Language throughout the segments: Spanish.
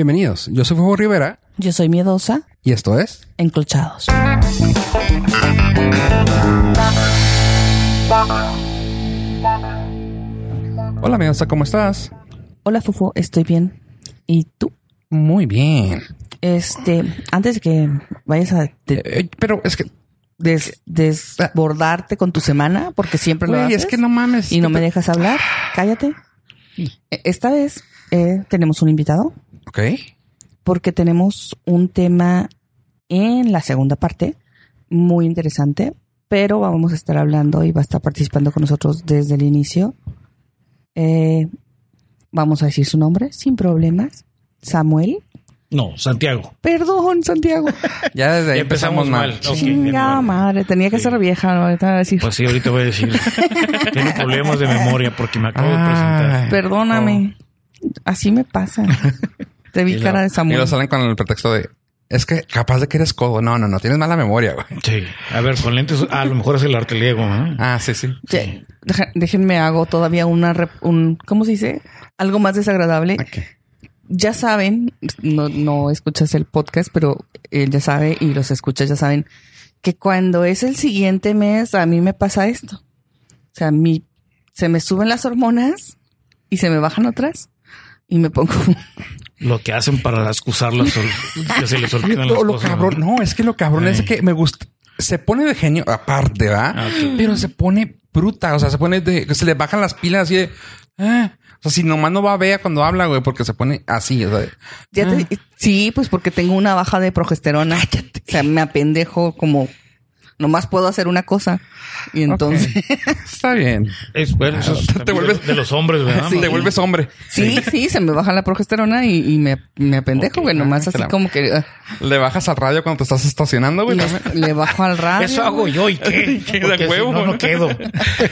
Bienvenidos, yo soy Fuego Rivera Yo soy miedosa, y esto es... enclochados. Hola Miedosa, ¿cómo estás? Hola, Fufo, estoy bien. ¿Y tú? Muy bien. Este, antes de que vayas a de- Eh, pero es que... des- desbordarte con tu semana, porque siempre lo Güey, haces. es que no mames. Y no me dejas hablar. Cállate. E- Esta vez eh, tenemos un invitado Ok. porque tenemos un tema en la segunda parte muy interesante, pero vamos a estar hablando y va a estar participando con nosotros desde el inicio. Eh, vamos a decir su nombre sin problemas. Samuel. No, Santiago. Perdón, Santiago. Ya desde ahí Ya empezamos, empezamos mal. mal. Chinga madre, tenía que Sí. ser vieja, ¿no? ahorita voy a decir. Pues sí, ahorita voy a decir. Tengo problemas de memoria porque me acabo de presentar. Perdóname. Así me pasa. Te vi Y cara de lo- Y Samuel. lo salen con el pretexto de... Es que capaz de que eres codo. No, no, no. Tienes mala memoria, güey. Sí. A ver, con lentes, a lo mejor es el arteliego, ¿no? Ah, sí, sí. Sí. Deja- déjenme hago todavía una rep- un ¿cómo se dice? Algo más desagradable. Ok. Ya saben, no, no escuchas el podcast, pero él ya sabe y los escuchas ya saben que cuando es el siguiente mes a mí me pasa esto. O sea, a mí se me suben las hormonas y se me bajan otras y me pongo Lo que hacen para excusar las sol- que se les olvidan las Lo, cosas. cabrón... No, es que lo cabrón es que me gusta... Se pone de genio, aparte, ¿va? Ah, ok. Pero se pone bruta. O sea, se pone de... Se le bajan las pilas así de... ah. O sea, si nomás no va a ver cuando habla, güey, porque se pone así. O sea, Ya te- sí, pues porque tengo una baja de progesterona. O sea, me apendejo como nomás puedo hacer una cosa. Y entonces. Está bien. Es, bueno, eso es Te vuelves- de, de los hombres, ¿verdad? Te vuelves hombre. sí, sí, se me baja la progesterona y, y me, me apendejo, güey. Nomás Ah, así claro. como que ah, Le bajas al radio cuando te estás estacionando, güey. le, le bajo al radio. Eso hago yo y qué. Qué de Porque si huevo, no, ¿no? quedo.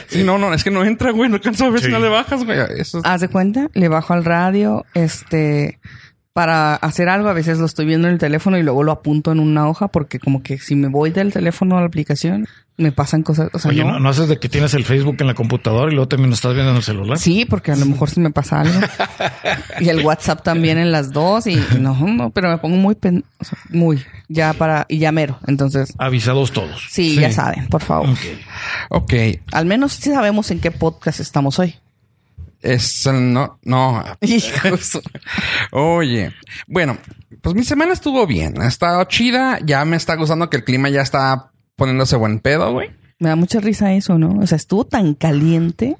Sí, no, no, es que no entra, güey. No alcanzo a ver si no le bajas, güey. Eso es- Haz de cuenta, le bajo al radio, este, para hacer algo. A veces lo estoy viendo en el teléfono y luego lo apunto en una hoja porque como que si me voy del teléfono a la aplicación, me pasan cosas. O sea, Oye, no. ¿no, no haces de que tienes el Facebook en la computadora y luego también lo estás viendo en el celular? Sí, porque a lo mejor sí me pasa algo. y el WhatsApp también en las dos y no, no, pero me pongo muy, pen- o sea, muy, ya para, y ya mero. Entonces, Avisados todos. sí, Sí. ya saben, por favor. Ok. Ok. Al menos sí sabemos en qué podcast estamos hoy. Es el no, no. Hijos. Oye, bueno, pues mi semana estuvo bien. Ha estado chida. Ya me está gustando que el clima ya está poniéndose buen pedo, güey. Me da mucha risa eso, ¿no? O sea, estuvo tan caliente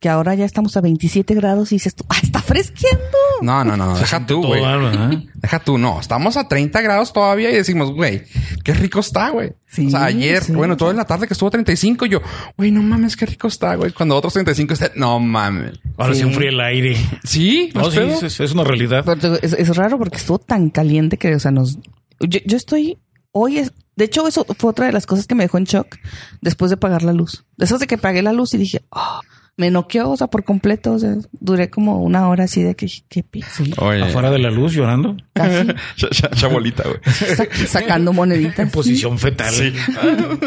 que ahora ya estamos a 27 grados y dices tú, ¡ah, está fresqueando! No, no, no, Deja tú, güey. ¿verdad? Deja tú, no. Estamos a 30 grados todavía y decimos, güey, qué rico está, güey. Sí, o sea, ayer, sí. bueno, toda la tarde que estuvo 35, yo, güey, no mames, qué rico está, güey. Cuando otros 35 está, no mames. Ahora Sí. se enfría el aire. Sí, ¿no sí, es, es una realidad. Es, es raro porque estuvo tan caliente que, o sea, nos... Yo, yo estoy... Hoy es... De hecho, eso fue otra de las cosas que me dejó en shock después de pagar la luz. Después de que pagué la luz y dije, "Ah", me noqueó, o sea, por completo. O sea, duré como una hora así de que, qué pi- sí, Oye, Afuera de la luz llorando. casi cha- cha- chabolita, güey. sa- sacando moneditas. En posición fetal. Sí.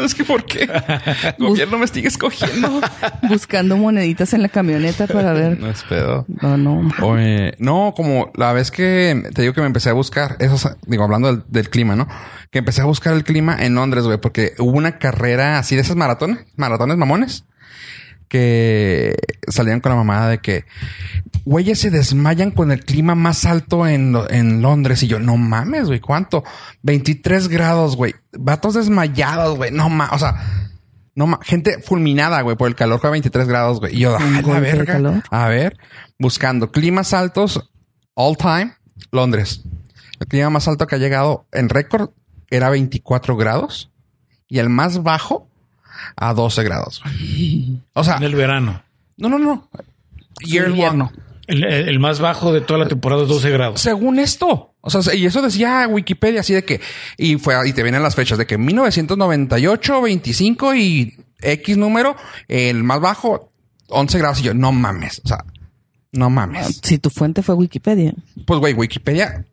es que ¿por qué? Gobierno me sigue escogiendo. Buscando moneditas en la camioneta para ver. No es pedo. No, no. Oye, no, como la vez que te digo que me empecé a buscar, eso, digo, hablando del, del clima, ¿no? Que empecé a buscar el clima en Londres, güey, porque hubo una carrera así de esas maratones, maratones mamones, que salían con la mamada de que güeyes se desmayan con el clima más alto en, en Londres. Y yo, no mames, güey, ¿cuánto? 23 grados, güey. Vatos desmayados, güey. No mames, o sea, no mames. Gente fulminada, güey, por el calor fue a 23 grados, güey. Y yo, Un "Ay, la golpe de verga. calor. A ver, buscando climas altos, all time, Londres. El clima más alto que ha llegado en récord era 24 grados y el más bajo a 12 grados. O sea, En el verano. no, no, no. Year long. El, el- el más bajo de toda la temporada es 12 grados. Según esto. O sea, y eso decía Wikipedia así de que, y fue, y te vienen las fechas de que 1998, 25 y X número, el más bajo, 11 grados. Y yo, no mames. O sea, no mames. Si tu fuente fue Wikipedia. Pues, güey, Wikipedia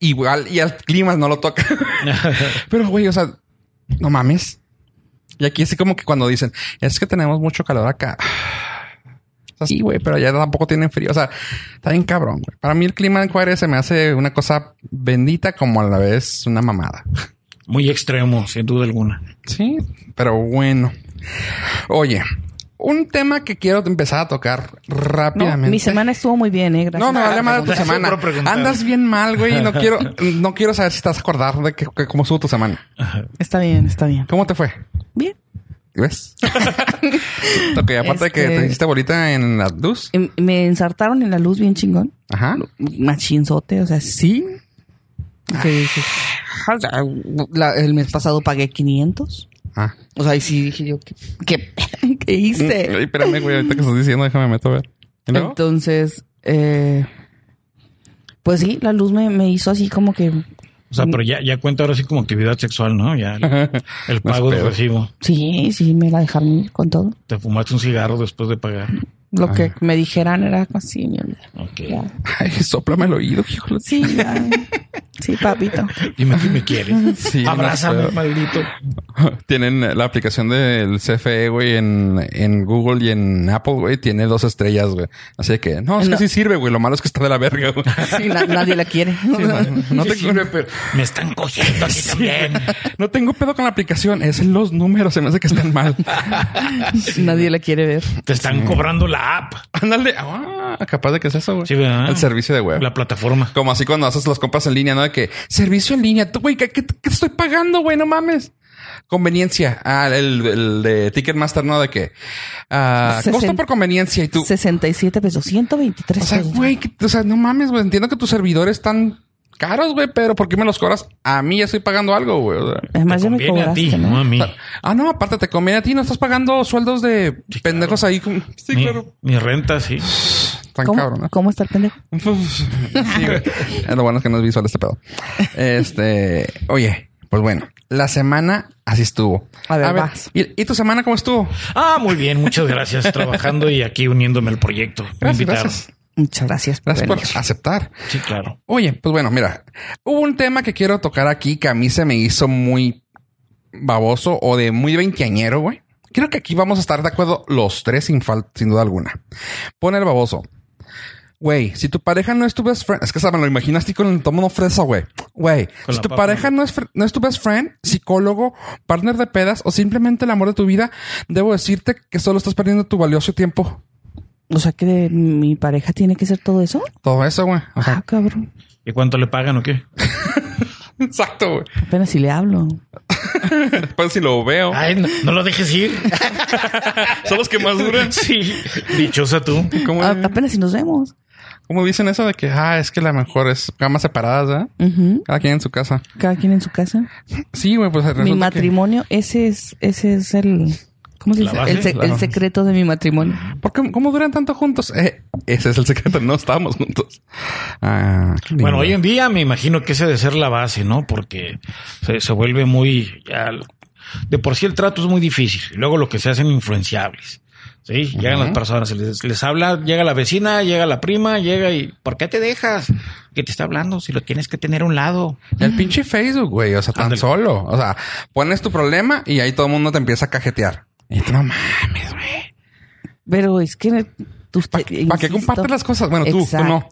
igual y al clima no lo toca. Pero, güey, o sea, no mames. Y aquí así como que cuando dicen, es que tenemos mucho calor acá. sea, sí, güey, pero allá tampoco tienen frío. O sea, está bien cabrón, güey. Para mí el clima en Juárez se me hace una cosa bendita como a la vez una mamada. Muy extremo, sin duda alguna. Sí, pero bueno. Oye, un tema que quiero empezar a tocar No, rápidamente. mi semana estuvo muy bien, ¿eh? Gracias. No, hable mal de tu semana. Andas bien mal, güey. y No quiero, no quiero saber si estás a acordar de que, que cómo estuvo tu semana. Está bien, está bien. ¿Cómo te fue? ¿Ves? ok, aparte de que Este- te hiciste bolita en la luz. Em, Me ensartaron en la luz bien chingón. Ajá. Machinzote, o sea, sí. La- el mes pasado pagué 500. Ah. O sea, y sí dije yo, ¿qué, qué, qué hice? Ay, espérame, güey. Ahorita que estás diciendo, déjame meto a ver. Entonces, eh, pues sí, la luz me, me hizo así como que, O sea, pero ya, ya cuenta ahora sí como actividad sexual, ¿no? Ya el, pago de pedo. recibo. sí, sí, me la dejaron ir con todo. Te fumaste un cigarro después de pagar. Lo que me dijeran era así, mi vida. Ok. Ya. Ay, soplame el oído, Sí, ya. Sí, papito. Dime que me quieres. Sí, Abrázame, maldito. Tienen la aplicación del CFE, güey, en, en Google y en Apple, güey. Tiene dos estrellas, güey. Así que, no, es No. que sí sirve, güey. Lo malo es que está de la verga, güey. Sí, na- nadie la quiere. No Sí te sirve, pero me están cogiendo aquí también. No tengo pedo con la aplicación. Es los números. Se me hace que están mal. nadie la quiere ver. Te están cobrando la app. Ándale. Ah, capaz de que es eso, güey. Sí, ¿verdad? El servicio de web. La plataforma. Como así cuando haces las compras en línea, ¿no? De que servicio en línea. Tú, güey, ¿qué, qué, qué estoy pagando, güey? No mames. Conveniencia. Ah, el, el de Ticketmaster, ¿no? De que ah, costo por conveniencia y tú. 67 pesos, 123 O sea, pesos. güey, o sea, no mames, güey. Entiendo que tus servidores están caros, güey, pero ¿por qué me los cobras? A mí ya estoy pagando algo, güey. O sea, Además, ya me conviene a cobraste, ti, no ¿no? a mí. ah, no, aparte te conviene a ti, no estás pagando sueldos de pendejos ahí. como- Sí, mi, claro. mi renta, sí. Tan ¿Cómo, cabrón, ¿no? ¿Cómo está el pendejo? Sí, güey. Es lo bueno es que no es visual este pedo. Este, oye, pues bueno, la semana así estuvo. A ver, vas. ¿y, y tu semana cómo estuvo? Ah, muy bien. Muchas gracias. Trabajando y aquí uniéndome al proyecto. Gracias. Muchas gracias. Gracias por aceptar. Sí, claro. Oye, pues bueno, mira, hubo un tema que quiero tocar aquí que a mí se me hizo muy baboso o de muy veinteañero, güey. Creo que aquí vamos a estar de acuerdo los tres sin falta, sin duda alguna. Pon el baboso. Güey, si tu pareja no es tu best friend, es que saben, lo imaginaste con el tomo fresa, güey. Güey, si tu papa, pareja no es, no es tu best friend, psicólogo, partner de pedas o simplemente el amor de tu vida, debo decirte que solo estás perdiendo tu valioso tiempo. O sea, que mi pareja tiene que ser todo eso. Todo eso, güey. O sea, Ah, cabrón. ¿Y cuánto le pagan o qué? exacto, güey. Apenas si le hablo. Después si lo veo. Ay, no, no lo dejes ir. Son los que más duran. Sí. Dichosa tú. ¿Cómo, A- apenas si nos vemos. Cómo dicen eso de que, ah, es que la mejor es camas separadas, ¿verdad? Cada quien en su casa. Cada quien en su casa. Sí, güey, pues resulta mi que- matrimonio, ese es, ese es el, ¿cómo se dice? base, el, se- secreto de mi matrimonio. ¿Por qué, ¿Cómo duran tanto juntos? Eh, ese es el secreto. No estábamos juntos. Ah. Bueno, hoy en día me imagino que ese debe ser la base, ¿no? Porque se, se vuelve muy... ya, de por sí el trato es muy difícil. Y luego lo que se hacen influenciables. Sí, llegan las personas, les, les habla, llega la vecina, llega la prima, llega y ¿por qué te dejas? ¿Qué te está hablando? Si lo tienes que tener a un lado. El pinche Facebook, güey. O sea, tan solo. O sea, pones tu problema y ahí todo el mundo te empieza a cajetear. Y tú no mames, güey. Pero es que tú ¿Para qué compartes las cosas? Bueno, tú, tú no.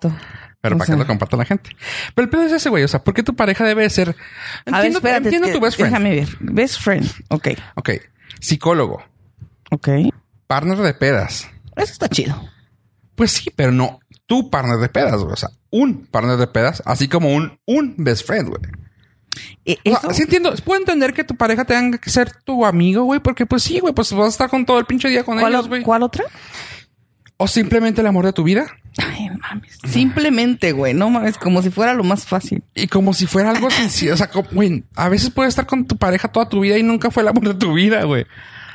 Pero O para que lo comparte la gente. Pero el pedo es ese, güey. O sea, ¿por qué tu pareja debe ser? A ver, Entiendo, espérate. entiendo que- tu best friend. Déjame ver. Best friend. Ok. Ok. Psicólogo. Ok. Partner de pedas. Eso está chido. Pues sí, pero no tu partner de pedas, güey. O sea, un partner de pedas, así como un, un best friend, güey. E- O sea, eso- sí entiendo, puedo entender que tu pareja tenga que ser tu amigo, güey, porque pues sí, güey, pues vas a estar con todo el pinche día con ¿Cuál, ellos, güey. ¿Cuál otra? O simplemente el amor de tu vida. Ay, mames. Simplemente, güey. No mames. Como si fuera lo más fácil. Y como si fuera algo sencillo. O sea, güey, a veces puedes estar con tu pareja toda tu vida y nunca fue el amor de tu vida, güey.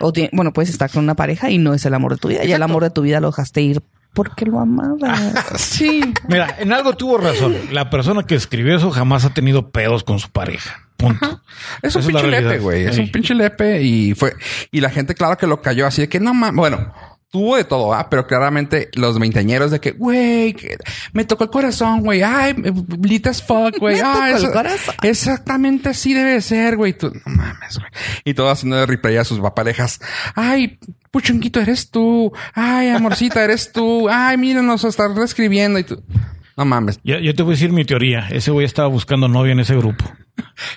O tiene- bueno, puedes estar con una pareja y no es el amor de tu vida. Ya el amor de tu vida lo dejaste ir porque lo amabas. Sí. Mira, en algo tuvo razón. La persona que escribió eso jamás ha tenido pedos con su pareja. Punto. Es un Esa es la pinche lepe, güey. Es Sí. un pinche lepe y fue, y la gente, claro que lo cayó así de que no mames. Bueno, tuvo de todo, ¿ah? pero claramente los veinteañeros de que, güey, que me tocó el corazón, güey, ay, lit as fuck, güey, Me ay, tocó el eso- corazón. exactamente así debe ser, güey, tú, no mames, güey, y todo haciendo de replay a sus parejas, ay, puchunquito eres tú, ay, amorcita eres tú, ay, míranos, estar reescribiendo y tú, no mames, yo te voy a decir mi teoría. Ese güey estaba buscando novia en ese grupo.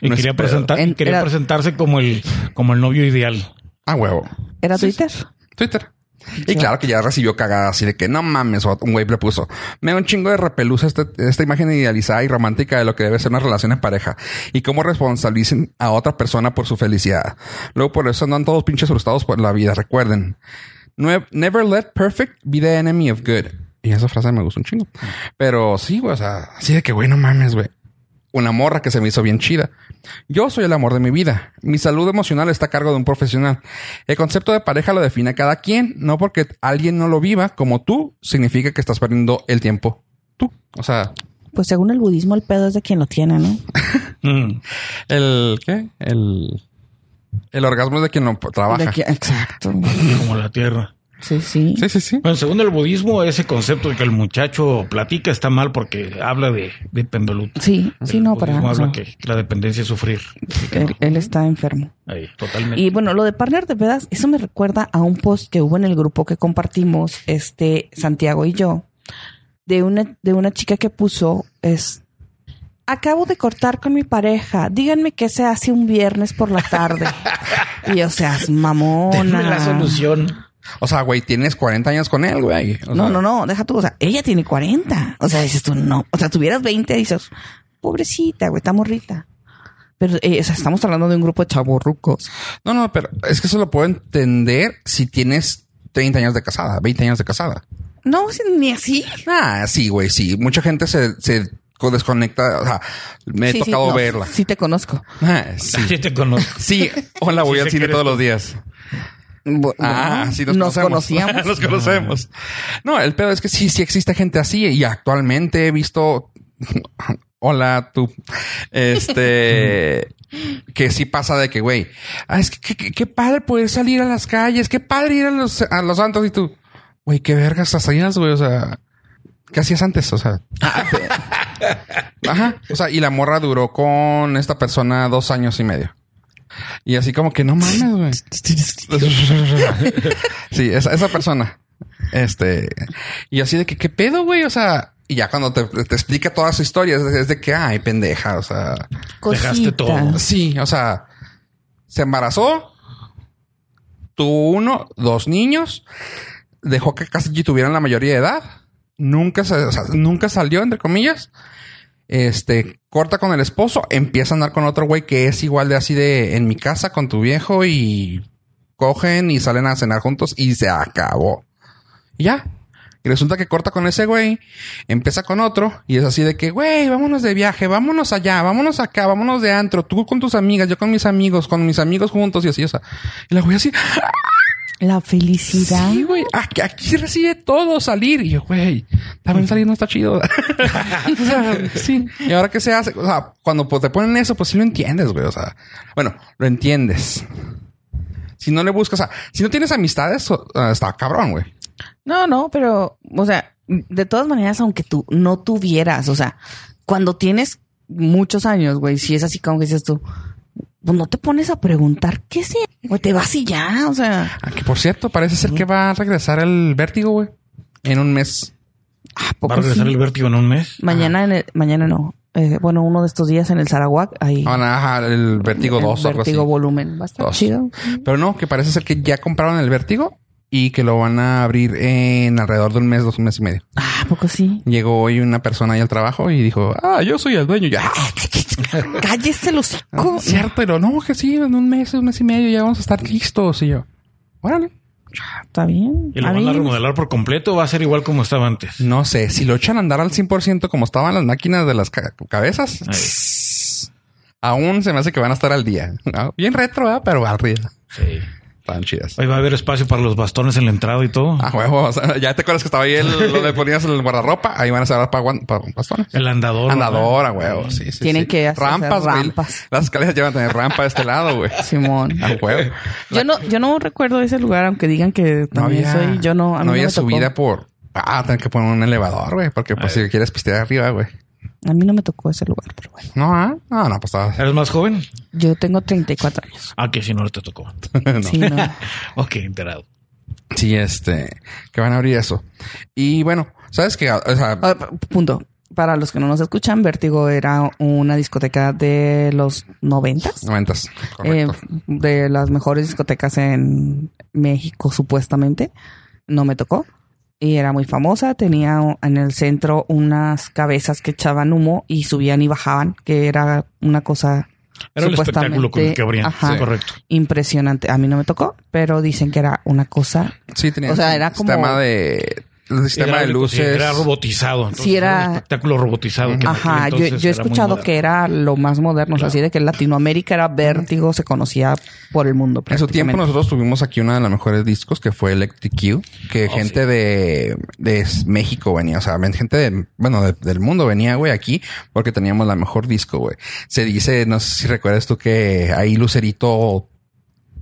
Y No quería, presentar, En- quería era- presentarse como el, como el novio ideal. a huevo, ¿Era Sí, Twitter? Twitter. Y claro que ya recibió cagada así de que no mames, un güey le puso. Me da un chingo de repelusa este- esta imagen idealizada y romántica de lo que debe ser una relación en pareja y cómo responsabilicen a otra persona por su felicidad. Luego por eso andan todos pinches frustrados por la vida. Recuerden, "Nue- never let perfect be the enemy of good. Y esa frase me gusta un chingo. Pero sí, güey, o sea, así de que güey, no mames, güey. Una morra que se me hizo bien chida. Yo soy el amor de mi vida. Mi salud emocional está a cargo de un profesional. El concepto de pareja lo define cada quien. No porque alguien no lo viva como tú, significa que estás perdiendo el tiempo. Tú. O sea, Pues según el budismo, el pedo es de quien lo tiene, ¿no? Mm. el ¿qué? El el orgasmo es de quien lo trabaja. De que- exacto. Como la tierra. Sí, sí. Sí, sí, sí. Bueno, según el budismo, ese concepto de que el muchacho platica está mal porque habla de, de pendolut. Sí, sí, no, para. o habla que la dependencia es sufrir. No. él está enfermo. Ahí, totalmente. Y bueno, lo de partner de pedas, eso me recuerda a un post que hubo en el grupo que compartimos, este, Santiago y yo, de una, de una chica que puso, es, acabo de cortar con mi pareja, díganme qué se hace un viernes por la tarde. y o sea, es mamona. Denme la solución. O sea, güey, tienes 40 años con él, güey. O No, sea, no, no, deja tú, o sea, ella tiene 40. O sea, dices tú, no, o sea, tuvieras 20, dices, pobrecita, güey, está morrita. Pero, eh, o sea, estamos hablando de un grupo de chavorrucos. No, no, pero es que eso lo puedo entender si tienes 30 años de casada, 20 años de casada. No, ni así. Ah, sí, güey, sí. Mucha gente se, se desconecta. O sea, me he Sí, sí, tocado no, verla. Sí te conozco. Ah, sí. Sí, te conozco. Sí, hola, voy Sí al cine todos tú. los días. Ah, sí, nos, nos conocemos. conocíamos. nos conocemos. No, el pedo es que sí, sí existe gente así y actualmente he visto. Hola, tú. Este. que sí pasa de que, güey, ah, es que que- qué padre poder salir a las calles, qué padre ir a los, a los santos y tú, güey, qué vergas hacías, güey, o sea, ¿qué hacías antes? O sea, ajá, o sea, y la morra duró con esta persona dos años y medio. Y así como que no mames, güey. sí, esa, esa persona. Este, y así de que, ¿qué pedo, güey? O sea, y ya cuando te, te explica toda su historia, es de, es de que, ay, pendeja, o sea, Dejaste todo. sí, o sea, se embarazó, tuvo uno, dos niños, dejó que casi tuvieran la mayoría de edad, nunca se, o sea, nunca salió, entre comillas. Este corta con el esposo, empieza a andar con otro güey que es igual de así de en mi casa con tu viejo y cogen y salen a cenar juntos y se acabó. Y ya. Y resulta que corta con ese güey, empieza con otro y es así de que, güey, vámonos de viaje, vámonos allá, vámonos acá, vámonos de antro, tú con tus amigas, yo con mis amigos, con mis amigos juntos y así, o sea. Y la güey así, La felicidad. sí, güey, aquí, aquí recibe todo salir. Y yo, güey, también salir no está chido. o sea, sí. Y ahora qué se hace, o sea, cuando pues, te ponen eso, pues sí lo entiendes, güey. O sea, bueno, lo entiendes. Si no le buscas, o sea, si no tienes amistades, ah, está cabrón, güey. No, no, pero, o sea, de todas maneras, aunque tú no tuvieras, o sea, cuando tienes muchos años, güey, si es así como que dices tú, pues no te pones a preguntar qué sea, güey, te vas y ya, o sea, Ah, que por cierto, parece ser que va a regresar el vértigo, güey. En un mes. ¿a ¿Va a regresar sí? el vértigo en un mes? Mañana en el, mañana no, eh, bueno, uno de estos días en el Sarawak, ahí. Ah, no, ajá, el vértigo el 2 o algo así. Vértigo volumen, va a estar Dos. chido. Pero no, que parece ser que ya compraron el vértigo y que lo van a abrir en alrededor de un mes, dos meses y medio. Ah, ¿a poco sí? Llegó hoy una persona ahí al trabajo y dijo, ah, yo soy el dueño. Ya, Cállese los hocico. cierto, pero no, que sí, en un mes, un mes y medio ya vamos a estar listos. Y yo, órale. Está bien. ¿Y lo A van a remodelar por completo o va a ser igual como estaba antes? No sé, si lo echan a andar al 100% como estaban las máquinas de las ca- cabezas, Ahí. aún se me hace que van a estar al día. Ah, Bien retro, ¿verdad? pero al día. Sí. Estaban chidas. Ahí va a haber espacio para los bastones en la entrada y todo. Ah, huevo. o sea, ya te acuerdas que estaba ahí el, donde ponías el guardarropa. Ahí van a ser para, guan- para bastones. El andador. Andadora, huevo. Sí, sí. Tienen sí. que hacer rampas, rampas. Las escaleras llevan a tener rampa de este lado, güey. Simón. A huevo. Yo no, yo no recuerdo ese lugar, aunque digan que No también había, soy, yo no, a mí no no, había tocó. subida por. Ah, tener que poner un elevador, güey. Porque pues si quieres pistear arriba, güey. A mí no me tocó ese lugar, pero bueno. No, ah, no, no, pues estaba. ¿Eres más joven? Yo tengo 34 años. Ah, que si no te tocó. no. Sí, no. ok, enterado. Sí, este, que van a abrir eso. Y bueno, ¿sabes qué? O sea, Ah, punto. Para los que no nos escuchan, Vértigo era una discoteca de los noventas. noventas. Eh, Correcto. de las mejores discotecas en México, supuestamente. No me tocó. Y era muy famosa. Tenía en el centro unas cabezas que echaban humo y subían y bajaban, que era una cosa Era el espectáculo con el que abrían. ajá, Sí, correcto. impresionante. A mí no me tocó, pero dicen que era una cosa. sí, tenía o sea, un era como- sistema de el sistema de luces. Era robotizado. Entonces, Sí, era- un espectáculo robotizado. Ajá, yo, yo he escuchado que era lo más moderno, o sea, así de que en Latinoamérica era vértigo, se conocía por el mundo. En su tiempo nosotros tuvimos aquí uno de los mejores discos que fue Electric Q, que Oh, gente de, de México venía, o sea, gente de, bueno, de- del mundo venía, güey, aquí porque teníamos la mejor disco, güey. Se dice, no sé si recuerdas tú que ahí Lucerito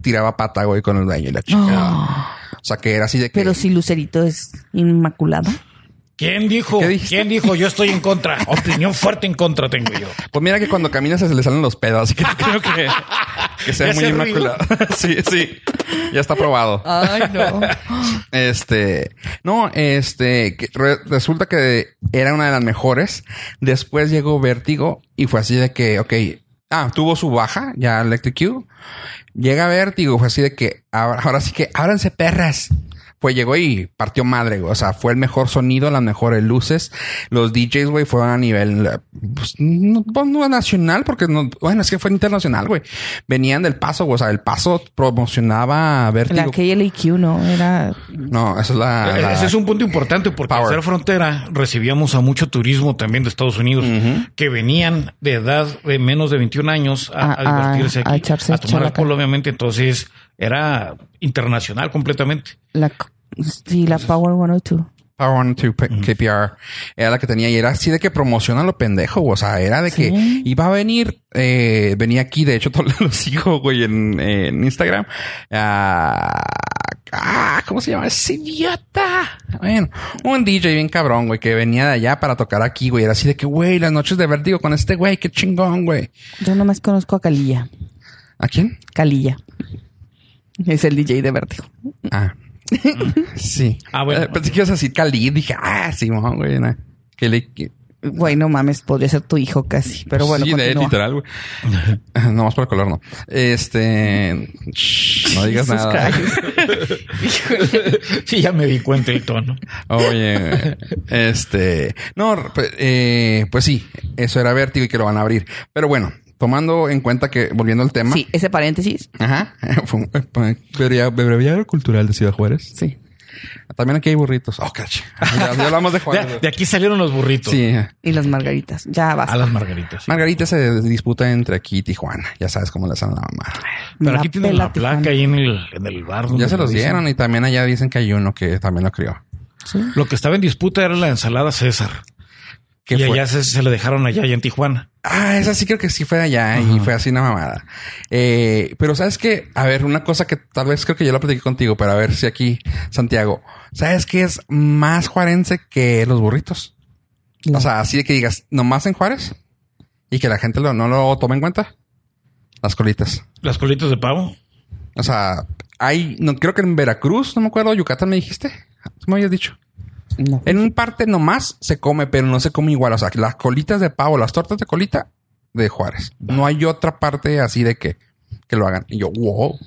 tiraba pata, güey, con el dueño y la chica. Ah. O sea, que era así de que... Pero si Lucerito es inmaculada. ¿Quién dijo? ¿Quién dijo? Yo estoy en contra. Opinión fuerte en contra tengo yo. Pues mira que cuando caminas se le salen los pedos, así que no creo que, que sea ¿Ya muy se inmaculado. sí, sí. Ya está probado. Ay, no. Este, no, este, que re- resulta que era una de las mejores. Después llegó Vértigo y fue así de que, ok, ah, tuvo su baja, ya Electric Q. Llega Vértigo, fue así de que, ahora, ahora sí que, ábranse perras. Pues llegó y partió madre, güey. O sea, fue el mejor sonido, las mejores luces. Los DJs, güey, fueron a nivel, eh, pues, no, pues, no nacional, porque no, bueno, es que fue internacional, güey. Venían del paso, güey. O sea, el paso promocionaba La Vértigo. KLAQ no era. No, eso es la, E- la- Ese es un punto importante porque al ser frontera recibíamos a mucho turismo también de Estados Unidos que venían de edad de menos de 21 años a, A- a divertirse a- aquí, a echarse a tomar alcohol, obviamente. Entonces era internacional completamente. La, sí, la Power 102. Power 102 P- KPR era la que tenía y era así de que promociona lo pendejo, o sea, era de que iba a venir, eh, venía aquí, de hecho, todos los sigo, güey, en, en Instagram. Ah, ah, ¿cómo se llama? ¡Ese idiota! Bueno, un DJ bien cabrón, güey, que venía de allá para tocar aquí, güey. Era así de que, güey, las noches de vértigo con este güey, qué chingón, güey. Yo nomás conozco a Calilla. ¿A quién? Calilla. Es el DJ de Vértigo. Ah, sí. Ah, bueno. Eh, pensé que ibas a decir Cali. Dije, ah, sí, no, güey. Que le, que- Güey, no mames, podría ser tu hijo casi. Pero bueno, sí, de él, literal, güey. no más por el color, no. Este, shh, no digas Jesus nada. Sí, ya me di cuenta el tono. Oye, este, no, pues, eh, pues sí, eso era vértigo y que lo van a abrir. Pero bueno, tomando en cuenta que, volviendo al tema. Sí, ese paréntesis. Ajá. Eh, breviario cultural de Ciudad Juárez. Sí. También aquí hay burritos. Oh, cacho. Ya, ya hablamos de Juárez. De, de aquí salieron los burritos. Sí. Y las margaritas. Ya A basta. las margaritas. sí. Margarita se disputa entre aquí y Tijuana. Ya sabes cómo le hacen la mamá. Pero La aquí tienen la placa Tijuana. ahí en el, en el bar. donde Ya se lo los dicen. dieron y también allá dicen que hay uno que también lo crió. Sí. Lo que estaba en disputa era la ensalada César. ¿Qué y fue? allá se, se le dejaron allá, allá en Tijuana. Ah, esa sí creo que sí fue allá y fue así una mamada. Eh, pero sabes que, a ver, una cosa que tal vez creo que yo la platiqué contigo, pero a ver si aquí, Santiago, ¿sabes qué es más juarense que los burritos? La- O sea, así de que digas, nomás en Juárez y que la gente lo- no lo tome en cuenta. Las colitas. Las colitas de pavo. O sea, hay, no creo que en Veracruz, no me acuerdo, Yucatán me dijiste. ¿Tú me habías dicho? No. En un parte nomás se come, pero no se come igual. O sea, las colitas de pavo, las tortas de colita de Juárez. No hay otra parte así de que, que lo hagan. Y yo, wow.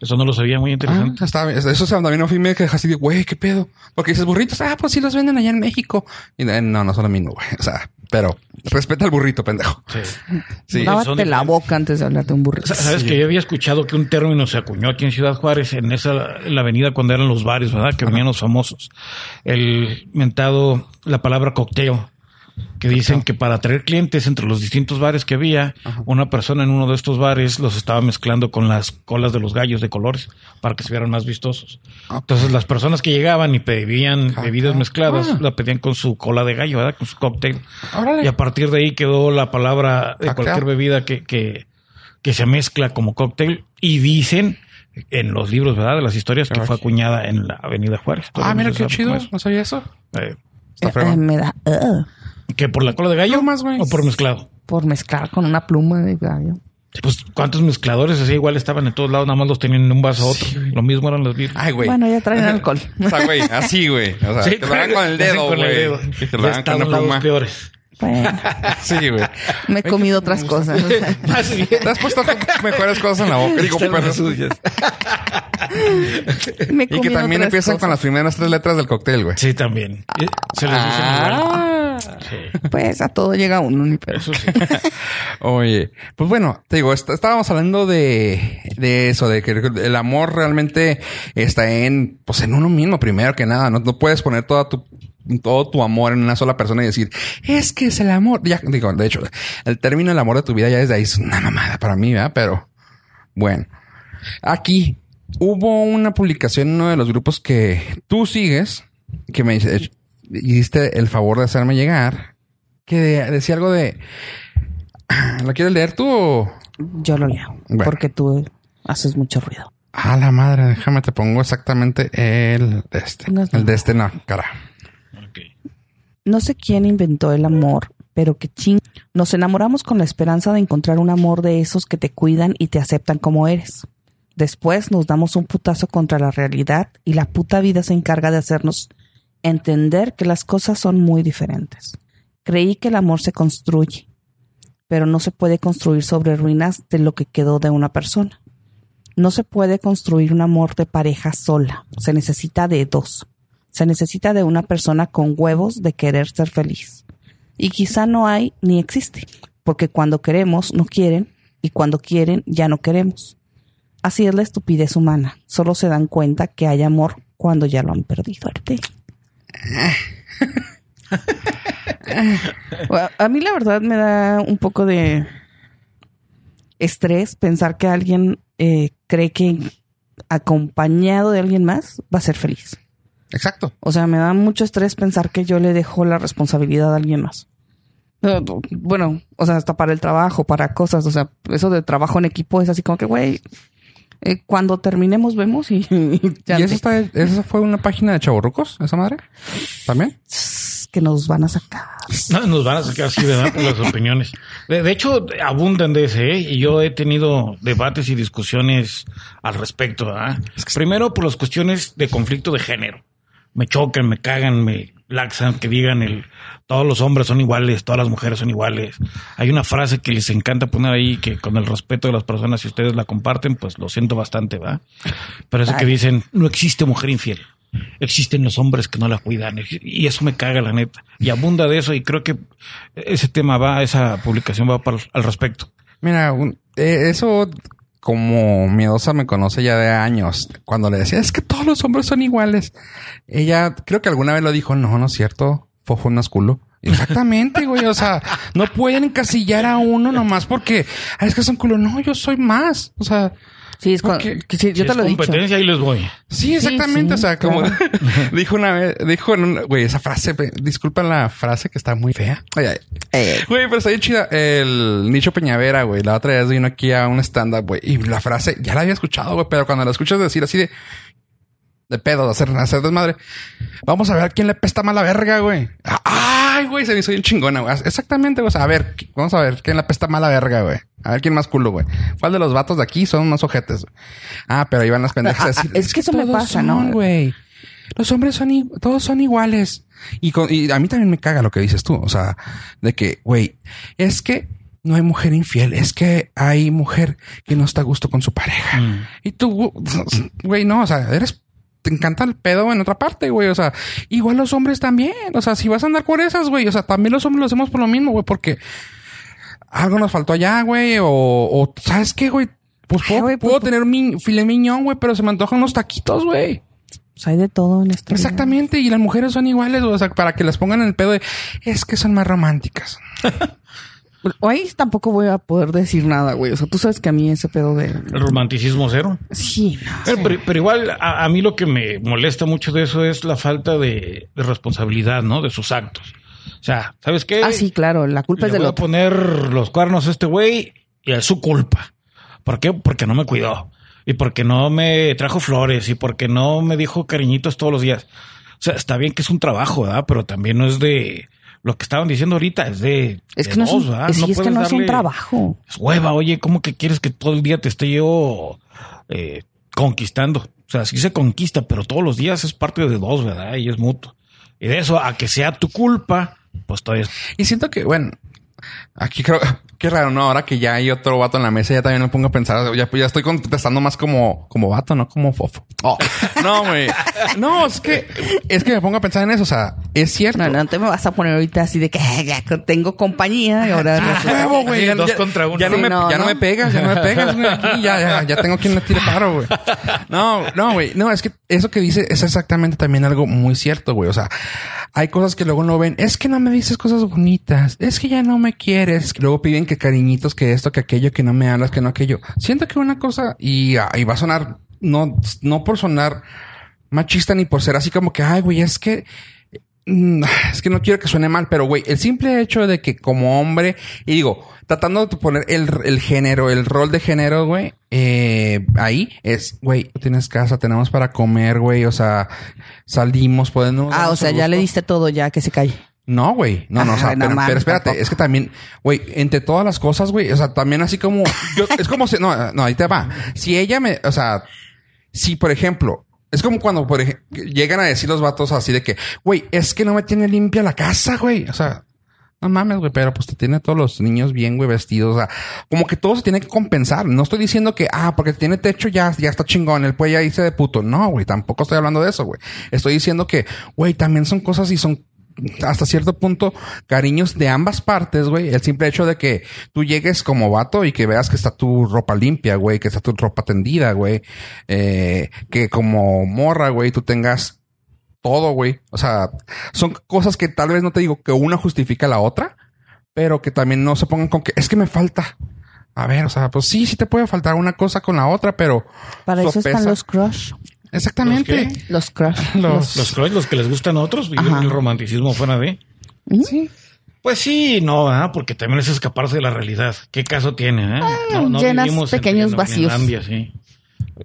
Eso no lo sabía, muy Ah, interesante. está bien. Eso se- también no fui me quedé así de, güey, qué pedo. Porque dices burritos, ah, pues sí los venden allá en México. Y no, no son lo mismo, güey. O sea, pero respeta al burrito, pendejo. Sí. Sí. Lávate la boca antes de hablar de un burrito. Sa- Sabes que yo había escuchado que un término se acuñó aquí en Ciudad Juárez, en esa en la avenida cuando eran los bares, ¿verdad? Que venían los famosos. El mentado, la palabra cocktail. Que dicen que para atraer clientes entre los distintos bares que había, una persona en uno de estos bares los estaba mezclando con las colas de los gallos de colores para que se vieran más vistosos. Entonces las personas que llegaban y pedían bebidas mezcladas, Ah. la pedían con su cola de gallo, ¿verdad? Con su cóctel. Órale. Y a partir de ahí quedó la palabra de cualquier bebida que, que, que se mezcla como cóctel y dicen en los libros, ¿verdad? De las historias que fue acuñada en la Avenida Juárez. Ah, mira qué chido. No sabía eso. Eh, Está Eh, fregón. me da ugh, ¿Que por la cola de gallo? Güey. ¿O por mezclado? por mezclar con una pluma de gallo. Pues, ¿cuántos mezcladores así igual estaban en todos lados? Nada más los tenían en un vaso a otro. Lo mismo eran los birras. Ay, güey. Bueno, ya traen alcohol. O sea, güey, así, güey. O sea, Sí, que lo hagan con el dedo, con el güey. dedo. Que te lo hagan con una lados pluma. peores. Bueno, Sí, güey. me he comido otras cosas. Más bien. Te has puesto mejores cosas en la boca. Digo. Me he Y que también empiezan cosas. con las primeras tres letras del cóctel, güey. Sí, también. Se les dice. Ah. Sí, Pues a todo llega uno, ni pero. eso sí. Oye, pues bueno, te digo, est- estábamos hablando de, de eso, de que el amor realmente está en, pues en uno mismo primero que nada. No, no puedes poner toda tu, todo tu amor en una sola persona y decir, es que es el amor. Ya, digo, de hecho, el término el amor de tu vida ya desde ahí es una mamada para mí, ¿verdad? Pero bueno, aquí hubo una publicación en uno de los grupos que tú sigues, que me dice- hiciste el favor de hacerme llegar, que de- decía algo de, ¿lo quieres leer tú o? Yo lo leo. Bueno. Porque tú haces mucho ruido. A la madre, déjame, te pongo exactamente el de este. Pongas- El de este, no, cara. Ok. No sé quién inventó el amor, pero que ching. Nos enamoramos con la esperanza de encontrar un amor de esos que te cuidan y te aceptan como eres. Después nos damos un putazo contra la realidad y la puta vida se encarga de hacernos entender que las cosas son muy diferentes. Creí que el amor se construye, pero no se puede construir sobre ruinas de lo que quedó de una persona. No se puede construir un amor de pareja sola. Se necesita de dos. Se necesita de una persona con huevos de querer ser feliz. Y quizá no hay ni existe, porque cuando queremos no quieren y cuando quieren ya no queremos. Así es la estupidez humana. Solo se dan cuenta que hay amor cuando ya lo han perdido. Arte. Bueno, A mí la verdad me da un poco de estrés pensar que alguien eh, cree que acompañado de alguien más va a ser feliz. Exacto. O sea, me da mucho estrés pensar que yo le dejo la responsabilidad a alguien más. Bueno, o sea, hasta para el trabajo, para cosas. O sea, eso de trabajo en equipo es así como que, güey, eh, cuando terminemos vemos y, y ya ¿Y eso, está, eso fue una página de chavorrucos, esa madre? ¿También? que nos van a sacar. No, nos van a sacar así, ¿verdad? Por las opiniones. De, de hecho, abundan de ese, ¿eh? Y yo he tenido debates y discusiones al respecto, ¿verdad? Primero, por las cuestiones de conflicto de género. Me chocan, me cagan, me laxan, que digan el todos los hombres son iguales, todas las mujeres son iguales. Hay una frase que les encanta poner ahí que con el respeto de las personas, si ustedes la comparten, pues lo siento bastante, ¿verdad? Pero eso que dicen, no existe mujer infiel. Existen los hombres que no la cuidan y eso me caga la neta. Y abunda de eso y creo que ese tema va, esa publicación va para, al respecto. Mira, un- eh, eso como miedosa me conoce ya de años. Cuando le decía, es que todos los hombres son iguales. Ella creo que alguna vez lo dijo, no, no es cierto, fofo no es culo. Exactamente, güey. O sea, no pueden encasillar a uno nomás porque "Ah, es que son culo. No, yo soy más. O sea, Sí, es cu- que sí, yo Si te es lo he dicho. competencia, ahí les voy. Sí, exactamente. sí, o sea, como claro. dijo una vez, dijo en un, güey, esa frase, disculpa la frase que está muy fea. Güey, pero está bien chida. El Nicho Peñavera, güey. La otra vez vino aquí a un stand-up, güey. Y la frase ya la había escuchado, güey. Pero cuando la escuchas decir así de... De pedo, de hacer, hacer desmadre. Vamos a ver quién le pesta más la verga, güey. Ay, güey, se me hizo bien chingona, güey. Exactamente, güey. O sea, a ver, vamos a ver quién le pesta más la verga, güey. A ver quién más culo, güey. ¿Cuál de los vatos de aquí son más ojetes? güey? Ah, pero ahí van las pendejas a Ah, decir. ah, es que eso me pasa, ¿no? son, güey. Los hombres son, todos son iguales. Y, con- y a mí también me caga lo que dices tú. O sea, de que, güey, es que no hay mujer infiel. Es que hay mujer que no está a gusto con su pareja. Mm. Y tú, güey, no, o sea, eres, te encanta el pedo en otra parte, güey. O sea, igual los hombres también. O sea, si vas a andar por esas, güey, o sea, también los hombres lo hacemos por lo mismo, güey, porque algo nos faltó allá, güey, o, o ¿sabes qué, güey? Pues Ay, puedo, güey, pues, puedo pues- tener mi filet miñón, güey, pero se me antojan unos taquitos, güey. Pues hay de todo en esta vida. Exactamente, y las mujeres son iguales, o sea, para que las pongan en el pedo de es que son más románticas. O ahí tampoco voy a poder decir nada, güey. O sea, tú sabes que a mí ese pedo de... El romanticismo cero. Sí, no. Pero, pero- pero igual a, a mí lo que me molesta mucho de eso es la falta de, de responsabilidad, ¿no? De sus actos. O sea, ¿sabes qué? Ah, sí, claro. La culpa Le es del voy a poner los cuernos a este güey y es su culpa. ¿Por qué? Porque no me cuidó. Y porque no me trajo flores. Y porque no me dijo cariñitos todos los días. O sea, está bien que es un trabajo, ¿verdad? Pero también no es de... Lo que estaban diciendo ahorita es de... Es de que no, es dos, un, ¿verdad? es, sí, es que no es un trabajo. es hueva, oye, ¿cómo que quieres que todo el día te esté yo eh, conquistando? O sea, sí se conquista, pero todos los días es parte de dos, ¿verdad? Y es mutuo. Y de eso a que sea tu culpa, pues todavía es Y siento que, bueno, aquí creo, qué raro, ¿no? Ahora que ya hay otro vato en la mesa, ya también me pongo a pensar, ya, ya estoy contestando más como, como vato, no como fofo. Oh, no, güey. No, es que, es que me pongo a pensar en eso, o sea, es cierto. No, no te me vas a poner ahorita así de que "Ah, ya tengo compañía y ahora Ah, huevo, güey. Dos ya- contra uno. ya no, Sí, me, no, ya no no. me pegas, ya no me pegas, güey. Aquí ya, ya, ya tengo quien le tire paro, güey. No, no, güey. No, es que eso que dice es exactamente también algo muy cierto, güey. O sea, hay cosas que luego no ven. Es que no me dices cosas bonitas. Es que ya no me quieres. Luego piden que cariñitos, que esto, que aquello, que no me hablas, que no aquello. Siento que una cosa, y, ah, y va a sonar, no, no por sonar machista ni por ser así como que, ay, güey, es que Es que no quiero que suene mal, pero güey, el simple hecho de que como hombre, y digo, tratando de poner el, el género, el rol de género, güey, eh, ahí es, güey, tienes casa, tenemos para comer, güey, o sea, salimos, podemos. Ah, o sea, ya le diste todo ya que se calle. No, güey. No, no, o sea, no pero, espérate, tampoco. es que también, güey, entre todas las cosas, güey, o sea, también así como, yo, es como si, no, no, ahí te va. Si ella me, o sea, si por ejemplo, es como cuando, por ejemplo, llegan a decir los vatos así de que, güey, es que no me tiene limpia la casa, güey. O sea, no mames, güey, pero pues te tiene todos los niños bien, güey, vestidos. O sea, como que todo se tiene que compensar. No estoy diciendo que, ah, porque tiene techo ya, ya está chingón, él puede ya irse de puto. No, güey, tampoco estoy hablando de eso, güey. Estoy diciendo que, güey, también son cosas y son hasta cierto punto cariños de ambas partes, güey. El simple hecho de que tú llegues como vato y que veas que está tu ropa limpia, güey, que está tu ropa tendida, güey. Eh, que como morra, güey, tú tengas todo, güey. O sea, son cosas que tal vez no te digo que una justifica la otra, pero que también no se pongan con que es que me falta. A ver, o sea, pues sí, sí te puede faltar una cosa con la otra, pero Para eso están los crush. Exactamente. ¿Los Los crush. Los- los crush, los que les gustan a otros, viven Ajá. el romanticismo fuera de. Sí. Pues sí, no, porque también es escaparse de la realidad. ¿Qué caso tiene? eh? No, llenas en pequeños vacíos. Sí.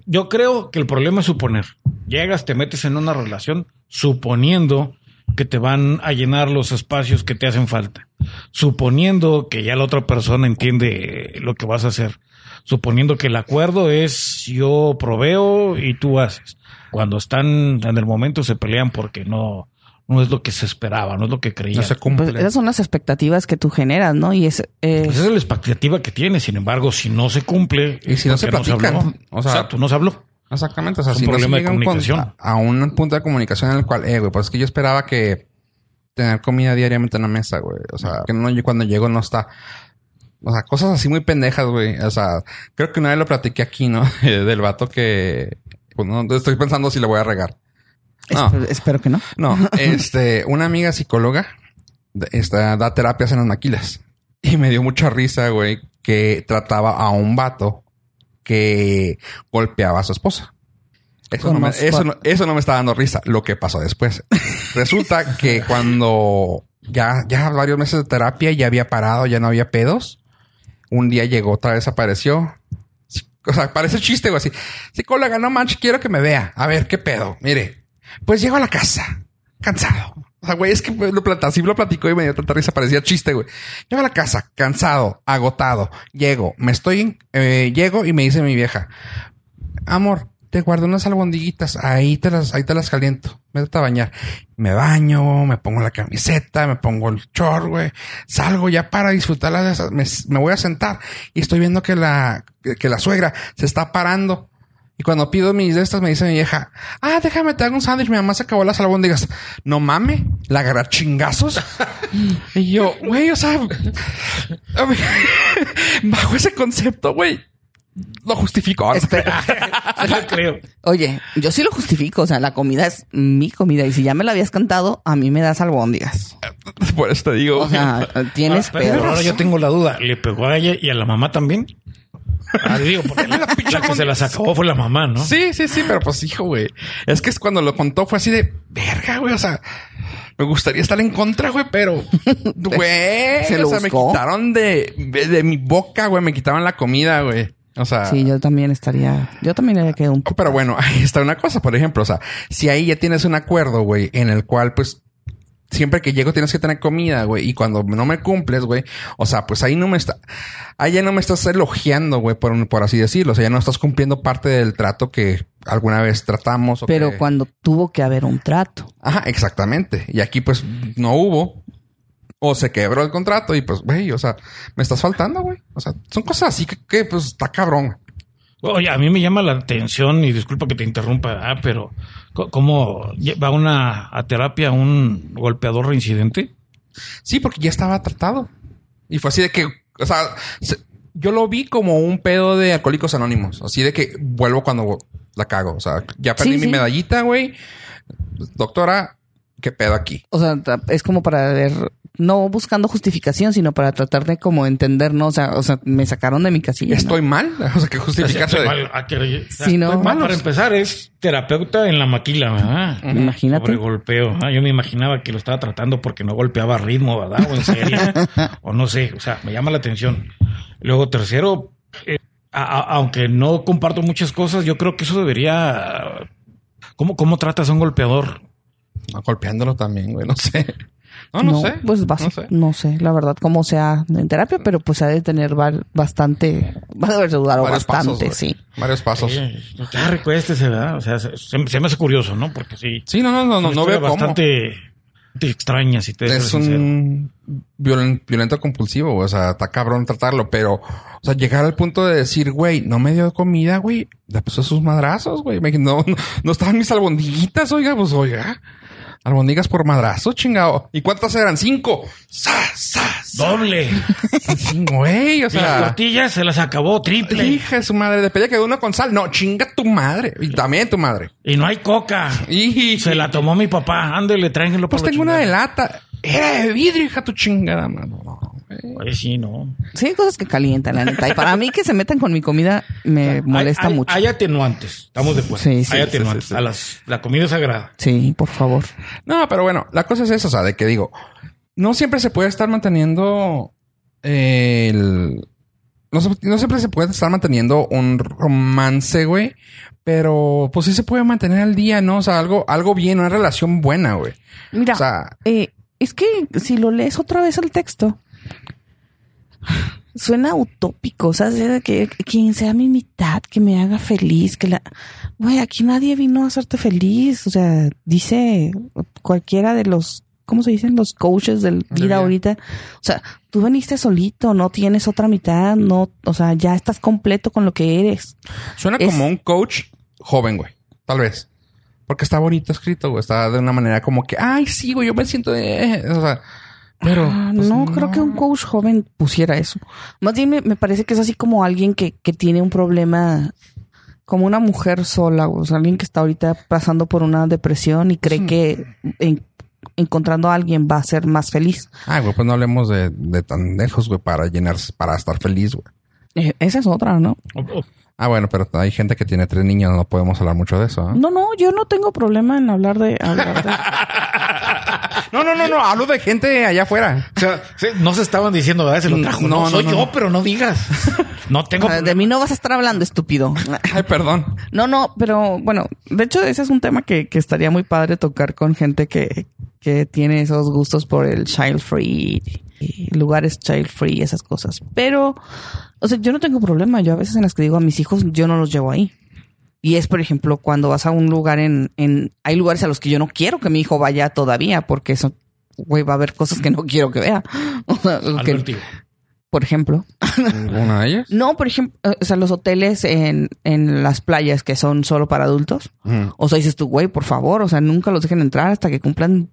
Yo creo que el problema es suponer. Llegas, te metes en una relación suponiendo que te van a llenar los espacios que te hacen falta. Suponiendo que ya la otra persona entiende lo que vas a hacer. Suponiendo que el acuerdo es yo proveo y tú haces. Cuando están en el momento se pelean porque no, no es lo que se esperaba, no es lo que creían. No se Pues cumple. esas son las expectativas que tú generas, ¿no? Y es, eh, Pues esa es la expectativa que tiene. Sin embargo, si no se cumple. Y si no se ¿por qué platican? habló? O sea- Exacto, no se habló. Exactamente. O sea, Es un si no se de a un con- comunicación. a, a un punto de comunicación en el cual, eh, güey, pues es que yo esperaba que tener comida diariamente en la mesa, güey. O sea, que no, yo cuando llego no está. O sea, cosas así muy pendejas, güey. O sea, creo que una vez lo platiqué aquí, ¿no? Del vato que, pues no, estoy pensando si le voy a regar. No. espero que no. No, este, una amiga psicóloga esta, da terapias en las maquilas. Y me dio mucha risa, güey, que trataba a un vato que golpeaba a su esposa. Eso no, me, eso, no, eso no me está dando risa, lo que pasó después. Resulta que cuando ya, ya varios meses de terapia ya había parado, ya no había pedos. Un día llegó, otra vez apareció. O sea, parece chiste, güey, así. Psicóloga, no manches, quiero que me vea. A ver, ¿qué pedo? Mire, pues llego a la casa, cansado. O sea, güey, es que lo plata, así lo platicó y me dio tanta risa, parecía chiste, güey. Llego a la casa, cansado, agotado. Llego, me estoy, eh, llego y me dice mi vieja, amor, te guardo unas albondiguitas, ahí te las, ahí te las caliento, métete a bañar. Me baño, me pongo la camiseta, me pongo el short, güey, salgo ya para disfrutar de esas, me, me voy a sentar y estoy viendo que la, que, la suegra se está parando. Y cuando pido mis de estas, me dice mi vieja, ah, déjame, te hago un sándwich, mi mamá se acabó las albóndigas. No mame, la agarra a chingazos. y yo, güey, o sea, bajo ese concepto, güey, lo justifico. Espera. Yo creo. Oye, yo sí lo justifico. O sea, la comida es mi comida. Y si ya me la habías cantado, a mí me das albóndigas. Por eso te digo. O sea, tienes Ah, pero ahora yo tengo la duda. ¿Le pegó a ella y a la mamá también? Ah, digo, porque la, la que se las acabó fue la mamá, ¿no? Sí, sí, sí, pero pues hijo, güey. Es que es cuando lo contó fue así de verga, güey. O sea, me gustaría estar en contra, güey, pero güey, Se o lo sea, me quitaron de, de, de mi boca, güey, me quitaban la comida, güey. O sea, Sí, yo también estaría. Yo también haría que un. pero bueno, ahí está una cosa, por ejemplo, o sea, si ahí ya tienes un acuerdo, güey, en el cual, pues, siempre que llego tienes que tener comida, güey, y cuando no me cumples, güey, o sea, pues ahí no me está, ahí ya no me estás elogiando, güey, por, por así decirlo, o sea, ya no estás cumpliendo parte del trato que alguna vez tratamos. O Pero que- cuando tuvo que haber un trato. Ajá, exactamente. Y aquí, pues, no hubo. O se quebró el contrato y pues, güey, o sea, me estás faltando, güey. O sea, son cosas así que, que, pues, está cabrón. Oye, a mí me llama la atención, y disculpa que te interrumpa, ah, pero ¿cómo va una, a terapia un golpeador reincidente? Sí, porque ya estaba tratado. Y fue así de que, o sea, se- yo lo vi como un pedo de alcohólicos anónimos. Así de que vuelvo cuando la cago. O sea, ya perdí Sí, mi sí. medallita, güey. Doctora, ¿qué pedo aquí? O sea, es como para ver, no buscando justificación, sino para tratar de como entender, ¿no? O sea, o sea, me sacaron de mi casilla. ¿no? ¿Estoy mal? O sea, que justificarse Estoy de... mal, ah, no. estoy mal. Para empezar, es terapeuta en la maquila, ¿verdad? Imagínate. Sobre golpeo. Ah, Yo me imaginaba que lo estaba tratando porque no golpeaba a ritmo, ¿verdad? O en serio. o no sé. O sea, me llama la atención. Luego, tercero, eh, a- a- aunque no comparto muchas cosas, yo creo que eso debería. ¿Cómo, cómo tratas a un golpeador? No, golpeándolo también, güey. No sé. No, no, sé. Pues vas- No sé. no sé, la verdad, cómo sea en terapia, pero pues ha de tener bastante, va a haber dudado bastante, pasos, sí. Varios pasos. Eh, ya recuéstese, ¿verdad? O sea, se, se me- hace curioso, ¿no? Porque sí. Sí, no, no, no, no, no veo cómo. bastante, extraña, si te es sincero. un violen- violento compulsivo, o sea, está cabrón tratarlo, pero, o sea, llegar al punto de decir, güey, no me dio comida, güey, le puso sus madrazos, güey, Me- no, no, no estaban mis albondiguitas, oiga, pues, oiga, albondigas por madrazo, chingado. ¿Y cuántas eran? Cinco. ¡Sa, sa, sa! Doble. Güey, o Y las sea, tortillas se las acabó triple. hija de su madre, le pedía que uno con sal, no, chinga tu madre, y también tu madre. Y no hay coca. Y Se la tomó mi papá. Ándele, tráiganlo pues tengo una de lata. Era de vidrio, hija tu chingada, mano. Oye, sí, no. Sí, hay cosas que calientan, la neta. Y para mí que se metan con mi comida me molesta Hay- hay- mucho. Hay atenuantes. Estamos de acuerdo. Sí, sí, hay atenuantes. sí, sí. A las, la comida es sagrada. Sí, por favor. No, pero bueno, la cosa es esa, o sea, de que digo, no siempre se puede estar manteniendo el... No siempre se puede estar manteniendo un romance, güey, pero pues sí se puede mantener al día, ¿no? O sea, algo, algo bien, una relación buena, güey. Mira, O sea, eh, es que si lo lees otra vez el texto, suena utópico, o sea, que quien sea mi mitad, que me haga feliz, que la... Güey, aquí nadie vino a hacerte feliz, o sea, dice cualquiera de los, ¿cómo se dicen? Los coaches del vida vida. ahorita. O sea, tú veniste solito, no tienes otra mitad, no, o sea, ya estás completo con lo que eres. suena es- como un coach joven, güey. Tal vez. Porque está bonito escrito, güey. Está de una manera como que, ay, sí, güey, yo me siento... de-". O sea, pero... Ah, pues, no, creo que un coach joven pusiera eso. Más bien me, me parece que es así como alguien que, que tiene un problema, como una mujer sola, o sea, alguien que está ahorita pasando por una depresión y cree que en- encontrando a alguien va a ser más feliz. Ah, güey, pues no hablemos de, de tan lejos, güey, para llenarse, para estar feliz, güey. Eh, esa es otra, ¿no? Ah, bueno, pero hay gente que tiene tres niños, no podemos hablar mucho de eso. ¿eh? No, no, yo no tengo problema en hablar de... hablar de- No, no, no, no, hablo de gente allá afuera. O sea, sí, no se estaban diciendo, ¿verdad? Se lo trajo. No, No, no, soy no, yo, no. pero no digas. No tengo. Ah, de mí no vas a estar hablando, estúpido. Ay, perdón. No, no, pero bueno, de hecho ese es un tema que, que estaría muy padre tocar con gente que, que tiene esos gustos por el child free, y lugares child free, esas cosas. Pero, o sea, yo no tengo problema. Yo a veces en las que digo a mis hijos, yo no los llevo ahí. Y es, por ejemplo, cuando vas a un lugar en, en, hay lugares a los que yo no quiero que mi hijo vaya todavía, porque eso, güey, va a haber cosas que no quiero que vea. O sea, que- por ejemplo. ¿Una de ellas? No, por ejemplo, eh, o sea, los hoteles en, en las playas que son solo para adultos. O sea, dices tú, güey, por favor, o sea, nunca los dejen entrar hasta que cumplan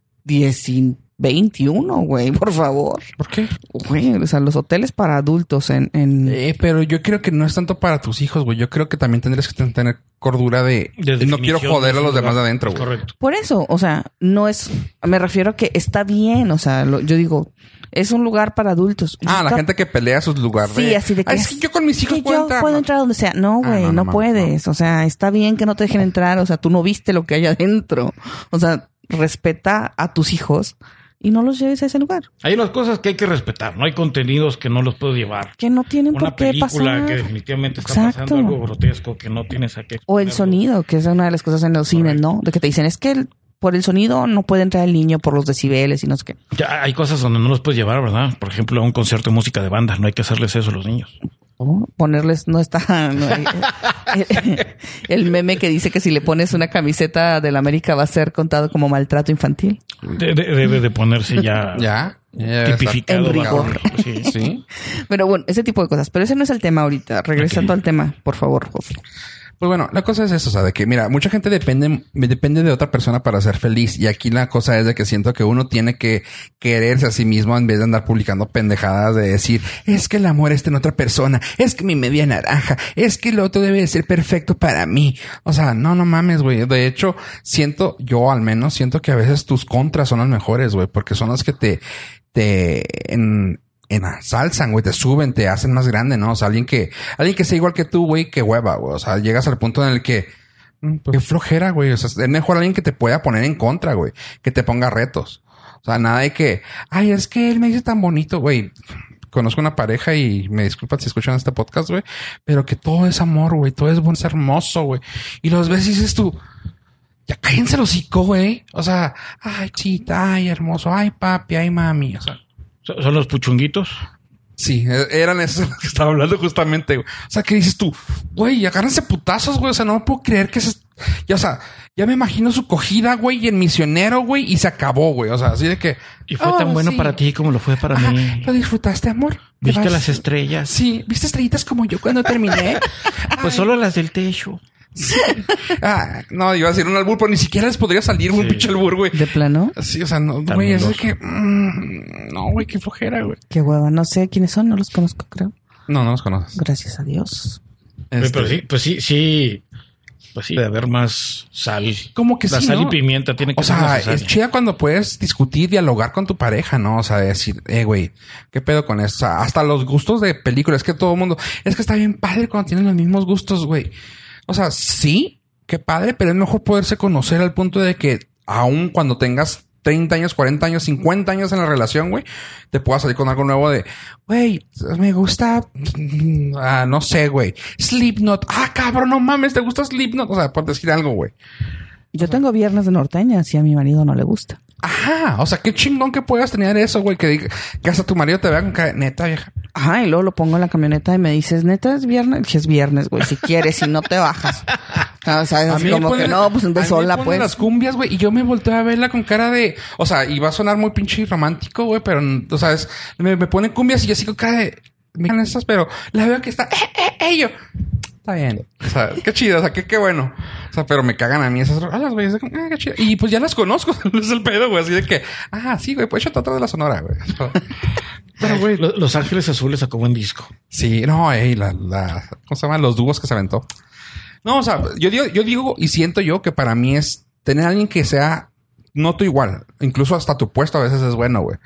21, güey, por favor. ¿Por qué? Güey, o sea, los hoteles para adultos en... en... Eh, pero yo creo que no es tanto para tus hijos, güey. Yo creo que también tendrías que tener cordura de... De no quiero joder a los demás de adentro, güey. Correcto. Por eso, o sea, no es... Me refiero a que está bien, o sea, lo- yo digo, es un lugar para adultos. Ah, la gente que pelea sus lugares. Sí, así de que... "Ay, es que yo con mis hijos puedo yo entrar. puedo ¿no? entrar donde sea. No, Ah, güey, no, no, no mames, puedes. O sea, está bien que no te dejen entrar. O sea, tú no viste lo que hay adentro. O sea, respeta a tus hijos y no los lleves a ese lugar. Hay unas cosas que hay que respetar. No hay contenidos que no los puedo llevar. Que no tienen Una por qué película pasar. que definitivamente está Exacto. pasando algo grotesco que no tienes a qué O el sonido, que es una de las cosas en los cines, ¿no? De que te dicen, es que el- por el sonido no puede entrar el niño por los decibeles y no sé qué. Ya hay cosas donde no los puedes llevar, ¿verdad? Por ejemplo, a un concierto de música de banda. No hay que hacerles eso a los niños. O ponerles, no está... no, el, el meme que dice que si le pones una camiseta del América va a ser contado como maltrato infantil. De- de- Debe de ponerse ya, tipificado. En bajo- rigor. sí. Sí. Pero bueno, ese tipo de cosas. Pero ese no es el tema ahorita. Regresando al tema, por favor, Jofi. Pues bueno, la cosa es eso, o sea, de que mira, mucha gente depende, depende de otra persona para ser feliz. Y aquí la cosa es de que siento que uno tiene que quererse a sí mismo en vez de andar publicando pendejadas de decir, es que el amor está en otra persona, es que mi media naranja, es que el otro debe de ser perfecto para mí. O sea, no, no mames, güey. De hecho, siento, yo al menos siento que a veces tus contras son las mejores, güey, porque son las que te, te, en, ensalzan, güey, te suben, te hacen más grande, ¿no? O sea, alguien que, alguien que sea igual que tú, güey, que hueva, güey. O sea, llegas al punto en el que, mm, pues, qué flojera, güey. O sea, es mejor alguien que te pueda poner en contra, güey, que te ponga retos. O sea, nada de que, ay, es que él me dice tan bonito, güey. Conozco una pareja y me disculpan si escuchan este podcast, güey, pero que todo es amor, güey, todo es bueno, es hermoso, güey. Y los ves y dices tú, ya cállense el hocico, güey. O sea, ay, chita, ay, hermoso, ay, papi, ay, mami. O sea, ¿Son los puchunguitos? Sí, e- eran esos los que estaba hablando justamente. güey. O sea, ¿qué dices tú? Güey, agárrense putazos, güey. O sea, no me puedo creer que se... Ya, o sea, ya me imagino su cogida, güey, y el misionero, güey, y se acabó, güey. O sea, así de que... Y fue "Oh, tan bueno sí. para ti como lo fue para Ajá, mí. ¿Lo disfrutaste, amor? ¿Te ¿Viste vas? las estrellas? Sí, ¿viste estrellitas como yo cuando terminé? Pues Ay, solo las del techo. Ah, no, iba a decir un albur, pero ni siquiera les podría salir un Sí. pinche albur, güey. ¿De plano? Sí, o sea, no, güey, es que... mm, no, güey, qué flojera, güey. Qué hueva. No sé quiénes son, no los conozco, creo. No, no los conoces. Gracias a Dios. Pero Este, sí, pues sí, sí. Pues sí, de haber más sal. Como que La sí, sal ¿no? y pimienta tiene que O ser sea, necesaria. es chida cuando puedes discutir, dialogar con tu pareja, ¿no? O sea, decir, eh, güey, ¿qué pedo con eso? O sea, hasta los gustos de películas, es que todo el mundo, es que está bien padre cuando tienen los mismos gustos, güey. O sea, sí, qué padre, pero es mejor poderse conocer al punto de que aun cuando tengas 30 años, 40 años, 50 años en la relación, güey, te puedas salir con algo nuevo de, güey, me gusta, mm, ah, no sé, güey, Slipknot. Ah, cabrón, no mames, ¿te gusta Slipknot? O sea, por decir algo, güey. Yo tengo viernes de norteña, si a mi marido no le gusta. Ajá, o sea, qué chingón que puedas tener eso, güey, que, diga- que hasta tu marido te vea con cara de neta, vieja. Ajá, y luego lo pongo en la camioneta y me dices, neta, es viernes. Dije, es viernes, güey. Si quieres, si no te bajas. O sea, es así como ponen- que no, pues mí sola, pues. las cumbias, güey, y yo me volteo a verla con cara de, o sea, y va a sonar muy pinche romántico, güey, pero, o sea, es- me, me ponen cumbias y yo así con cara de, me estas, pero la veo que está, eh, eh, eh, yo, está bien. O sea, qué chido, o sea, qué, qué bueno. O sea, pero me cagan a mí esas de como, ah, qué chido. Y pues ya las conozco, no es el pedo, güey. Así de que, ah, sí, güey, pues échate otra de la sonora, güey. Pero, güey, Lo- Los Ángeles Azules sacó buen disco. Sí, no, ey, la, la, ¿cómo se llaman? Los dúos que se aventó. No, o sea, yo digo, yo digo y siento yo que para mí es tener a alguien que sea no tu igual, incluso hasta tu puesto a veces es bueno, güey.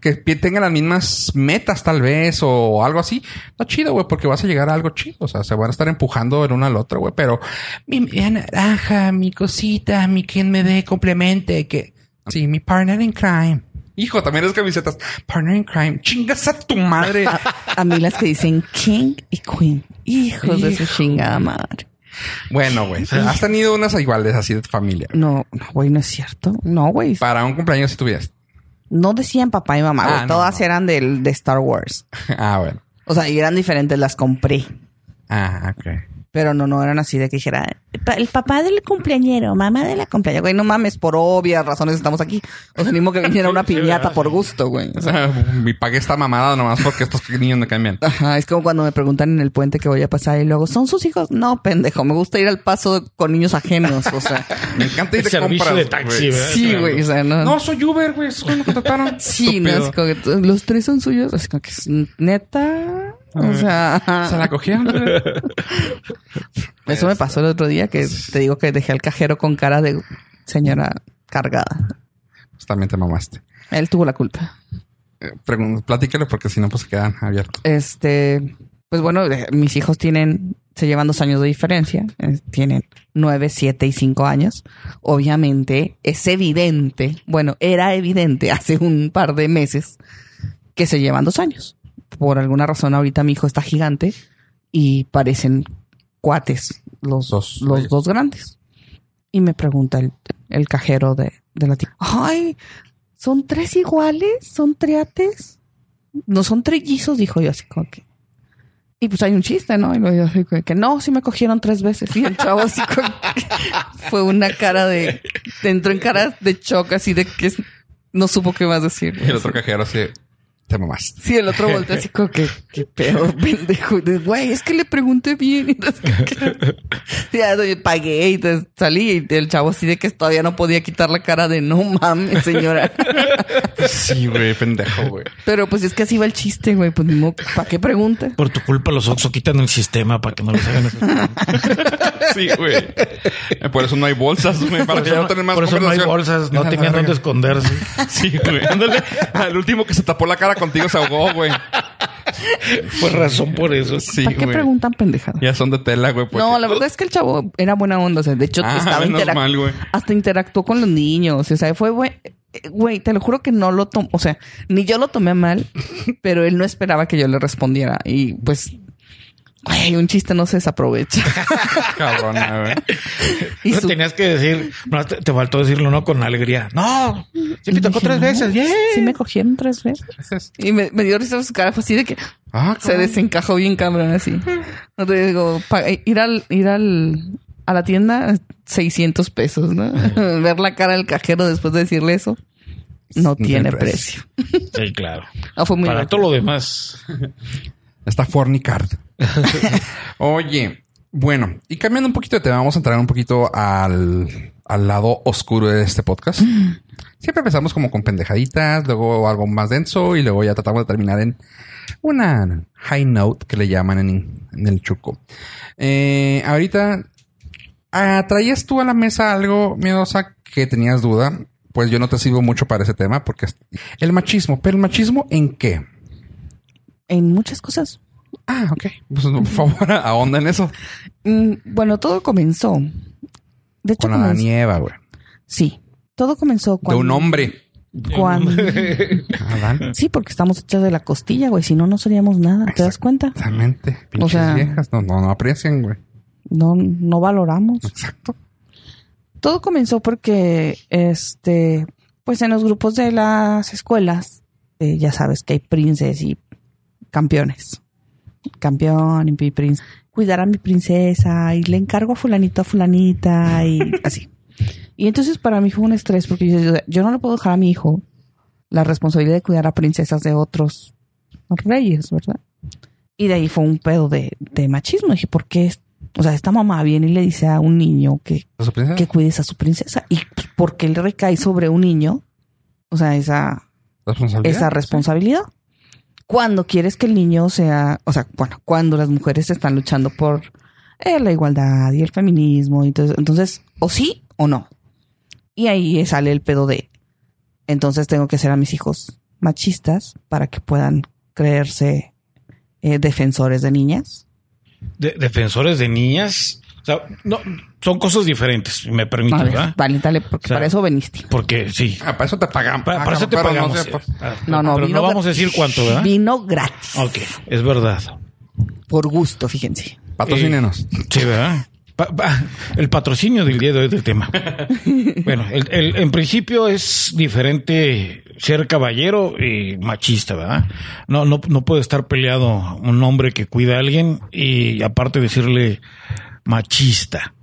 Que pi- tenga las mismas metas tal vez o algo así. Está chido, güey, porque vas a llegar a algo chido. O sea, se van a estar empujando el uno al otro, güey. Pero mi media naranja, mi cosita, mi quien me dé complemente, que... Sí, mi partner in crime. Hijo, también es camisetas. Partner in crime. Chingas a tu madre. A, a mí las que dicen King y Queen. Hijos de su chingada madre. Bueno, güey. Has tenido unas iguales así de tu familia. No, no, güey, no es cierto. No, güey. Para un cumpleaños si tuvieras. No decían papá y mamá. Ah, no, Todas no. eran del, de Star Wars. ah, bueno. O sea, y eran diferentes, las compré. Ah, ok. Pero no, no eran así de que dijera "Pa- el papá del cumpleañero, mamá de la cumpleañera. Güey, no mames, por obvias razones estamos aquí. O sea, modo que viniera una piñata por gusto, güey. O sea, mi pagué esta mamada nomás porque estos niños me cambian. Ajá, es como cuando me preguntan en el puente que voy a pasar y luego, ¿son sus hijos? No, pendejo, me gusta ir al paso con niños ajenos, o sea. Me encanta ir El de servicio compras, de taxi, güey. Sí, güey, o sea, no. No, soy Uber, güey. Eso me contrataron. sí, no, es como que los tres son suyos, así como que es neta. O sea, Se la cogieron. eso me pasó el otro día que te digo que dejé al cajero con cara de señora cargada. Pues también te mamaste. Él tuvo la culpa. Eh, porque si no, pues se quedan abiertos. Este, pues bueno, eh, mis hijos tienen, se llevan dos años de diferencia, eh, tienen nueve, siete y cinco años. Obviamente es evidente, bueno, era evidente hace un par de meses que se llevan dos años. Por alguna razón ahorita mi hijo está gigante y parecen cuates los Dos. los dos grandes. Y me pregunta el, el cajero de, de la tienda, ay, ¿son tres iguales? ¿Son triates? No son trellizos, dijo yo así como que. Y pues hay un chiste, ¿no? Y luego yo así como que no, sí me cogieron tres veces. Y el chavo así como que fue una cara de, entró en cara de shock así de que no supo qué más decir. Y el otro cajero así, te mamaste. Sí, el otro voltea así como que, qué pedo, pendejo. De, Güey, es que le pregunté bien. Entonces, que- ya yo pagué y te salí. Y el chavo así de que todavía no podía quitar la cara de no mames, señora. Sí, güey, pendejo, güey. Pero pues es que así va el chiste, güey. Pues ni modo, ¿para qué pregunta? Por tu culpa los Oxxo quitan el sistema para que no les hagan eso. Sí, güey. Por eso no hay bolsas, güey. Para Por ya eso, no tener más por eso no hay bolsas, no tenían dónde esconderse. Sí, güey. Ándale. Al último que se tapó la cara contigo se ahogó, güey. Fue razón por eso. Sí, ¿Para qué güey. preguntan pendejadas? Ya son de tela, güey. porque- No, la verdad es que el chavo era buena onda. O sea, de hecho, Ah, estaba interac- mal, güey. hasta interactuó con los niños. O sea, fue buen- eh, Güey, te lo juro que no lo tomó. O sea, ni yo lo tomé a mal, pero él no esperaba que yo le respondiera. Y pues, güey, un chiste no se desaprovecha. Cabrona, güey. y su- tenías que decir, no, te, te faltó decirlo, ¿no? Con alegría. No, sí me tocó dije, tres "No, veces. ¡yeah!" Sí, me cogieron tres veces. Y me, me dio risa su cara. Fue así de que Ah, se desencajó bien cabrón así. No te digo, pa- ir al, ir al, a la tienda, 600 pesos, ¿no? Ver la cara del cajero después de decirle eso, no tiene precio. Sí, claro. No, fue muy Para todo lo demás. Está fornicard. Oye, bueno, y cambiando un poquito de tema, vamos a entrar un poquito al, al lado oscuro de este podcast. Siempre empezamos como con pendejaditas, luego algo más denso y luego ya tratamos de terminar en una high note que le llaman en, en el chuco. Eh, ahorita, ah, ¿traías tú a la mesa algo, miedosa, que tenías duda? Pues yo no te sirvo mucho para ese tema porque el machismo, pero el machismo en qué? En muchas cosas. Ah, ok. Pues por favor, ahonda en eso. Mm, bueno, todo comenzó. De hecho, Con la nieva, güey. sí, todo comenzó De cuando. un hombre. cuando- Adán. sí, porque estamos hechos de la costilla, güey. Si no, no seríamos nada. ¿Te das cuenta? Exactamente. Pinches sea- viejas. No, no, no aprecian, güey. No, no valoramos. Exacto. Todo comenzó porque, este, pues en los grupos de las escuelas, eh, ya sabes que hay princes y campeones. Campeón y prince. Cuidar a mi princesa y le encargo a fulanito a fulanita y así. Y entonces para mí fue un estrés porque yo, yo no le puedo dejar a mi hijo la responsabilidad de cuidar a princesas de otros reyes, ¿verdad? Y de ahí fue un pedo de, de machismo. Dije, ¿por qué? O sea, esta mamá viene y le dice a un niño que que cuides a su princesa. ¿Y pues, por qué le recae sobre un niño? O sea, esa, ¿Responsabilidad? esa responsabilidad. Cuando quieres que el niño sea, o sea, bueno, cuando las mujeres están luchando por eh, la igualdad y el feminismo, entonces, entonces, o sí o no. Y ahí sale el pedo de, entonces tengo que hacer a mis hijos machistas para que puedan creerse eh, defensores de niñas. De- defensores de niñas. O sea, no, son cosas diferentes, si me permite, A ver, ¿verdad? vale, dale, porque O sea, para eso veniste. Porque sí. Ah, para eso te pagan. Para, Ah, para eso te pagamos. No, sé, pues. Ah, No, no, pero vino no vamos a decir cuánto, ¿verdad? Vino gratis. Ok, es verdad. Por gusto, fíjense. Patrocínenos. Sí, ¿verdad? Pa- pa- el patrocinio del día de hoy del tema. bueno, el- el- en principio es diferente ser caballero y machista, ¿verdad? No, no, no puede estar peleado un hombre que cuida a alguien y aparte decirle machista.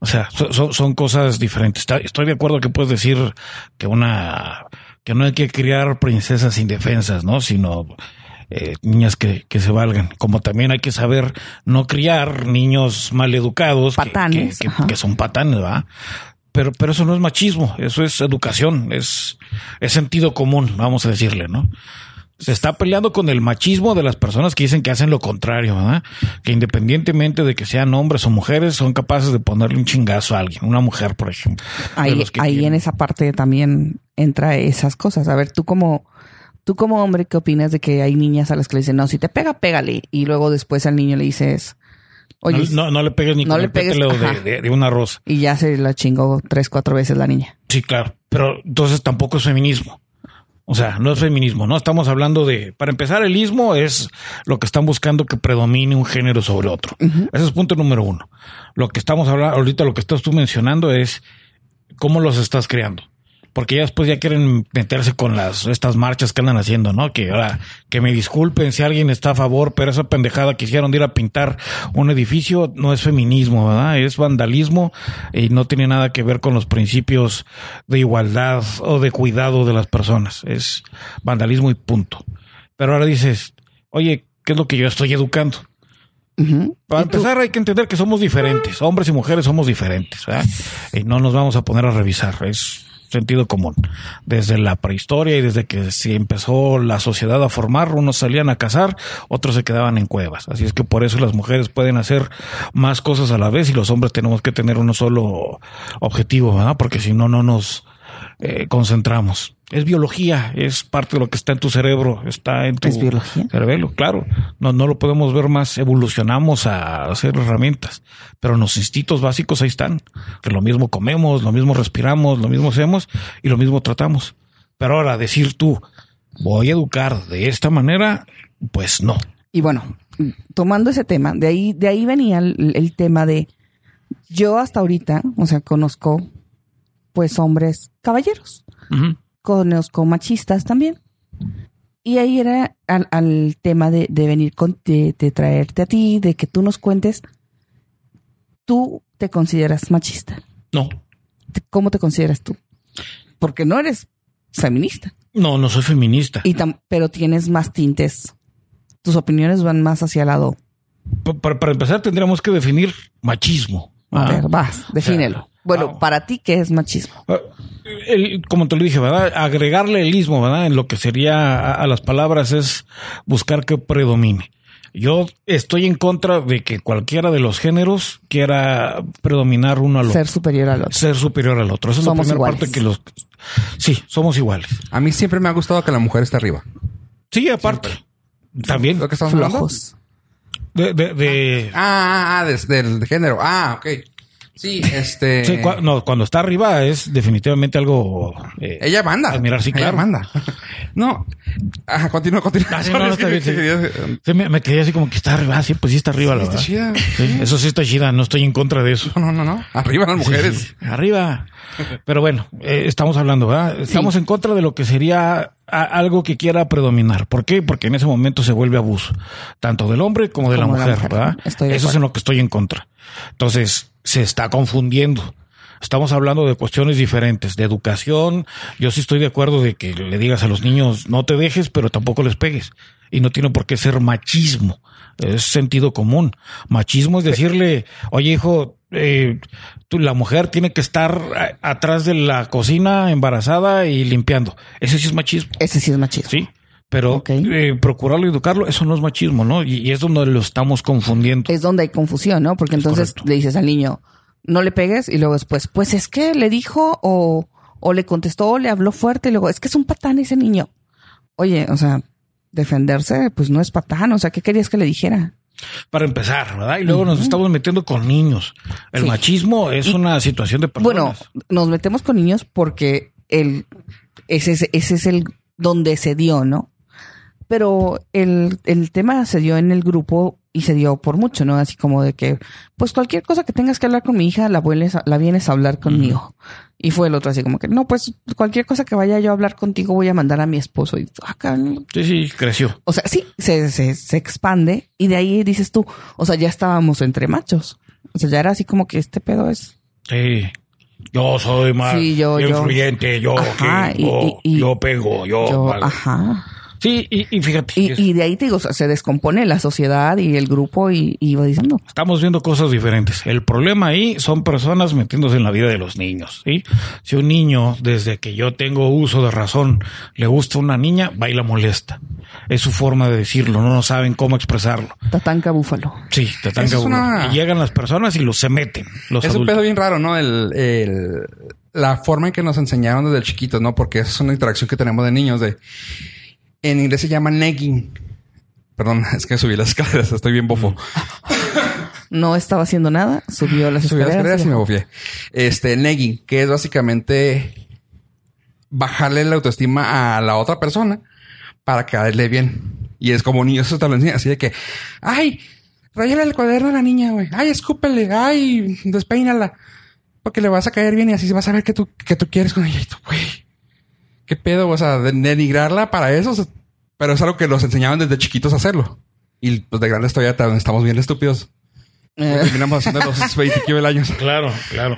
O sea, son, son cosas diferentes. Estoy de acuerdo que puedes decir que una, que no hay que criar princesas indefensas, ¿no? Sino eh, niñas que, que, se valgan. Como también hay que saber no criar niños mal educados. Patanes. Que, que, que son patanes, ¿verdad? Pero, pero eso no es machismo, eso es educación, es, es sentido común, vamos a decirle, ¿no? Se está peleando con el machismo de las personas que dicen que hacen lo contrario, ¿verdad? Que independientemente de que sean hombres o mujeres, son capaces de ponerle un chingazo a alguien, una mujer, por ejemplo. Ahí, ahí en esa parte también entra esas cosas. A ver, tú como, tú como hombre, ¿qué opinas de que hay niñas a las que le dicen, no, si te pega, pégale? Y luego después al niño le dices, Oye, no, no, le pegues ni no con le el pegues, de, de, de, una rosa. Y ya se la chingó tres, cuatro veces la niña. Sí, claro. Pero entonces tampoco es feminismo. O sea, no es feminismo, ¿no? Estamos hablando de, para empezar, el ismo es lo que están buscando que predomine un género sobre otro. Uh -huh. Ese es punto número uno. Lo que estamos hablando, ahorita lo que estás tú mencionando es cómo los estás creando porque ya después ya quieren meterse con las estas marchas que andan haciendo, ¿no? Que ahora que me disculpen si alguien está a favor, pero esa pendejada que hicieron de ir a pintar un edificio no es feminismo, ¿verdad? Es vandalismo y no tiene nada que ver con los principios de igualdad o de cuidado de las personas. Es vandalismo y punto. Pero ahora dices, oye, ¿qué es lo que yo estoy educando? Uh -huh. Para empezar, hay que entender que somos diferentes. Hombres y mujeres somos diferentes. ¿verdad? Y no nos vamos a poner a revisar. Es sentido común. Desde la prehistoria y desde que se empezó la sociedad a formar, unos salían a cazar, otros se quedaban en cuevas. Así es que por eso las mujeres pueden hacer más cosas a la vez y los hombres tenemos que tener uno solo objetivo, ¿verdad? Porque si no, no nos eh, concentramos. Es biología, es parte de lo que está en tu cerebro, está en tu ¿Es biología? cerebelo, claro. No, no lo podemos ver más, evolucionamos a hacer herramientas, pero los instintos básicos ahí están, que lo mismo comemos, lo mismo respiramos, lo mismo hacemos y lo mismo tratamos. Pero ahora decir tú, voy a educar de esta manera, pues no. Y bueno, tomando ese tema, de ahí, de ahí venía el, el tema de yo hasta ahorita, o sea, conozco pues hombres caballeros. Uh -huh. Conozco machistas también. Y ahí era al, al tema de, de venir con, de, de, traerte a ti, de que tú nos cuentes. ¿Tú te consideras machista? No. ¿Cómo te consideras tú? Porque no eres feminista. No, no soy feminista. Y pero tienes más tintes. Tus opiniones van más hacia el lado. Para, para empezar, tendríamos que definir machismo. A ver, vas, defínelo. O sea, bueno, ah, para ti, ¿qué es machismo? El, como te lo dije, ¿verdad? Agregarle el ismo, ¿verdad? En lo que sería a, a, las palabras es buscar que predomine. Yo estoy en contra de que cualquiera de los géneros quiera predominar uno al otro. Ser superior al otro. Ser superior al otro. Esa es la primera iguales. parte que los... Sí, somos iguales. A mí siempre me ha gustado que la mujer esté arriba. Sí, aparte. Siempre. También. ¿Lo que estamos hablando? De, de, de... Ah, ah, de, del de género. Ah, ok. Sí, este. Sí, cu no, cuando está arriba es definitivamente algo. Eh, ella manda. Admirar, sí, claro. Ella manda. no. Ajá, continúa, continúa. Ah, sí, no, no, está bien, sí. sí me, me, quedé así como que está arriba. Sí, pues sí está arriba, sí, la está verdad. Chida. Sí, eso sí está chida. No estoy en contra de eso. No, no, no, no. Arriba las mujeres. Sí, arriba. Pero bueno, eh, estamos hablando, ¿verdad? Estamos en contra de lo que sería algo que quiera predominar. ¿Por qué? Porque en ese momento se vuelve abuso, tanto del hombre como de, como la, mujer, la mujer, ¿verdad? Estoy Eso es en lo que estoy en contra. Entonces, se está confundiendo. Estamos hablando de cuestiones diferentes, de educación. Yo sí estoy de acuerdo de que le digas a los niños no te dejes, pero tampoco les pegues. Y no tiene por qué ser machismo. Es sentido común. Machismo es decirle, oye hijo, eh, tú, la mujer tiene que estar a, atrás de la cocina embarazada y limpiando. Ese sí es machismo. Ese sí es machismo. Sí. Pero okay. eh, procurarlo y educarlo, eso no es machismo, ¿no? Y, y, es donde lo estamos confundiendo. Es donde hay confusión, ¿no? Porque entonces le dices al niño, no le pegues, y luego después, pues es que le dijo o, o le contestó o le habló fuerte, y luego, es que es un patán ese niño. Oye, o sea, defenderse, pues no es patán, o sea, ¿qué querías que le dijera? Para empezar, ¿verdad? Y luego uh -huh. nos estamos metiendo con niños. El sí. machismo es y, una situación de personas. Bueno, nos metemos con niños porque el, ese, es, ese es el donde se dio, ¿no? Pero el, el tema se dio en el grupo y se dio por mucho, ¿no? Así como de que, pues cualquier cosa que tengas que hablar con mi hija, la, vuelves, la vienes a hablar conmigo. Uh -huh. Y fue el otro así como que, no, pues cualquier cosa que vaya yo a hablar contigo voy a mandar a mi esposo. Y acá, Sí, sí, creció. o sea, sí, se, se, se expande y de ahí dices tú, o sea, ya estábamos entre machos. O sea, ya era así como que este pedo es... Sí. Yo soy más Sí, yo- yo. influyente, yo, Ajá, que- y- yo, y- y- yo pego, yo. yo, vale. ajá. Sí, y, y fíjate, Y, de ahí te digo, o sea, se descompone la sociedad y el grupo y, y va diciendo. estamos viendo cosas diferentes. El problema ahí son personas metiéndose en la vida de los niños. ¿sí? Si un niño, desde que yo tengo uso de razón, le gusta una niña, va y la molesta. Es su forma de decirlo, no saben cómo expresarlo. Tatanca Búfalo. Sí, cabrón. una- Y llegan las personas y los se meten. Los Es un pedo bien raro, ¿no? El, el- la forma en que nos enseñaron desde chiquitos, ¿no? Porque esa es una interacción que tenemos de niños de... En inglés se llama negging. Perdón, es que subí las escaleras, estoy bien bofo. No estaba haciendo nada, subió las Subí las escaleras. escaleras y me bofié. Este, negging, que es básicamente bajarle la autoestima a la otra persona para caerle bien. Y es como niños, eso te lo enseñan así de que, ay, rayale el cuaderno a la niña, güey. Ay, escúpele, ay, despeínala. Porque le vas a caer bien y así vas a ver que tú, que tú quieres con ella. Y tú, güey, qué pedo, o sea, de- denigrarla para eso. pero es algo que nos enseñaban desde chiquitos a hacerlo. Y pues de grandes todavía ta- estamos bien estúpidos. Eh, Terminamos haciendo los 20 y mil años. Claro, claro.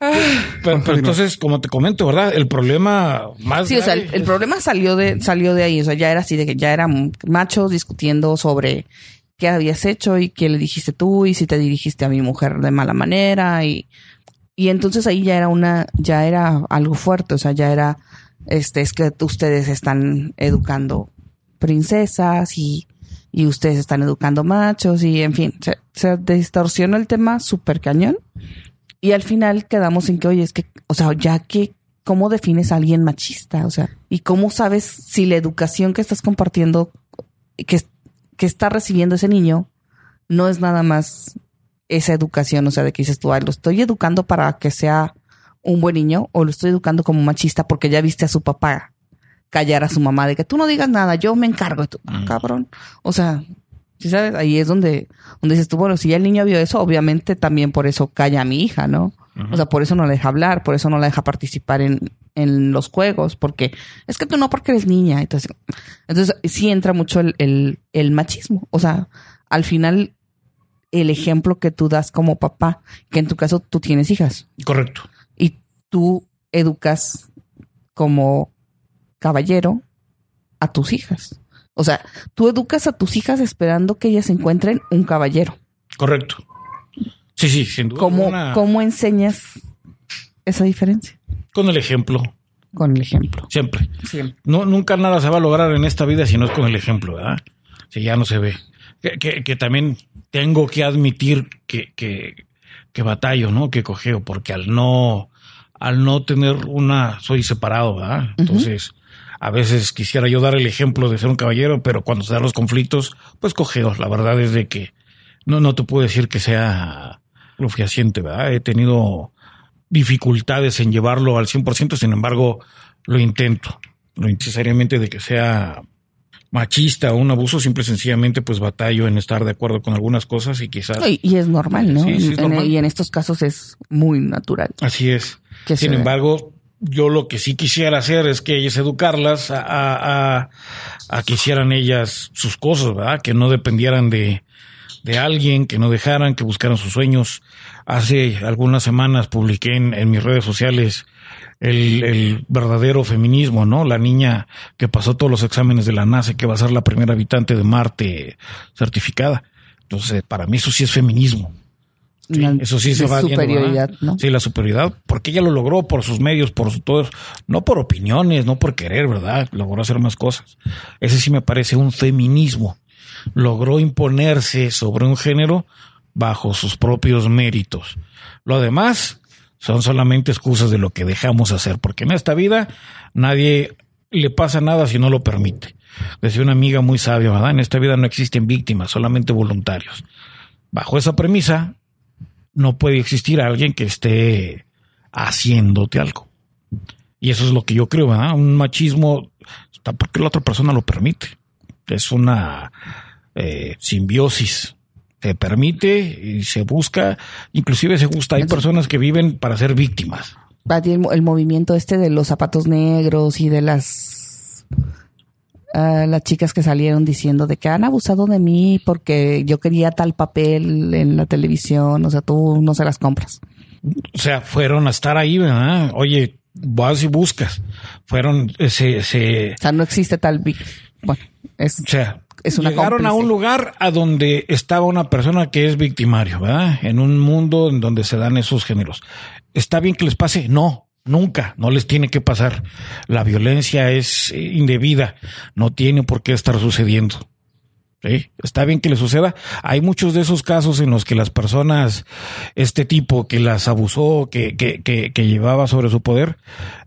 Ah, Pero, entonces, como te comento, ¿verdad? El problema más. Sí, o sea, el, el es- problema salió de, salió de ahí. O sea, ya era así de que ya eran machos discutiendo sobre qué habías hecho y qué le dijiste tú y si te dirigiste a mi mujer de mala manera y, y entonces ahí ya era una, ya era algo fuerte. O sea, ya era, este, es que ustedes están educando princesas y, y ustedes están educando machos y en fin, se, se distorsionó el tema súper cañón. Y al final quedamos en que, oye, es que, o sea, ya que, ¿cómo defines a alguien machista? O sea, ¿y cómo sabes si la educación que estás compartiendo, que, que está recibiendo ese niño, no es nada más esa educación? O sea, de que dices tú, "Ay, lo estoy educando para que sea un buen niño o lo estoy educando como machista porque ya viste a su papá callar a su mamá de que tú no digas nada, yo me encargo de tu Mm. cabrón. O sea, ¿sí sabes? Ahí es donde, donde dices tú, bueno, si ya el niño vio eso, obviamente también por eso calla a mi hija, ¿no? O sea, por eso no la deja hablar, por eso no la deja participar en, en los juegos, porque es que tú no porque eres niña. Entonces, entonces sí entra mucho el, el, el machismo. O sea, al final, el ejemplo que tú das como papá, que en tu caso tú tienes hijas Correcto. Tú educas como caballero a tus hijas. O sea, tú educas a tus hijas esperando que ellas encuentren un caballero. Correcto. Sí, sí, sin duda. ¿Cómo, ¿Cómo enseñas esa diferencia? Con el ejemplo, Con el ejemplo. siempre. Siempre. No, nunca nada se va a lograr en esta vida si no es con el ejemplo, ¿verdad? Si ya no se ve. Que, que- que también tengo que admitir que, que, que batallo, ¿no? Que cogeo, porque al no, al no tener una, soy separado, ¿verdad? Entonces, a veces quisiera yo dar el ejemplo de ser un caballero, pero cuando se dan los conflictos, pues cogeo. La verdad es de que no, no te puedo decir que sea lo fehaciente, ¿verdad? He tenido dificultades en llevarlo al 100%, sin embargo, lo intento. No necesariamente de que sea machista o un abuso, simple y sencillamente pues batallo en estar de acuerdo con algunas cosas y quizás... Y, y es normal, ¿no? Sí, sí, es En- normal. y en estos casos es muy natural. Así es. Que Sin embargo, yo lo que sí quisiera hacer es que ellas educarlas a, a, a- a que hicieran ellas sus cosas, ¿verdad? Que no dependieran de, de alguien, que no dejaran, que buscaran sus sueños. Hace algunas semanas publiqué en, en mis redes sociales el, el verdadero feminismo, ¿no? La niña que pasó todos los exámenes de la NASA, que va a ser la primera habitante de Marte certificada. Entonces, para mí eso sí es feminismo. Sí, La- eso sí se va superioridad. ¿no? Sí, la superioridad, porque ella lo logró por sus medios, por su todo, no por opiniones, no por querer, ¿verdad? Logró hacer más cosas. Ese sí me parece un feminismo. Logró imponerse sobre un género bajo sus propios méritos. Lo demás son solamente excusas de lo que dejamos hacer, porque en esta vida nadie le pasa nada si no lo permite. Decía una amiga muy sabia, ¿verdad? En esta vida no existen víctimas, solamente voluntarios. Bajo esa premisa, no puede existir alguien que esté haciéndote algo. Y eso es lo que yo creo, ¿verdad? Un machismo está porque la otra persona lo permite. Es una eh, simbiosis. Se permite y se busca, inclusive se gusta. Hay personas que viven para ser víctimas. el, mo- el movimiento este de los zapatos negros y de las ah, las chicas que salieron diciendo de que han abusado de mí porque yo quería tal papel en la televisión, o sea, tú no se las compras. O sea, fueron a estar ahí, ¿verdad? Oye, vas y buscas. Fueron, eh, se, se, O sea, no existe tal bueno, es o sea, Es una llegaron a un lugar a donde estaba una persona que es victimario, ¿verdad? En un mundo en donde se dan esos géneros. ¿Está bien que les pase? No, nunca, no les tiene que pasar. La violencia es indebida, no tiene por qué estar sucediendo. ¿Sí? Está bien que le suceda. Hay muchos de esos casos en los que las personas, este tipo que las abusó, que, que, que, que llevaba sobre su poder,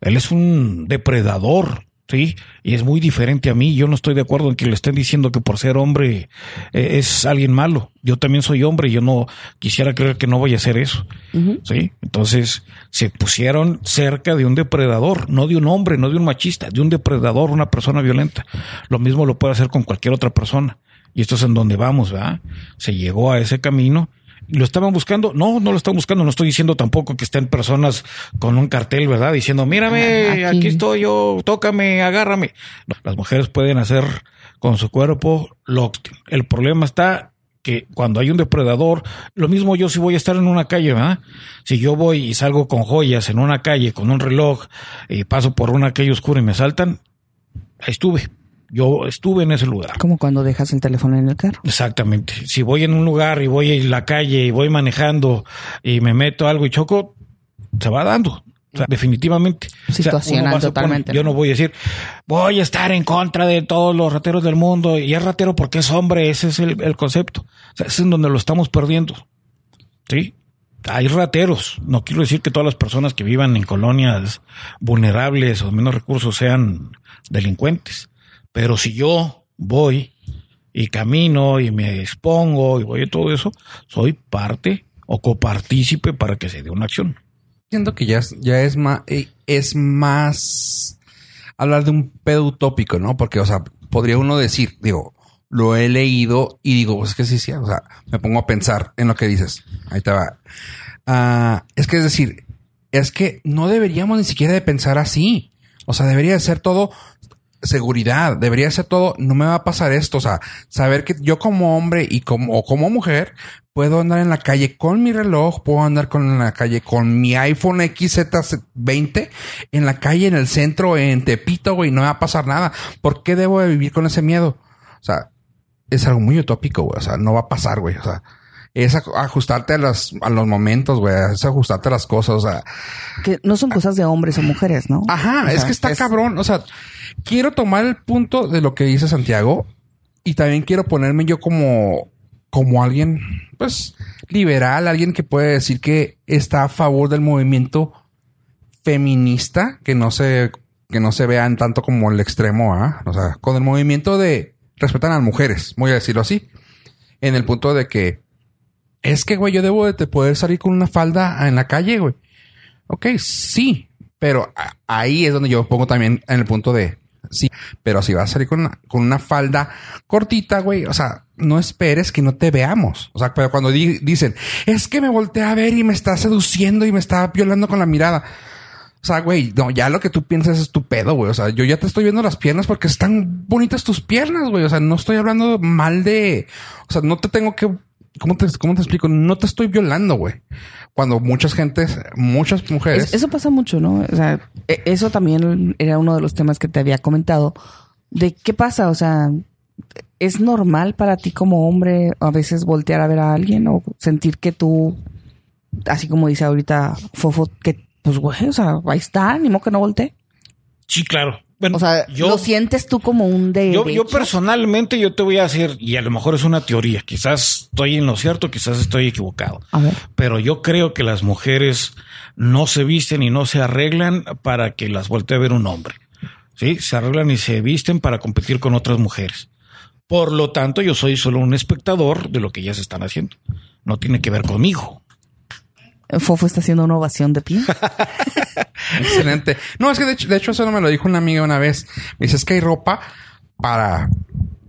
él es un depredador, ¿sí? Y es muy diferente a mí. Yo no estoy de acuerdo en que le estén diciendo que por ser hombre eh, es alguien malo. Yo también soy hombre y yo no quisiera creer que no voy a hacer eso. ¿Sí? Entonces se pusieron cerca de un depredador, no de un hombre, no de un machista, de un depredador, una persona violenta. Lo mismo lo puede hacer con cualquier otra persona. Y esto es en donde vamos, ¿verdad? Se llegó a ese camino. ¿Lo estaban buscando? No, no lo están buscando. No estoy diciendo tampoco que estén personas con un cartel, ¿verdad? Diciendo, mírame, aquí. aquí. estoy yo, tócame, agárrame. No, las mujeres pueden hacer con su cuerpo lo que- El problema está que cuando hay un depredador, lo mismo yo si voy a estar en una calle, ¿verdad? Si yo voy y salgo con joyas en una calle, con un reloj, y paso por una calle oscura y me saltan, ahí estuve. Yo estuve en ese lugar. como cuando dejas el teléfono en el carro. Exactamente. Si voy en un lugar y voy en la calle y voy manejando y me meto algo y choco, se va dando. O sea, definitivamente. O sea, Situacional, totalmente. Yo no voy a decir, voy a estar en contra de todos los rateros del mundo y es ratero porque es hombre. Ese es el, el concepto. O sea, ese es donde lo estamos perdiendo. Sí. Hay rateros. No quiero decir que todas las personas que vivan en colonias vulnerables o de menos recursos sean delincuentes. Pero si yo voy y camino y me expongo y voy a todo eso, soy parte o copartícipe para que se dé una acción. Siento que ya es, ya es más, es más hablar de un pedo utópico, ¿no? Porque, o sea, podría uno decir, digo, lo he leído y digo, pues es que sí, sí, o sea, me pongo a pensar en lo que dices. Ahí te va. Ah, es que es decir, es que no deberíamos ni siquiera de pensar así. O sea, debería de ser todo seguridad, debería ser todo, no me va a pasar esto, o sea, saber que yo como hombre y como, o como mujer puedo andar en la calle con mi reloj, puedo andar con en la calle con mi iPhone XZ20 en la calle, en el centro, en Tepito, güey, no me va a pasar nada. ¿Por qué debo de vivir con ese miedo? O sea, es algo muy utópico, güey, o sea, no va a pasar, güey, o sea, es aj- ajustarte a los, a los momentos, güey, es ajustarte a las cosas, o sea, Que no son cosas de hombres o mujeres, ¿no? Ajá, O es que está cabrón. O sea, quiero tomar el punto de lo que dice Santiago y también quiero ponerme yo como, como alguien, pues, liberal, alguien que puede decir que está a favor del movimiento feminista, que no se, que no se vean tanto como el extremo, ¿ah? O sea, con el movimiento de respetan a las mujeres, voy a decirlo así, en el punto de que es que, güey, yo debo de poder salir con una falda en la calle, güey. Ok, sí, pero ahí es donde yo pongo también en el punto de sí, pero si vas a salir con una, con una falda cortita, güey, o sea, no esperes que no te veamos. O sea, pero cuando di- dicen, es que me volteé a ver y me está seduciendo y me está violando con la mirada. O sea, güey, no, ya lo que tú piensas es tu pedo, güey. O sea, yo ya te estoy viendo las piernas porque están bonitas tus piernas, güey. O sea, no estoy hablando mal de. O sea, no te tengo que. ¿Cómo te, cómo te explico? No te estoy violando, güey. Cuando muchas gentes, muchas mujeres. Es- eso pasa mucho, ¿no? O sea, e- eso también era uno de los temas que te había comentado. De qué pasa, o sea, ¿es normal para ti como hombre a veces voltear a ver a alguien o sentir que tú, así como dice ahorita Fofo, que pues güey, o sea, ahí está, ni modo que no voltee? Sí, claro. Bueno, O sea, yo, ¿lo sientes tú como un de yo, yo personalmente yo te voy a decir, y a lo mejor es una teoría, quizás estoy en lo cierto, quizás estoy equivocado. A ver. Pero yo creo que las mujeres no se visten y no se arreglan para que las voltee a ver un hombre. Sí, se arreglan y se visten para competir con otras mujeres. Por lo tanto, yo soy solo un espectador de lo que ellas están haciendo. No tiene que ver conmigo. Fofo está haciendo una ovación de pie. Excelente. No, es que de hecho, de hecho eso no me lo dijo una amiga una vez. Me dice, es que hay ropa para,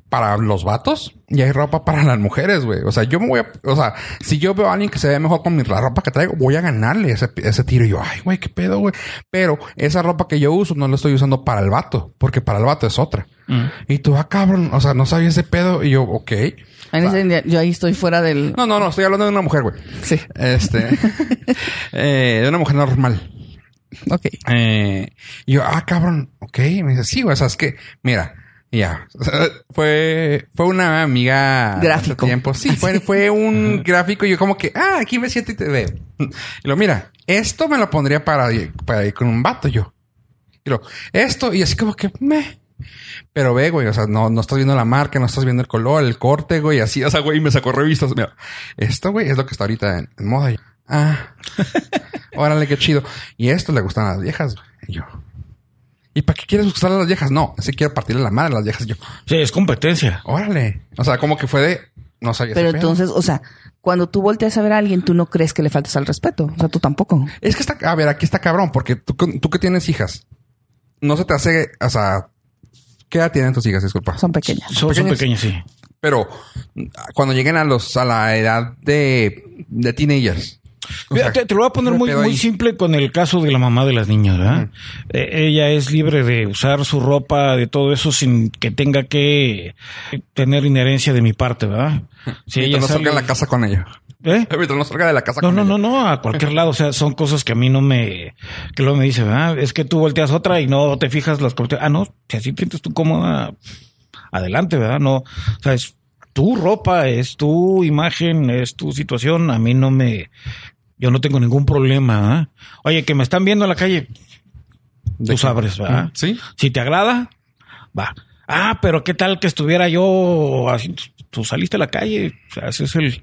para los vatos y hay ropa para las mujeres, güey. O sea, yo me voy a, o sea, si yo veo a alguien que se ve mejor con mi, la ropa que traigo, voy a ganarle ese, ese tiro. Y yo, ay, güey, qué pedo, güey. Pero esa ropa que yo uso no la estoy usando para el vato, porque para el vato es otra. Mm. Y tú, ah, cabrón, o sea, no sabía ese pedo. Y yo, ok. Yo ahí estoy fuera del... No, no, no, estoy hablando de una mujer, güey. Sí. Este, eh, de una mujer normal. Ok. Eh, yo, ah, cabrón, ok. Me dice, sí, güey, o sea, es que, mira, ya, fue, fue una amiga. Gráfico. Tiempo. Sí, fue, fue un gráfico y yo como que, ah, aquí me siento y te veo. Y lo, mira, esto me lo pondría para, para ir con un vato yo. Y lo, esto, y así como que, me. Pero ve, güey, o sea, no, no estás viendo la marca, no estás viendo el color, el corte, güey, así, o sea, güey, me sacó revistas. Mira, esto, güey, es lo que está ahorita en, en moda. Y yo, ah, órale, qué chido. Y esto le gustan a las viejas, güey. Y yo, ¿y para qué quieres gustar a las viejas? No, si quiero partirle la madre a las viejas. Y yo, Sí, es competencia. órale. O sea, como que fue de, no sabía. Pero pedo. entonces, o sea, cuando tú volteas a ver a alguien, tú no crees que le faltes al respeto. O sea, tú tampoco. Es que está, a ver, aquí está cabrón, porque tú, tú que tienes hijas, no se te hace, o sea, ¿qué edad tienen tus hijas? Disculpa. Son pequeñas. Son, son Pequeñas. sí. Pero cuando lleguen a los, a la edad de, de teenagers. Mira, sea, te, te lo voy a poner ¿qué muy, muy simple con el caso de la mamá de las niñas, ¿verdad? Eh, ella es libre de usar su ropa, de todo eso, sin que tenga que tener inherencia de mi parte, ¿verdad? Si ella no salga de la casa con ella. ¿Eh? Mientras no salga de la casa No, no, ella. no, no, a cualquier lado. O sea, son cosas que a mí no me, que luego me dice, ¿verdad? Es que tú volteas otra y no te fijas las Ah, no, si así sientes tú cómoda, adelante, ¿verdad? No, o sea, es tu ropa, es tu imagen, es tu situación. A mí no me, yo no tengo ningún problema, ¿verdad? Oye, que me están viendo en la calle, ¿De tú sabes, ¿verdad? Sí. Si te agrada, va. Ah, pero qué tal que estuviera yo así, tú saliste a la calle, o sea, ese es el,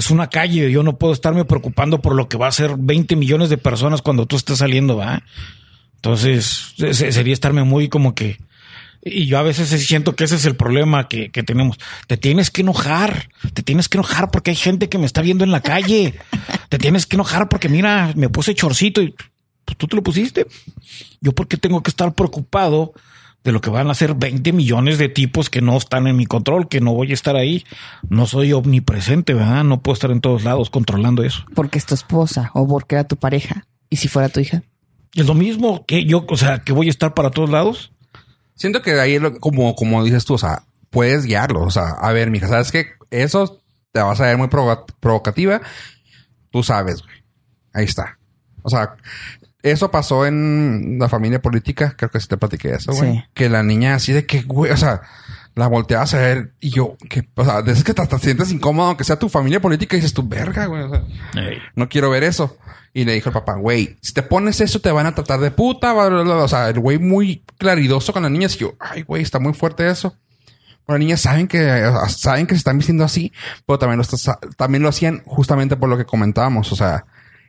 es una calle, yo no puedo estarme preocupando por lo que va a ser 20 millones de personas cuando tú estés saliendo, va. Entonces, se- sería estarme muy como que, y yo a veces siento que ese es el problema que, que tenemos. Te tienes que enojar, te tienes que enojar porque hay gente que me está viendo en la calle. Te tienes que enojar porque mira, me puse chorcito y pues, tú te lo pusiste. Yo porque tengo que estar preocupado de lo que van a hacer 20 millones de tipos que no están en mi control, que no voy a estar ahí. No soy omnipresente, ¿verdad? No puedo estar en todos lados controlando eso. Porque es tu esposa o porque era tu pareja. ¿Y si fuera tu hija? Es lo mismo que yo, o sea, que voy a estar para todos lados. Siento que ahí, como, como dices tú, o sea, puedes guiarlo. O sea, a ver, mija, ¿sabes qué? Eso te vas a ver muy provo- provocativa. Tú sabes, güey. Ahí está. O sea, eso pasó en la familia política. Creo que sí te platiqué eso, güey. Sí. Que la niña así de que, güey, o sea, la volteabas a ver y yo, que, o sea, de esas que te, te sientes incómodo, aunque sea tu familia política, y dices tu verga, güey. O sea, no quiero ver eso. Y le dijo el papá, güey, si te pones eso te van a tratar de puta. bla, bla, bla". O sea, el güey muy claridoso con las niñas. Y yo, ay, güey, está muy fuerte eso. Pero las niñas saben que, o sea, saben que se están vistiendo así, pero también lo, está- también lo hacían justamente por lo que comentábamos. O sea,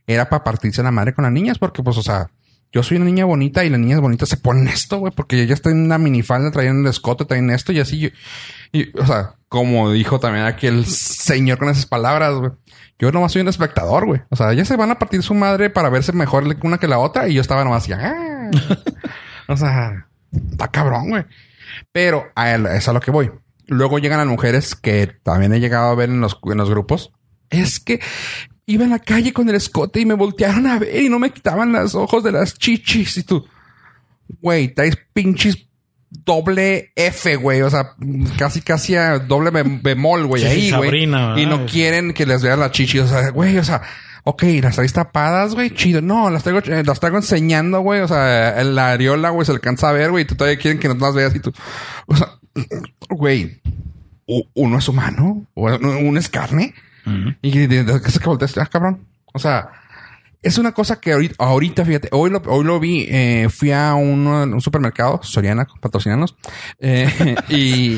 era para partirse la madre con las niñas porque, pues, o sea, yo soy una niña bonita y las niñas bonitas se ponen esto, güey, porque ella está en una minifalda, traen el escote, traen esto y así. y, o sea, como dijo también aquí el señor con esas palabras, güey. Yo nomás soy un espectador, güey. O sea, ellas se van a partir su madre para verse mejor una que la otra y yo estaba nomás así. "Ah". o sea, está cabrón, güey. Pero es a lo que voy. Luego llegan las mujeres que también he llegado a ver en los, en los grupos. Es que iba en la calle con el escote y me voltearon a ver y no me quitaban los ojos de las chichis. Y tú, güey, traes pinches doble F, güey. O sea, casi, casi a doble bem- bemol, güey. Ahí, güey. Y no quieren que les vean las chichis. O sea, güey, o sea, ok, las traes tapadas, güey. Chido. No, las traigo, eh, las traigo enseñando, güey. O sea, la areola, güey, se alcanza a ver, güey. Y tú todavía quieren que no las veas y tú. O sea, güey, uno es humano, uno es carne. Y de, de, de- que se que volteas, ah, cabrón. O sea, es una cosa que ahorita, fíjate, hoy lo, hoy lo vi, eh, fui a un, un supermercado, Soriana, patrocinanos, eh, y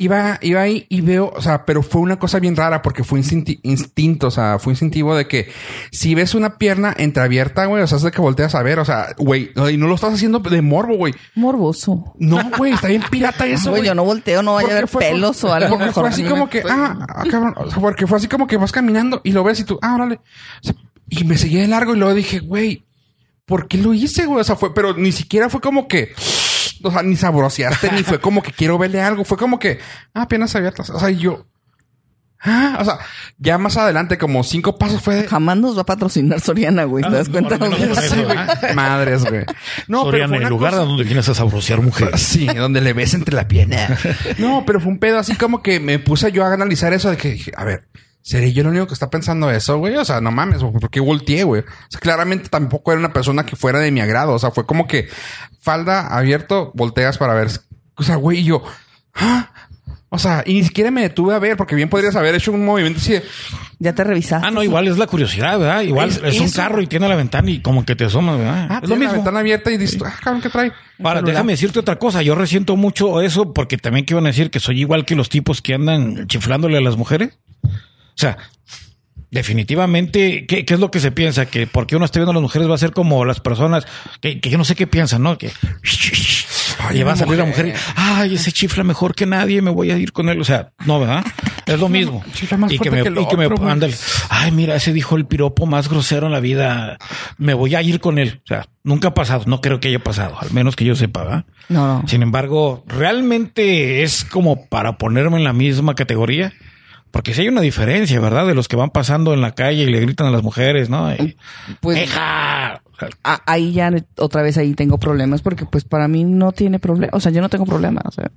iba, iba ahí y veo, o sea, pero fue una cosa bien rara porque fue instinti- instinto, o sea, fue instintivo de que si ves una pierna entreabierta, güey, o sea, es de que volteas a ver, o sea, güey, y no lo estás haciendo de morbo, güey. Morboso. No, güey, está bien pirata eso, Güey, yo no volteo, no vaya a haber fue- pelos o algo. Porque mejor fue así como que, ah, ah, cabrón. O sea, porque fue así como que vas caminando y lo ves y tú, ah, órale. O sea, y me seguí de largo y luego dije, güey, ¿por qué lo hice, güey? O sea, fue, pero ni siquiera fue como que, o sea, ni sabroseaste, ni fue como que quiero verle algo. Fue como que, ah, apenas abiertas. O sea, y yo, ah, o sea, ya más adelante, como cinco pasos fue de, Jamás nos va a patrocinar Soriana, güey. ¿Te das Ah, cuenta? Sí, güey. ¿verdad? Madres, güey. No, pero Soriana, fue el lugar cosa- donde vienes a sabrosear mujeres. Sí, donde le ves entre la pierna. No, pero fue un pedo así como que me puse yo a analizar eso de que dije, a ver, ¿seré yo el único que está pensando eso, güey? O sea, no mames, ¿por qué volteé, güey? O sea, claramente tampoco era una persona que fuera de mi agrado. O sea, fue como que falda abierto, volteas para ver. O sea, güey, y yo, ¿ah? O sea, y ni siquiera me detuve a ver porque bien podrías haber hecho un movimiento así de, Ya te revisaste. Ah, no, igual es la curiosidad, ¿verdad? Igual Es- es, un eso. carro y tiene la ventana y como que te asomas, ¿verdad? ah, es lo la mismo. ventana abierta y dices, ah, cabrón, ¿qué trae? Ahora, déjame decirte otra cosa. Yo resiento mucho eso porque también quiero decir que soy igual que los tipos que andan chiflándole a las mujeres. O sea, definitivamente, ¿qué, qué es lo que se piensa? Que porque uno esté viendo a las mujeres va a ser como las personas que, que yo no sé qué piensan, ¿no? Que y va a salir la mujer y, ay, ese chifla mejor que nadie, me voy a ir con él. O sea, no, ¿verdad? Es lo mismo. más y que me, que y que me- otro, güey. ándale. Ay, mira, ese dijo el piropo más grosero en la vida. Me voy a ir con él. O sea, nunca ha pasado. No creo que haya pasado, al menos que yo sepa, ¿verdad? No, no. Sin embargo, realmente es como para ponerme en la misma categoría. Porque si hay una diferencia, ¿verdad? De los que van pasando en la calle y le gritan a las mujeres, ¿no? Y, Pues ahí ya otra vez ahí tengo problemas porque pues para mí no tiene problema. O sea, yo no tengo problema. O sea,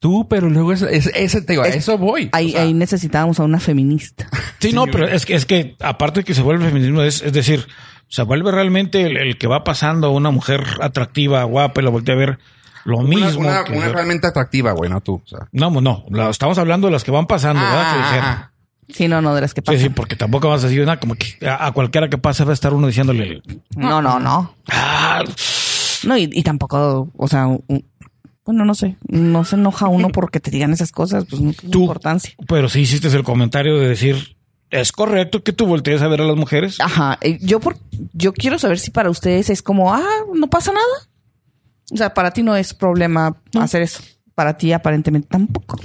Tú, pero luego es, es- ese, te digo, a Es- eso voy. ahí, O sea, ahí necesitábamos a una feminista. Sí, no, pero es que, es que aparte de que se vuelve feminismo, es, es decir, se vuelve realmente el, el que va pasando una mujer atractiva, guapa, y la voltea a ver lo una, mismo. una- que una ser- realmente atractiva, güey, no tú. O sea. No, no, la- estamos hablando de las que van pasando, ¿verdad? Que dijeron, ah, Sí, no, no, de las que Sí, pasan. sí, porque tampoco vas a decir nada como que a, a cualquiera que pase va a estar uno diciéndole, No, no, no. ah, No, y, y tampoco, o sea, un- bueno, no sé, no se enoja uno porque te digan esas cosas, pues no tiene importancia. pero sí hiciste el comentario de decir, es correcto que tú voltees a ver a las mujeres. Ajá, eh, yo por, yo quiero saber si para ustedes es como, ah, no pasa nada. O sea, para ti no es problema hacer eso. Para ti aparentemente tampoco.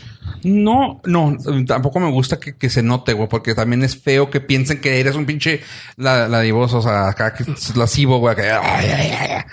No, no, tampoco me gusta que, que se note, güey, porque también es feo que piensen que eres un pinche la, la divosa, o sea, acá que es lascivo, güey, acá, ay, ay, ay, ay.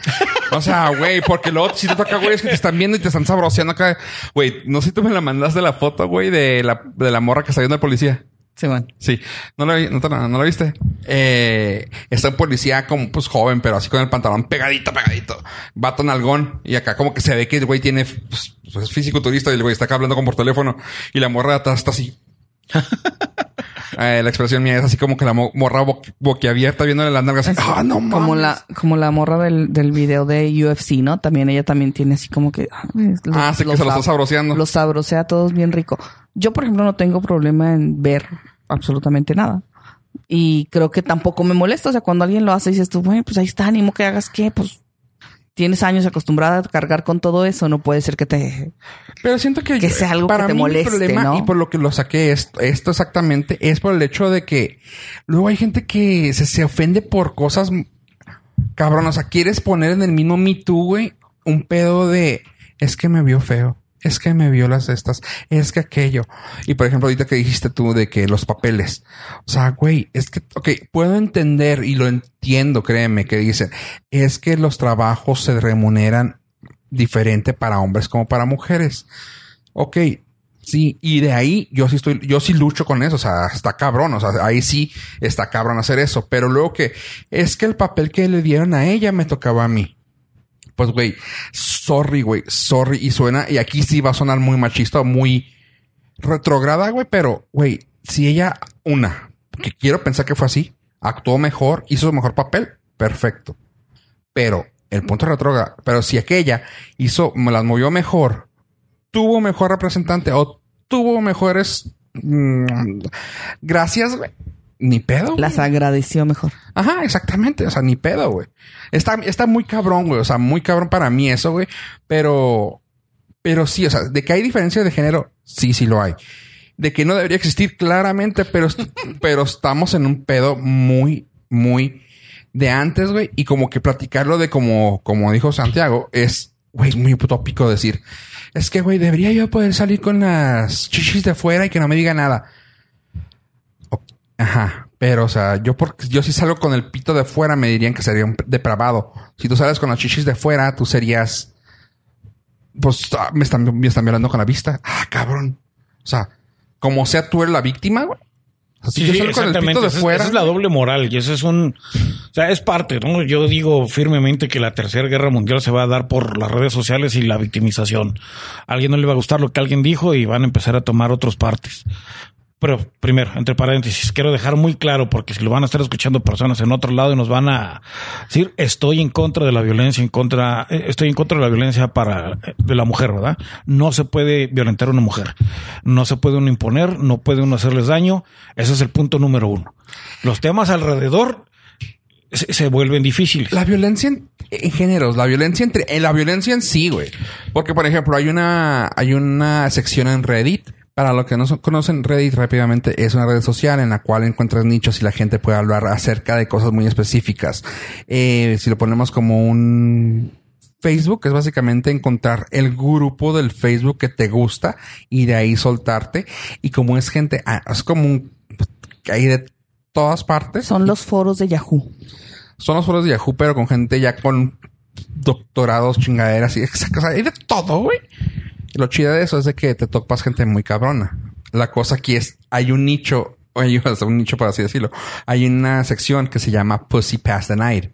O sea, güey, porque luego si te toca, güey, es que te están viendo y te están sabroseando acá. Güey, no sé si tú me la mandaste la foto, güey, de la, de la morra que está viendo al policía. Sí, bueno. Sí, no lo, vi- no, la- no lo viste. Eh, está un policía como pues joven, pero así con el pantalón pegadito, pegadito. Vato nalgón. Y acá como que se ve que el güey tiene pues, pues, es físico turista y el güey está acá hablando con por teléfono. Y la morra de atrás está así. Eh, la expresión mía es así como que la mo- morra bo- boquiabierta viéndole las nalgas. Ah, no mames. Como la, como la morra del, del video de UFC, ¿no? También ella también tiene así como que. ah, los- Ah, sí que los se lo está sab- sabroseando. Los sabrosea todos bien rico. Yo, por ejemplo, no tengo problema en ver absolutamente nada. Y creo que tampoco me molesta. O sea, cuando alguien lo hace, dices tú, bueno, pues ahí está, ánimo que hagas qué, pues tienes años acostumbrada a cargar con todo eso. No puede ser que te. Pero siento que, Que sea algo para que te mí mi moleste, problema, ¿no? Y por lo que lo saqué esto, esto exactamente es por el hecho de que luego hay gente que se, se ofende por cosas cabrón. O sea, quieres poner en el mismo Me Too, güey, un pedo de es que me vio feo. Es que me vio las estas, es que aquello. Y por ejemplo, ahorita que dijiste tú de que los papeles. O sea, güey, es que, ok, puedo entender y lo entiendo, créeme, que dicen, es que los trabajos se remuneran diferente para hombres como para mujeres. Ok, sí, y de ahí yo sí estoy, yo sí lucho con eso, o sea, está cabrón, o sea, ahí sí está cabrón hacer eso, pero luego que es que el papel que le dieron a ella me tocaba a mí. Pues, güey, sorry, güey, sorry, y suena, y aquí sí va a sonar muy machista, muy retrograda, güey, pero, güey, si ella, una, que quiero pensar que fue así, actuó mejor, hizo su mejor papel, perfecto. Pero el punto retrógrado, pero si aquella hizo, me las movió mejor, tuvo mejor representante o tuvo mejores mm, gracias, güey. Ni pedo. güey. Las agradeció mejor. Ajá, exactamente. O sea, ni pedo, güey. Está, está muy cabrón, güey. O sea, muy cabrón para mí eso, güey. Pero, pero sí, o sea, de que hay diferencia de género, sí, sí lo hay. De que no debería existir claramente, pero, pero estamos en un pedo muy, muy de antes, güey. Y como que platicarlo de como, como dijo Santiago, es, güey, muy utópico decir. Es que, güey, debería yo poder salir con las chichis de afuera y que no me diga nada. Ajá. Pero, o sea, yo porque yo si salgo con el pito de fuera me dirían que sería un depravado. Si tú sales con las chichis de fuera, tú serías pues ah, me están, me están violando con la vista. Ah, cabrón. O sea, como sea tú eres la víctima, güey. Así Sí, con el exactamente. pito de Esa es- fuera. esa es la doble moral y eso es un... O sea, es parte, ¿no? Yo digo firmemente que la tercera guerra mundial se va a dar por las redes sociales y la victimización. A alguien no le va a gustar lo que alguien dijo y van a empezar a tomar otras partes. Pero primero, entre paréntesis, quiero dejar muy claro, porque si lo van a estar escuchando personas en otro lado y nos van a decir, estoy en contra de la violencia, en contra, eh, estoy en contra de la violencia para eh, de la mujer, ¿verdad? No se puede violentar a una mujer, no se puede uno imponer, no puede uno hacerles daño. Ese es el punto número uno. Los temas alrededor se, se vuelven difíciles. La violencia en, en géneros, la violencia entre, en la violencia en sí, güey. Porque, por ejemplo, hay una, hay una sección en Reddit. Para los que no son- conocen Reddit rápidamente, es una red social en la cual encuentras nichos y la gente puede hablar acerca de cosas muy específicas. Eh, si lo ponemos como un Facebook, es básicamente encontrar el grupo del Facebook que te gusta y de ahí soltarte. Y como es gente, ah, es como un, que hay de todas partes. Son los foros de Yahoo. Son los foros de Yahoo, pero con gente ya con doctorados, chingaderas y exacto. O sea, hay de todo, güey. Lo chido de eso es de que te topas gente muy cabrona. La cosa aquí es, hay un nicho, hay un nicho por así decirlo. Hay una sección que se llama Pussy Past the Night.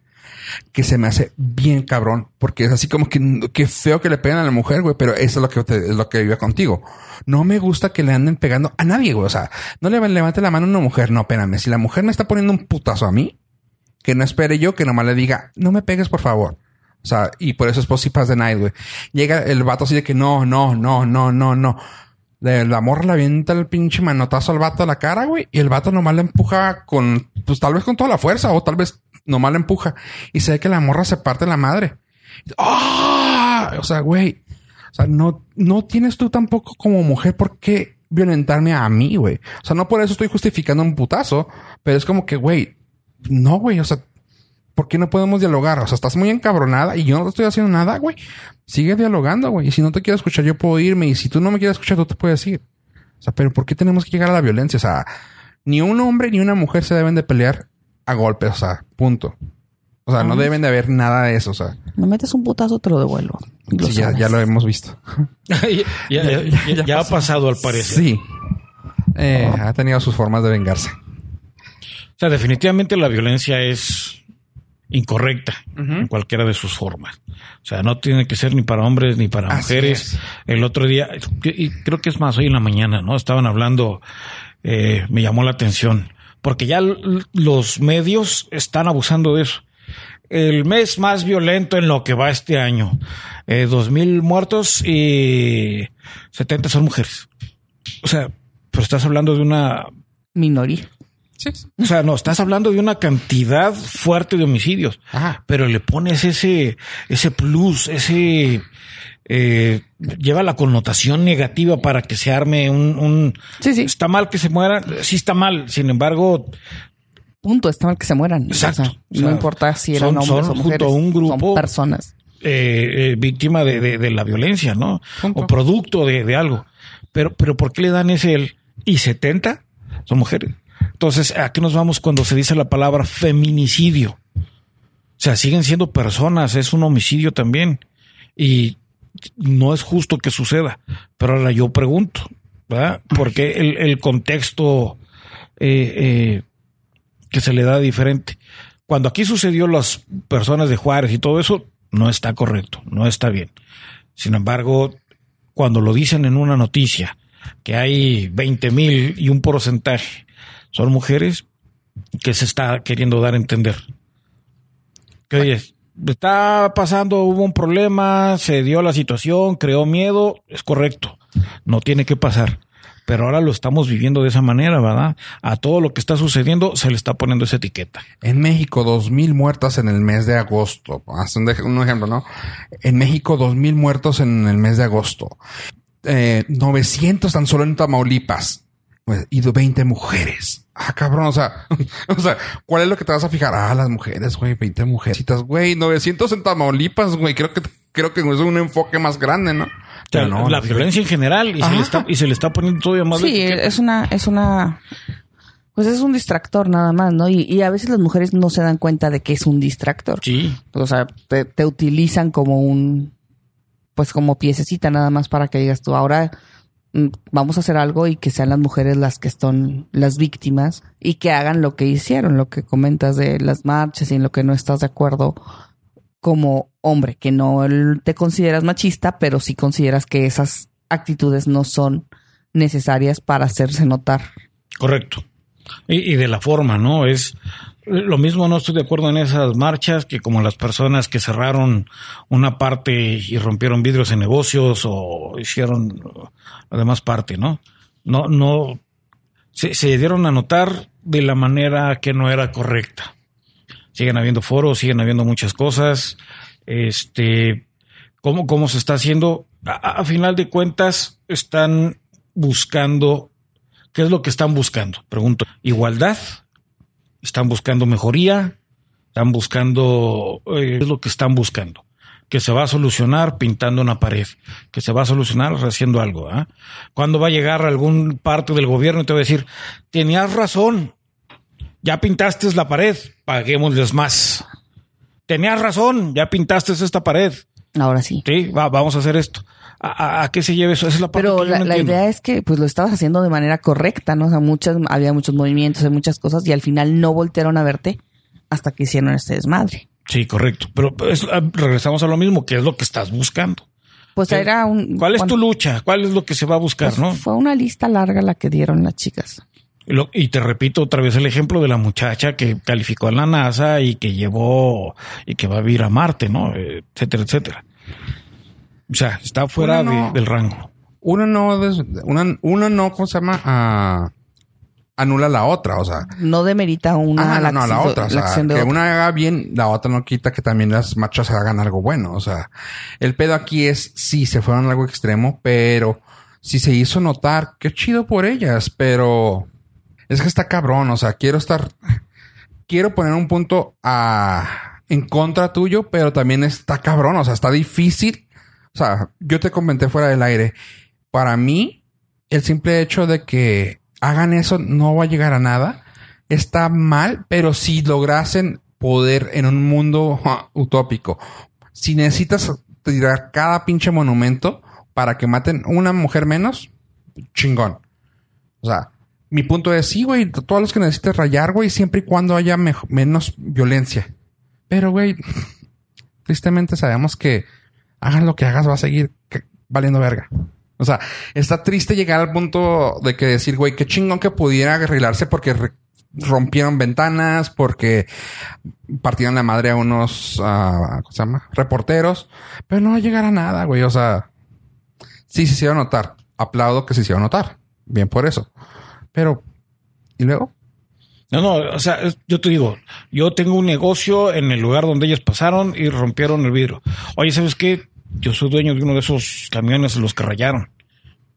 Que se me hace bien cabrón, porque es así como que, que feo que le pegan a la mujer, güey, pero eso es lo que es lo que vive contigo. No me gusta que le anden pegando a nadie, güey. O sea, no le levante la mano a una mujer. No, espérame. Si la mujer me está poniendo un putazo a mí, que no espere yo que nomás le diga, no me pegues, por favor. O sea, y por eso es Pussy Pass the Night, güey. Llega el vato así de que no, no, no, no, no, no. La morra le avienta el pinche manotazo al vato a la cara, güey. Y el vato nomás le empuja con, pues tal vez con toda la fuerza o tal vez nomás le empuja. Y se ve que la morra se parte la madre. ¡Ah! O sea, güey. O sea, no, no tienes tú tampoco como mujer por qué violentarme a mí, güey. O sea, no por eso estoy justificando un putazo, pero es como que, güey, no, güey. O sea, ¿por qué no podemos dialogar? O sea, estás muy encabronada y yo no te estoy haciendo nada, güey. Sigue dialogando, güey. Y si no te quiero escuchar, yo puedo irme. Y si tú no me quieres escuchar, tú te puedes ir. O sea, pero ¿por qué tenemos que llegar a la violencia? O sea, ni un hombre ni una mujer se deben de pelear a golpes. O sea, punto. O sea, no deben de haber nada de eso. O sea, Me metes un putazo, te lo devuelvo. Lo sí, ya, ya lo hemos visto. ya, ya- ya- ya ha pasado al parecer. Sí. Eh, ha tenido sus formas de vengarse. O sea, definitivamente la violencia es incorrecta en cualquiera de sus formas. O sea, no tiene que ser ni para hombres ni para Así mujeres. es. El otro día, y creo que es más hoy en la mañana, ¿no? Estaban hablando, eh, me llamó la atención, porque ya los medios están abusando de eso. El mes más violento en lo que va este año. Eh, dos mil muertos y 70 son mujeres. O sea, pero estás hablando de una Minoría. Sí. o sea, no, estás hablando de una cantidad fuerte de homicidios, Ajá. pero le pones ese, ese plus, ese, eh, lleva la connotación negativa para que se arme un, un- Sí, sí. está mal que se muera, sí está mal, sin embargo, Punto. Está mal que se mueran. Exacto. O sea, O sea, no importa si eran son- hombres son o junto mujeres. a un grupo- Son personas. eh, eh, víctima de, de- de la violencia, ¿no? Punto. O producto de, de algo. Pero, pero ¿por qué le dan ese el y 70 son mujeres? Entonces, ¿a qué nos vamos cuando se dice la palabra feminicidio? O sea, siguen siendo personas, es un homicidio también. Y no es justo que suceda. Pero ahora yo pregunto, ¿verdad? Porque el, contexto eh, eh, que se le da diferente. Cuando aquí sucedió las personas de Juárez y todo eso, no está correcto, no está bien. Sin embargo, cuando lo dicen en una noticia, que hay 20 mil y un porcentaje son mujeres, que se está queriendo dar a entender? Que oye, está pasando, hubo un problema, se dio la situación, creó miedo, es correcto, no tiene que pasar. Pero ahora lo estamos viviendo de esa manera, ¿verdad? A todo lo que está sucediendo se le está poniendo esa etiqueta. En México, dos mil muertas en el mes de agosto. Haz un, ejemplo, ¿no? En México, dos mil muertos en el mes de agosto. Eh, 900 tan solo en Tamaulipas. Pues, y 20 mujeres. Ah, cabrón, o sea, o sea, ¿cuál es lo que te vas a fijar? Ah, las mujeres, güey, 20 mujercitas, güey, 900 en Tamaulipas, güey, creo que, creo que es un enfoque más grande, ¿no? Pero no, la violencia en general y se, le está, y se le está poniendo todavía más Sí, es una, es una, pues es un distractor nada más, ¿no? Y, y a veces las mujeres no se dan cuenta de que es un distractor. Sí. O sea, te, te utilizan como un, pues como piececita nada más para que digas tú, ahora vamos a hacer algo y que sean las mujeres las que son las víctimas y que hagan lo que hicieron, lo que comentas de las marchas y en lo que no estás de acuerdo como hombre, que no te consideras machista, pero sí consideras que esas actitudes no son necesarias para hacerse notar. Correcto. Y, y, de la forma, ¿no? Es lo mismo, no estoy de acuerdo en esas marchas que como las personas que cerraron una parte y rompieron vidrios en negocios o hicieron la demás parte, ¿no? No, no, se, se dieron a notar de la manera que no era correcta. Siguen habiendo foros, siguen habiendo muchas cosas. Este, ¿cómo, cómo se está haciendo? A, a final de cuentas, están buscando, ¿qué es lo que están buscando? Pregunto, igualdad, están buscando mejoría, están buscando, eh, es lo que están buscando. Que se va a solucionar pintando una pared, que se va a solucionar haciendo algo. ¿eh? ¿Cuándo va a llegar algún parte del gobierno y te va a decir, tenías razón, ya pintaste la pared, paguémosles más. Tenías razón, ya pintaste esta pared. Ahora sí. Sí, va, vamos a hacer esto. ¿A, a, qué se lleve eso? Esa es la parte Pero que yo la, no la entiendo. idea es que pues lo estabas haciendo de manera correcta, ¿no? O sea, muchas, había muchos movimientos, hay muchas cosas y al final no voltearon a verte hasta que hicieron este desmadre. Sí, correcto. Pero ah, regresamos a lo mismo, ¿qué es lo que estás buscando? Pues ¿Qué- era un... ¿Cuál es tu lucha? ¿Cuál es lo que se va a buscar, pues, no? Fue una lista larga la que dieron las chicas. Y te repito otra vez el ejemplo de la muchacha que calificó en la NASA y que llevó y que va a vivir a Marte, ¿no? Eh, etcétera, etcétera. O sea, está fuera Uno no- de- del rango. Uno no, una- uno no, ¿cómo se llama? Ah, anula la otra, o sea. No demerita una Ah, no, no, la otra. O sea, acción de que otra. una haga bien, la otra no quita que también las marchas hagan algo bueno. O sea, el pedo aquí es, sí, se fueron a algo extremo, pero si se hizo notar, qué chido por ellas, pero es que está cabrón. O sea, quiero estar, quiero poner un punto a, en contra tuyo, pero también está cabrón. O sea, está difícil. O sea, yo te comenté fuera del aire. Para mí, el simple hecho de que hagan eso no va a llegar a nada. Está mal, pero si lograsen poder en un mundo utópico, si necesitas tirar cada pinche monumento para que maten una mujer menos, chingón. O sea, mi punto es, sí, güey, todos los que necesites rayar, güey, siempre y cuando haya menos violencia. Pero, güey, tristemente sabemos que hagas lo que hagas va a seguir valiendo verga. O sea, está triste llegar al punto de que decir, güey, qué chingón que pudiera arreglarse porque rompieron ventanas, porque partieron la madre a unos, ah, ¿cómo se llama? Reporteros, pero no va a llegar a nada, güey. O sea, sí se hicieron notar. Aplaudo que se hicieron notar. Bien por eso. Pero, ¿y luego? No, no, o sea, yo te digo, yo tengo un negocio en el lugar donde ellos pasaron y rompieron el vidrio. Oye, ¿sabes qué? Yo soy dueño de uno de esos camiones los que rayaron.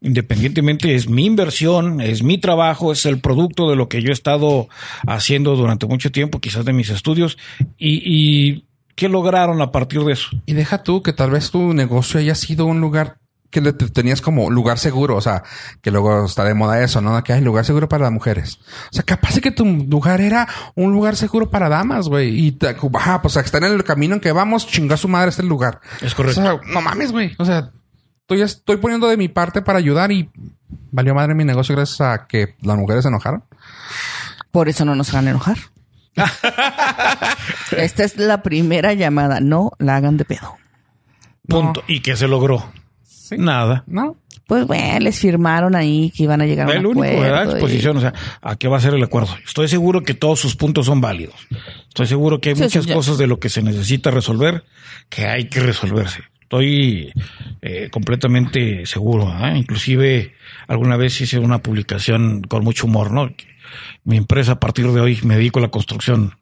Independientemente, es mi inversión, es mi trabajo, es el producto de lo que yo he estado haciendo durante mucho tiempo, quizás de mis estudios. Y, y ¿qué lograron a partir de eso? Y deja tú que tal vez tu negocio haya sido un lugar que le te- tenías como lugar seguro, o sea, que luego está de moda eso, ¿no? Que hay lugar seguro para las mujeres. O sea, capaz de que tu lugar era un lugar seguro para damas, güey. Y, te- ajá, pues está en el camino en que vamos, chinga su madre este lugar. Es correcto. O sea, no mames, güey. O sea, estoy, estoy poniendo de mi parte para ayudar y valió madre mi negocio gracias a que las mujeres se enojaron. Por eso no nos hagan enojar. Esta es la primera llamada. No la hagan de pedo. Punto. ¿Y qué se logró? Nada. ¿No? Pues bueno, les firmaron ahí que iban a llegar a un El único, acuerdo ¿verdad? y- Exposición, o sea, ¿a qué va a ser el acuerdo? Estoy seguro que todos sus puntos son válidos. Estoy seguro que hay Sí, muchas sí, cosas de lo que se necesita resolver que hay que resolverse. Estoy eh, completamente seguro. ¿eh? Inclusive alguna vez hice una publicación con mucho humor, ¿no? Mi empresa a partir de hoy me dedico a la construcción.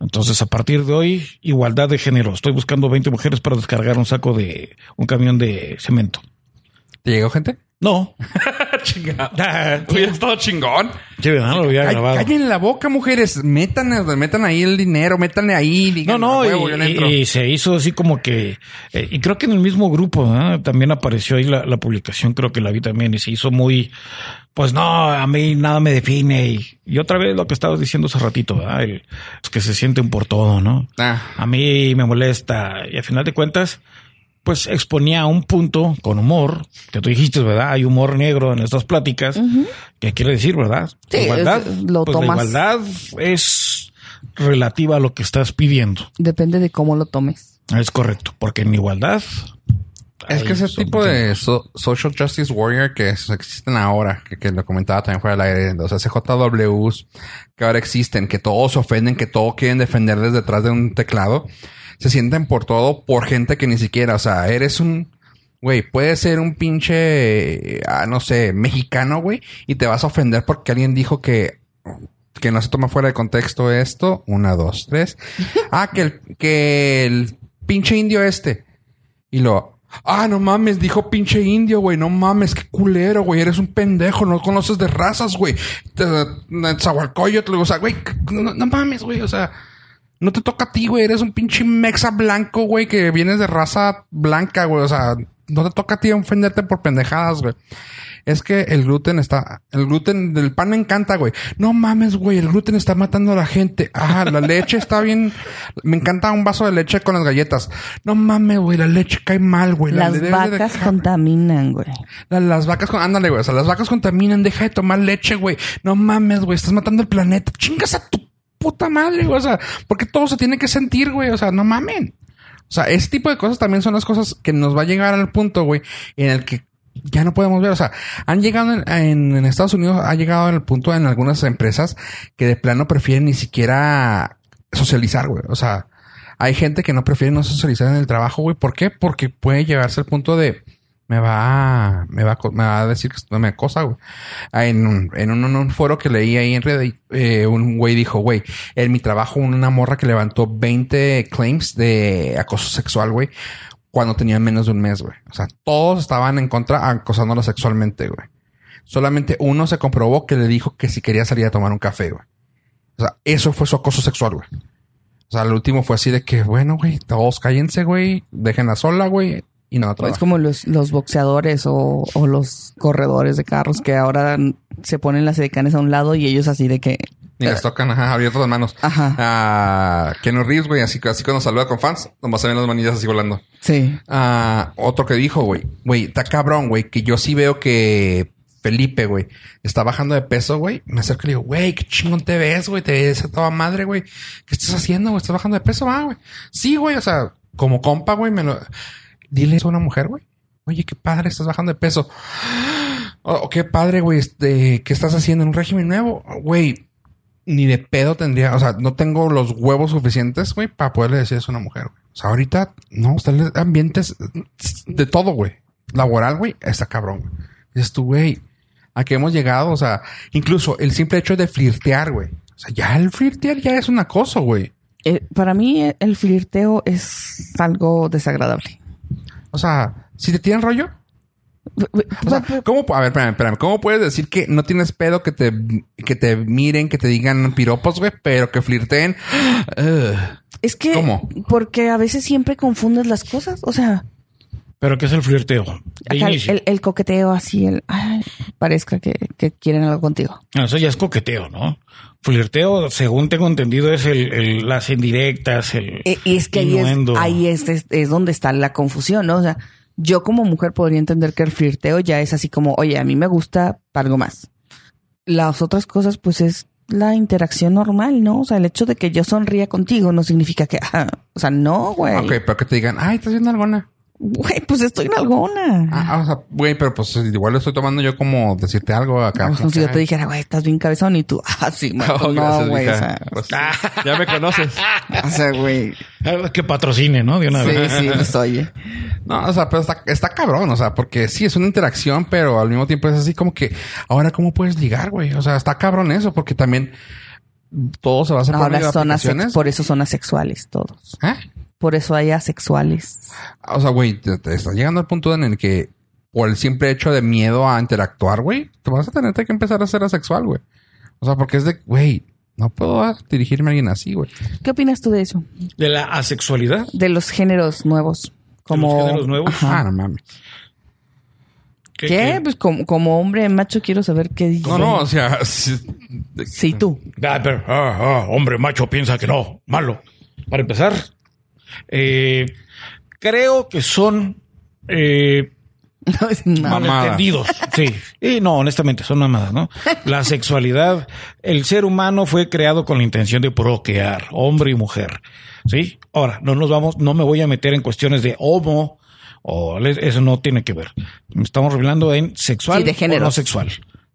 Entonces, a partir de hoy, igualdad de género. Estoy buscando 20 mujeres para descargar un saco de un camión de cemento. ¿Te llegó gente? No. Chingado. Ah, Hubiera estado chingón. Sí, ¿verdad? Lo Ay, grabado. Callen la boca, mujeres. Metan, metan ahí el dinero, métanle ahí. No, Digan, no, "A huevo, y, yo le entro". y- y se hizo así como que, eh, y creo que en el mismo grupo ¿eh? también apareció ahí la, la publicación, creo que la vi también, y se hizo muy, pues no, a mí nada me define, y, y otra vez lo que estabas diciendo hace ratito. El- los que se sienten por todo, ¿no? Ah, A mí me molesta, y al final de cuentas, pues exponía un punto con humor, que tú dijiste, ¿verdad? Hay humor negro en estas pláticas, que quiere decir, ¿verdad? Sí, igualdad, es- lo pues la tomas- igualdad es relativa a lo que estás pidiendo. Depende de cómo lo tomes. Es correcto, porque en igualdad... Es que ese tipo de so- social justice warrior que existen ahora, que, que lo comentaba también fuera del aire, los SJWs que ahora existen, que todos se ofenden, que todos quieren defender desde detrás de un teclado, se sienten por todo por gente que ni siquiera, o sea, eres un, güey, puedes ser un pinche, ah, no sé, mexicano, güey, y te vas a ofender porque alguien dijo que que no se toma fuera de contexto esto. Una, dos, tres. Ah, que el, que el pinche indio este. Y lo, ah, no mames, dijo pinche indio, güey, no mames, qué culero, güey, eres un pendejo, no conoces de razas, güey. Te- Zahualcóyotl, o sea, güey, no, no mames, güey, o sea, no te toca a ti, güey, eres un pinche mexa blanco, güey, que vienes de raza blanca, güey, o sea, no te toca a ti ofenderte por pendejadas, güey. Es que el gluten está, el gluten del pan me encanta, güey. No mames, güey, el gluten está matando a la gente. Ah, la leche está bien. Me encanta un vaso de leche con las galletas. No mames, güey, la leche cae mal, güey. La Las de vacas contaminan, güey. la- las vacas con, ándale, güey. O sea, las vacas contaminan, deja de tomar leche, güey. No mames, güey, estás matando el planeta. Chingas a tu puta madre, güey. O sea, porque todo se tiene que sentir, güey. O sea, no mamen. O sea, ese tipo de cosas también son las cosas que nos va a llegar al punto, güey, en el que ya no podemos ver. O sea, han llegado en, Estados Unidos, ha llegado al punto en algunas empresas que de plano prefieren ni siquiera socializar, güey. O sea, hay gente que no prefiere no socializar en el trabajo, güey. ¿Por qué? Porque puede llevarse al punto de me va me va me va a decir que me acosa, güey. Ah, En un, en un, foro que leí ahí en Reddit, eh, un güey dijo, güey, en mi trabajo una morra que levantó 20 claims de acoso sexual, güey, cuando tenían menos de un mes, güey. O sea, todos estaban en contra acosándola sexualmente, güey. Solamente uno se comprobó que le dijo que si quería salir a tomar un café, güey. O sea, eso fue su acoso sexual, güey. O sea, el último fue así de que, bueno, güey, todos cállense, güey, déjenla sola, güey, y no Es trabajen. como los, los boxeadores o, o los corredores de carros que ahora se ponen las edecanes a un lado y ellos así de que... Ni les tocan, ajá, abiertas las manos. Ajá. Ah, Keanu Reeves, güey, así, así cuando saluda con fans, nomás se ven las manillas así volando. Sí. Ah, otro que dijo, güey, güey, está cabrón, güey, que yo sí veo que Felipe, güey, está bajando de peso, güey. Me acerco y le digo, güey, qué chingón te ves, güey, te ves a toda madre, güey. ¿Qué estás haciendo, güey? ¿Estás bajando de peso, va, güey? Sí, güey, o sea, como compa, güey, me lo... Dile eso a una mujer, güey. Oye, qué padre, estás bajando de peso. Oh, qué padre, güey, este, ¿qué estás haciendo en un régimen nuevo? Güey, ni de pedo tendría, o sea, no tengo los huevos suficientes, güey, para poderle decir eso a una mujer, güey. O sea, ahorita, no, está en ambientes de todo, güey. Laboral, güey, está cabrón, güey. Dices tú, güey, ¿a qué hemos llegado? O sea, incluso el simple hecho de flirtear, güey. O sea, ya el flirtear ya es un acoso, güey. Eh, para mí el flirteo es algo desagradable. O sea, si te tiran rollo, O sea, ¿cómo, a ver, espérame, espérame. ¿Cómo puedes decir que no tienes pedo que te, que te miren, que te digan piropos, güey, pero que flirteen? Es que ¿Cómo? porque a veces siempre confundes las cosas. O sea, Pero ¿qué es el flirteo? De acá inicio. el, el coqueteo así, el ay, parezca que, que quieren algo contigo. Ah, Eso ya es coqueteo, ¿no? Flirteo, según tengo entendido, es el, el- las indirectas, el Eh, y es que ahí, es, ahí es, es, es donde está la confusión, ¿no? O sea, yo como mujer podría entender que el flirteo ya es así como, oye, a mí me gusta algo más. Las otras cosas, pues es la interacción normal, ¿no? O sea, el hecho de que yo sonría contigo no significa que, ah, o sea, no, güey. Ok, pero que te digan, ay, estás viendo alguna. Güey, pues estoy en alguna. Ah, ah, o sea, güey, pero pues igual lo estoy tomando yo como decirte algo acá. Como como si yo te dijera, güey, estás bien cabezón y tú, ah, sí, man, Oh, pues no, güey, o sea, Pues, ya me conoces. o sea, güey. Ah, Que patrocine, ¿no? De una Sí, vez. sí, pues oye. No, o sea, pero está, está cabrón, o sea, porque sí es una interacción, pero al mismo tiempo es así como que ahora cómo puedes ligar, güey. O sea, está cabrón eso, porque también todo se va a hacer por Ahora son por eso son asexuales todos. ¿Eh? Por eso hay asexuales. O sea, güey, te, te estás llegando al punto en el que por el simple hecho de miedo a interactuar, güey, te vas a tener que empezar a ser asexual, güey. O sea, porque es de, güey, no puedo dirigirme a alguien así, güey. ¿Qué opinas tú de eso? De la asexualidad. De los géneros nuevos. Como, los géneros nuevos? Ajá. Ah, no mames. ¿Qué- ¿Qué? qué? Pues como, como hombre macho quiero saber qué dice. No, no, o sea, sí, Sí, tú. Ah, pero, ah, ah, hombre macho piensa que no, malo. Para empezar, eh, Creo que son eh, No, malentendidos. Sí. Y no, honestamente, son mamadas, ¿no? La sexualidad, el ser humano fue creado con la intención de procrear, hombre y mujer. ¿Sí? Ahora, no nos vamos, no me voy a meter en cuestiones de homo o eso no tiene que ver. Estamos hablando en sexual Sí, de o no sexual.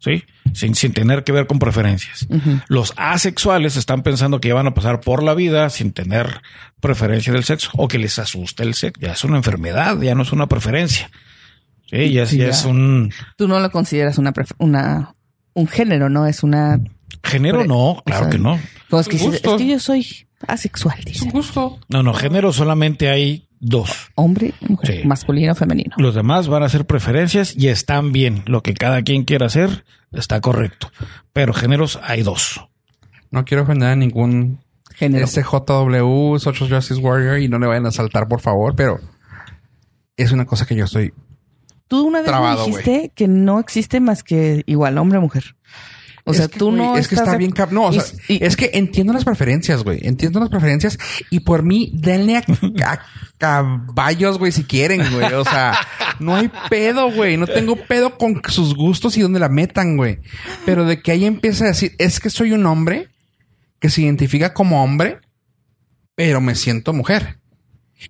¿Sí? Sin, sin tener que ver con preferencias. Los asexuales están pensando que ya van a pasar por la vida sin tener preferencia del sexo o que les asusta el sexo. Ya es una enfermedad, ya no es una preferencia. Sí, ya, Sí, ya ya. es un Tú no lo consideras una, pref- una un género, ¿no? Es una... género, Pre- no, claro o sea, que no. Como es, que, Un dices, gusto. es que yo soy asexual, Es dice. un gusto. No, no, género solamente hay dos. Hombre, mujer, Sí. masculino, femenino. Los demás van a ser preferencias y están bien. Lo que cada quien quiera hacer está correcto. Pero géneros hay dos. No quiero ofender a ningún Género. SJW, Social Justice Warrior, y no le vayan a saltar, por favor, pero es una cosa que yo estoy. Tú una vez Trabado, me dijiste que no existe más que igual hombre o Es sea, que, tú no Es que estás está de- bien. cab- No, o y- sea, y- es que entiendo las preferencias, güey. Entiendo las preferencias y por mí, denle a, a caballos, güey, si quieren, güey. O sea, no hay pedo, güey. No tengo pedo con sus gustos y donde la metan, güey. Pero de que ahí empieza a decir, es que soy un hombre que se identifica como hombre, pero me siento mujer.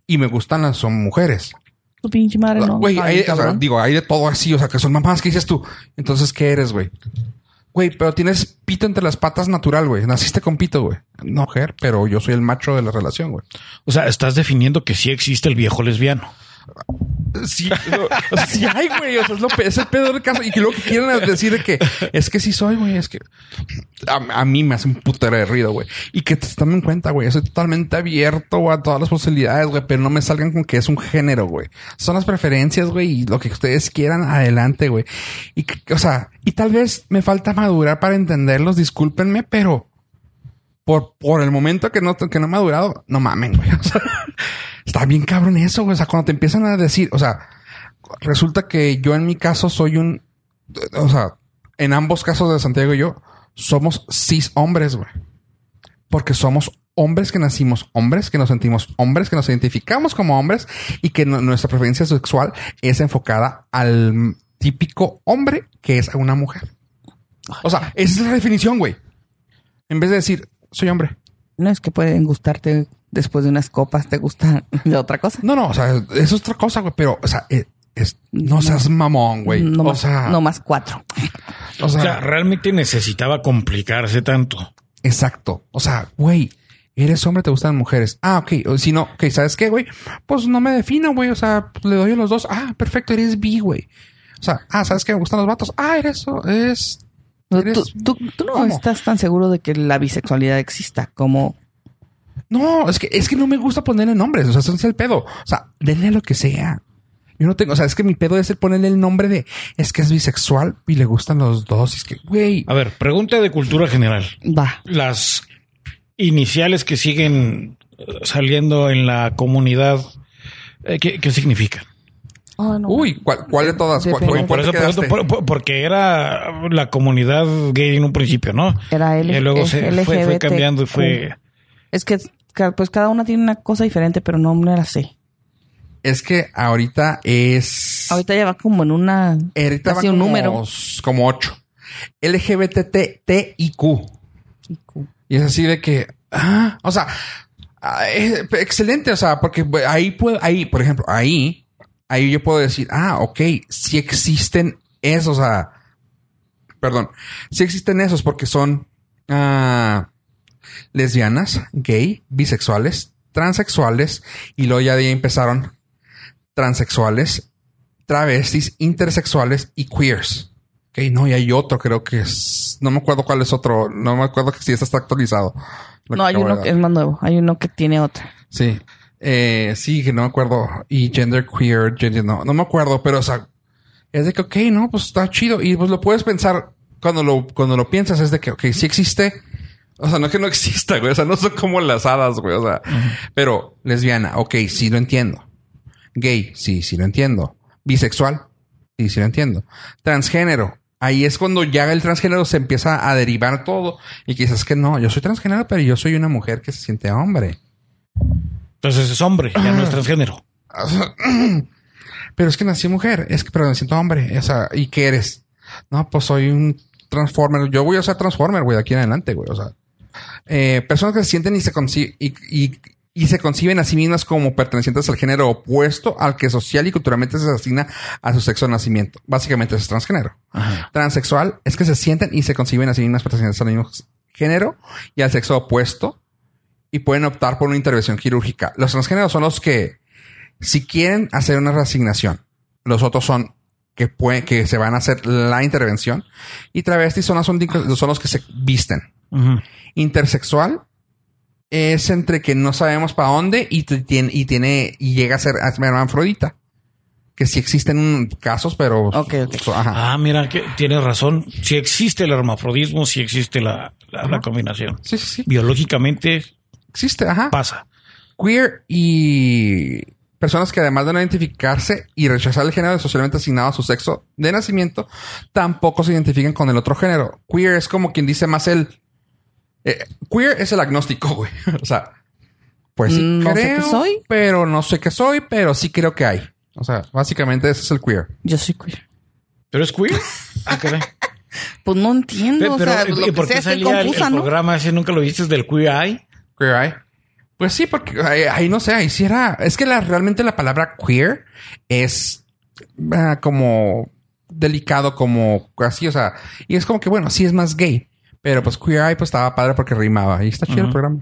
Y me gustan las son mujeres. Tu pinche madre no. Güey, Ay, hay- o sea, cabrón. digo, hay de todo así, o sea, que son mamás que dices tú. Entonces, ¿qué eres, güey? Güey, pero tienes pito entre las patas natural, güey. Naciste con pito, güey. No, mujer, pero yo soy el macho de la relación, güey. O sea, estás definiendo que sí existe el viejo lesbiano. Sí, sí hay, güey. O sea, es, lo, es el pedo del caso. Y que que quieren decir de que es que sí soy, güey. Es que a, mí me hace un putero de ruido, güey. Y que te tomen en cuenta, güey. Soy totalmente abierto a todas las posibilidades, güey. Pero no me salgan con que es un género, güey. Son las preferencias, güey. Y lo que ustedes quieran, adelante, güey. Y, o sea, y tal vez me falta madurar para entenderlos. Discúlpenme, pero por, por el momento que no, que no he madurado, no mamen, güey. O sea, está bien cabrón eso, güey. O sea, cuando te empiezan a decir, o sea, resulta que yo en mi caso soy un, o sea, en ambos casos de Santiago y yo somos cis hombres, güey. Porque somos hombres que nacimos hombres, que nos sentimos hombres, que nos identificamos como hombres y que nuestra preferencia sexual es enfocada al típico hombre que es una mujer. O sea, esa es la definición, güey. En vez de decir, soy hombre. No es que pueden gustarte después de unas copas, te gusta de otra cosa. No, no, o sea, eso es otra cosa, güey. Pero, o sea, eh, es- no seas mamón, güey. No, o más, sea, no más cuatro. o O sea, realmente necesitaba complicarse tanto. exacto. O sea, güey, eres hombre, te gustan mujeres. Ah, ok. O Si no, ok, ¿sabes qué, güey? Pues no me defino, güey. O sea, pues, le doy a los dos. Ah, perfecto, eres bi, güey. O sea, ah, ¿sabes qué? Me gustan los vatos. Ah, eres, eres, Tú, tú- tú no ¿Cómo? estás tan seguro de que la bisexualidad exista como No, es que, es que no me gusta ponerle nombres. O sea, es el pedo. O sea, denle a lo que sea. Yo no tengo, o sea, es que mi pedo es el ponerle el nombre de es que es bisexual y le gustan los dos. Y es que, güey, A ver, pregunta de cultura general. va. Las iniciales que siguen eh, saliendo en la comunidad, eh, ¿qué, qué significan? Oh, no. uy, ¿cuál, cuál de todas? ¿Cuál, Depende. cuál- Por eso por- por- porque era la comunidad gay en un principio, ¿no? Era L- y luego se fue, fue cambiando y fue. Es que pues cada una tiene una cosa diferente, pero no me la sé. Es que ahorita es. Ahorita ya va como en una ahorita va un como, número. Como ocho. LGBTTIQ. Y es así de que. Ah, o sea, ah, excelente. O sea, porque ahí puedo, ahí, por ejemplo, ahí, ahí yo puedo decir, ah, ok, si existen esos, o sea, perdón, si existen esos porque son ah, lesbianas, gay, bisexuales, transexuales, y luego ya de ahí empezaron transexuales, travestis, intersexuales y queers. Ok, no, y hay otro, creo que es, no me acuerdo cuál es otro, no me acuerdo que si este está actualizado. No, hay uno que es más nuevo. Hay uno que tiene otra. Sí. Eh, sí, que no me acuerdo. Y gender queer, gender, no, no me acuerdo, pero o sea, es de que, ok, no, pues está chido. Y pues lo puedes pensar cuando lo, cuando lo piensas, es de que, ok, sí existe. O sea, no es que no exista, güey. O sea, no son como las hadas, güey. O sea, pero lesbiana, ok, sí lo entiendo. Gay, sí, sí lo entiendo. Bisexual, sí, sí lo entiendo. Transgénero. Ahí es cuando ya el transgénero se empieza a derivar todo y quizás que no, yo soy transgénero, pero yo soy una mujer que se siente hombre. Entonces es hombre, ya no es transgénero. pero es que nací mujer, es que pero me siento hombre, o sea, ¿y qué eres? No, pues soy un transformer, yo voy a ser transformer, güey, de aquí en adelante, güey, o sea, eh, personas que se sienten y se conciben y, y, y se conciben a sí mismas como pertenecientes al género opuesto al que social y culturalmente se asigna a su sexo de nacimiento. Básicamente es transgénero. Ajá. Transexual es que se sienten y se conciben a sí mismas pertenecientes al mismo género y al sexo opuesto y pueden optar por una intervención quirúrgica. Los transgéneros son los que, si quieren hacer una reasignación, los otros son que pueden, que se van a hacer la intervención y travestis son, las únicas- son los que se visten. Ujú. Intersexual es entre que no sabemos para dónde y tiene, y tiene, y llega a ser hermafrodita. Que sí existen casos, pero. Ajá. Ah, mira, que tienes razón. Si existe el hermafrodismo, si existe la, la, la combinación. Sí, sí, sí. Biológicamente Existe, ajá. pasa. queer y personas que además de no identificarse y rechazar el género socialmente asignado a su sexo de nacimiento, tampoco se identifican con el otro género. Queer es como quien dice más el... eh, queer es el agnóstico, güey. o sea, pues sí Mm, sé creo, qué soy. pero no sé qué soy, pero sí creo que hay. O sea, básicamente ese es el queer. Yo soy queer. ¿Pero es queer? Ah, caray. Pues no entiendo. Pero, o sea, ¿y lo que por qué sea, estoy salía el, confusa, el ¿no? programa ese? ¿Nunca lo viste del Queer Eye? Queer eye. Pues sí, porque ahí, ahí no sé, ahí sí era. Es que la, realmente la palabra queer es ah, como delicado, como así, o sea, y es como que bueno, sí es más gay, pero pues queer eye pues estaba padre porque rimaba y está chido el programa.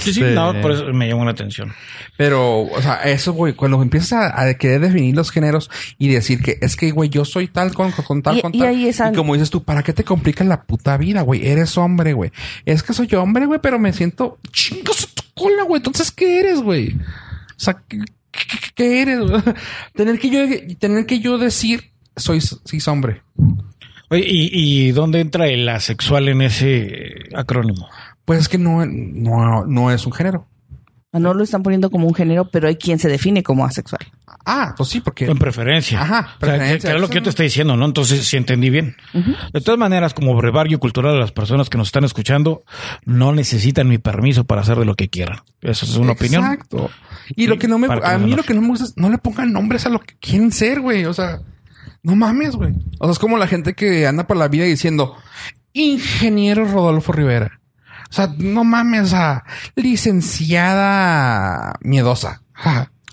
Sí, sí, Este, no, por eso me llamó la atención. Pero, o sea, eso, güey, cuando empiezas a, a querer definir los géneros y decir que es que, güey, yo soy tal con, con tal, Y- con y tal. ahí esa- Y como dices tú, ¿para qué te complicas la puta vida, güey? Eres hombre, güey. Es que soy yo hombre, güey, pero me siento chingos tu cola, güey. Entonces, ¿qué eres, güey? O sea, ¿qué, qué- qué eres? güey? tener que yo, tener que yo decir, soy, soy hombre. Oye, ¿y, y dónde entra el asexual en ese acrónimo? Pues es que no, no, no es un género. No lo están poniendo como un género, pero hay quien se define como asexual. Ah, pues sí, porque. En preferencia. Ajá, O sea, preferencia. que, era lo que yo te estoy diciendo, ¿no? Entonces, si entendí bien. De todas maneras, como brevario cultural de las personas que nos están escuchando, no necesitan mi permiso para hacer de lo que quieran. Esa es una opinión. Exacto. Y lo que no me, a mí lo que no me gusta es no le pongan nombres a lo que quieren ser, güey. O sea, no mames, güey. O sea, es como la gente que anda por la vida diciendo ingeniero Rodolfo Rivera. O sea, no mames, o sea, licenciada miedosa.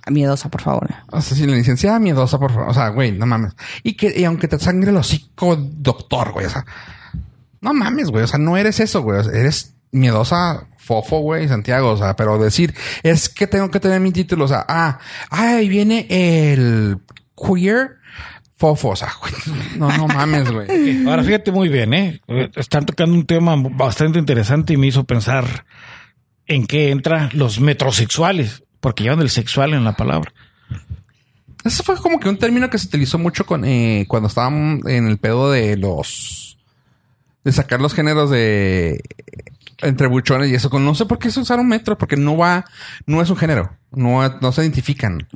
Miedosa, por favor. O sea, sí, la licenciada miedosa, por favor. O sea, güey, no mames. Y que, y aunque te sangre el hocico, doctor, güey. O sea, no mames, güey. O sea, no eres eso, güey. O sea, eres miedosa, fofo, güey, Santiago. O sea, pero decir, es que tengo que tener mi título. O sea, ah, ahí viene el queer fofo. O sea, güey, no, no mames, güey. Ahora fíjate muy bien, ¿eh? Están tocando un tema bastante interesante y me hizo pensar en qué entran los metrosexuales, porque llevan el sexual en la palabra. Eso fue como que un término que se utilizó mucho con, eh, cuando estábamos en el pedo de los... De sacar los géneros de... Entre buchones y eso. No sé por qué se usaron metro, porque no va... No es un género. No, no se identifican.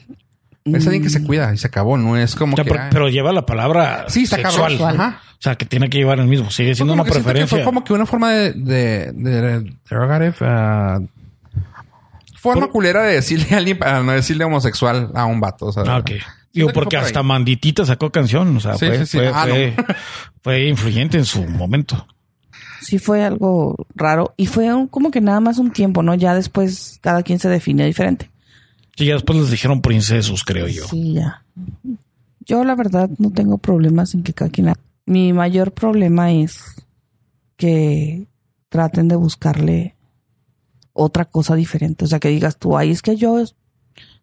Es alguien que se cuida y se acabó. No es como O sea, que... pero, ah, pero lleva la palabra Sí, está sexual. cabrón. Ajá. O sea, que tiene que llevar el mismo. Sigue siendo una preferencia. Fue como que una forma de... De... de, derogative, ah, forma Por- culera de decirle a alguien para no decirle homosexual a un vato. O sea, Ah, ok. Digo, porque hasta ahí. Manditita sacó canción. O sea, Sí, fue, sí, sí. fue, Ah, no. fue- influyente en su momento. Sí fue algo raro. Y fue un- como que nada más un tiempo, ¿no? Ya después cada quien se define diferente. Sí, ya después les dijeron princesos, creo yo. Sí, ya. Yo la verdad no tengo problemas en que cada quien... Mi mayor problema es que traten de buscarle otra cosa diferente. O sea, que digas tú, ay, es que yo... es-".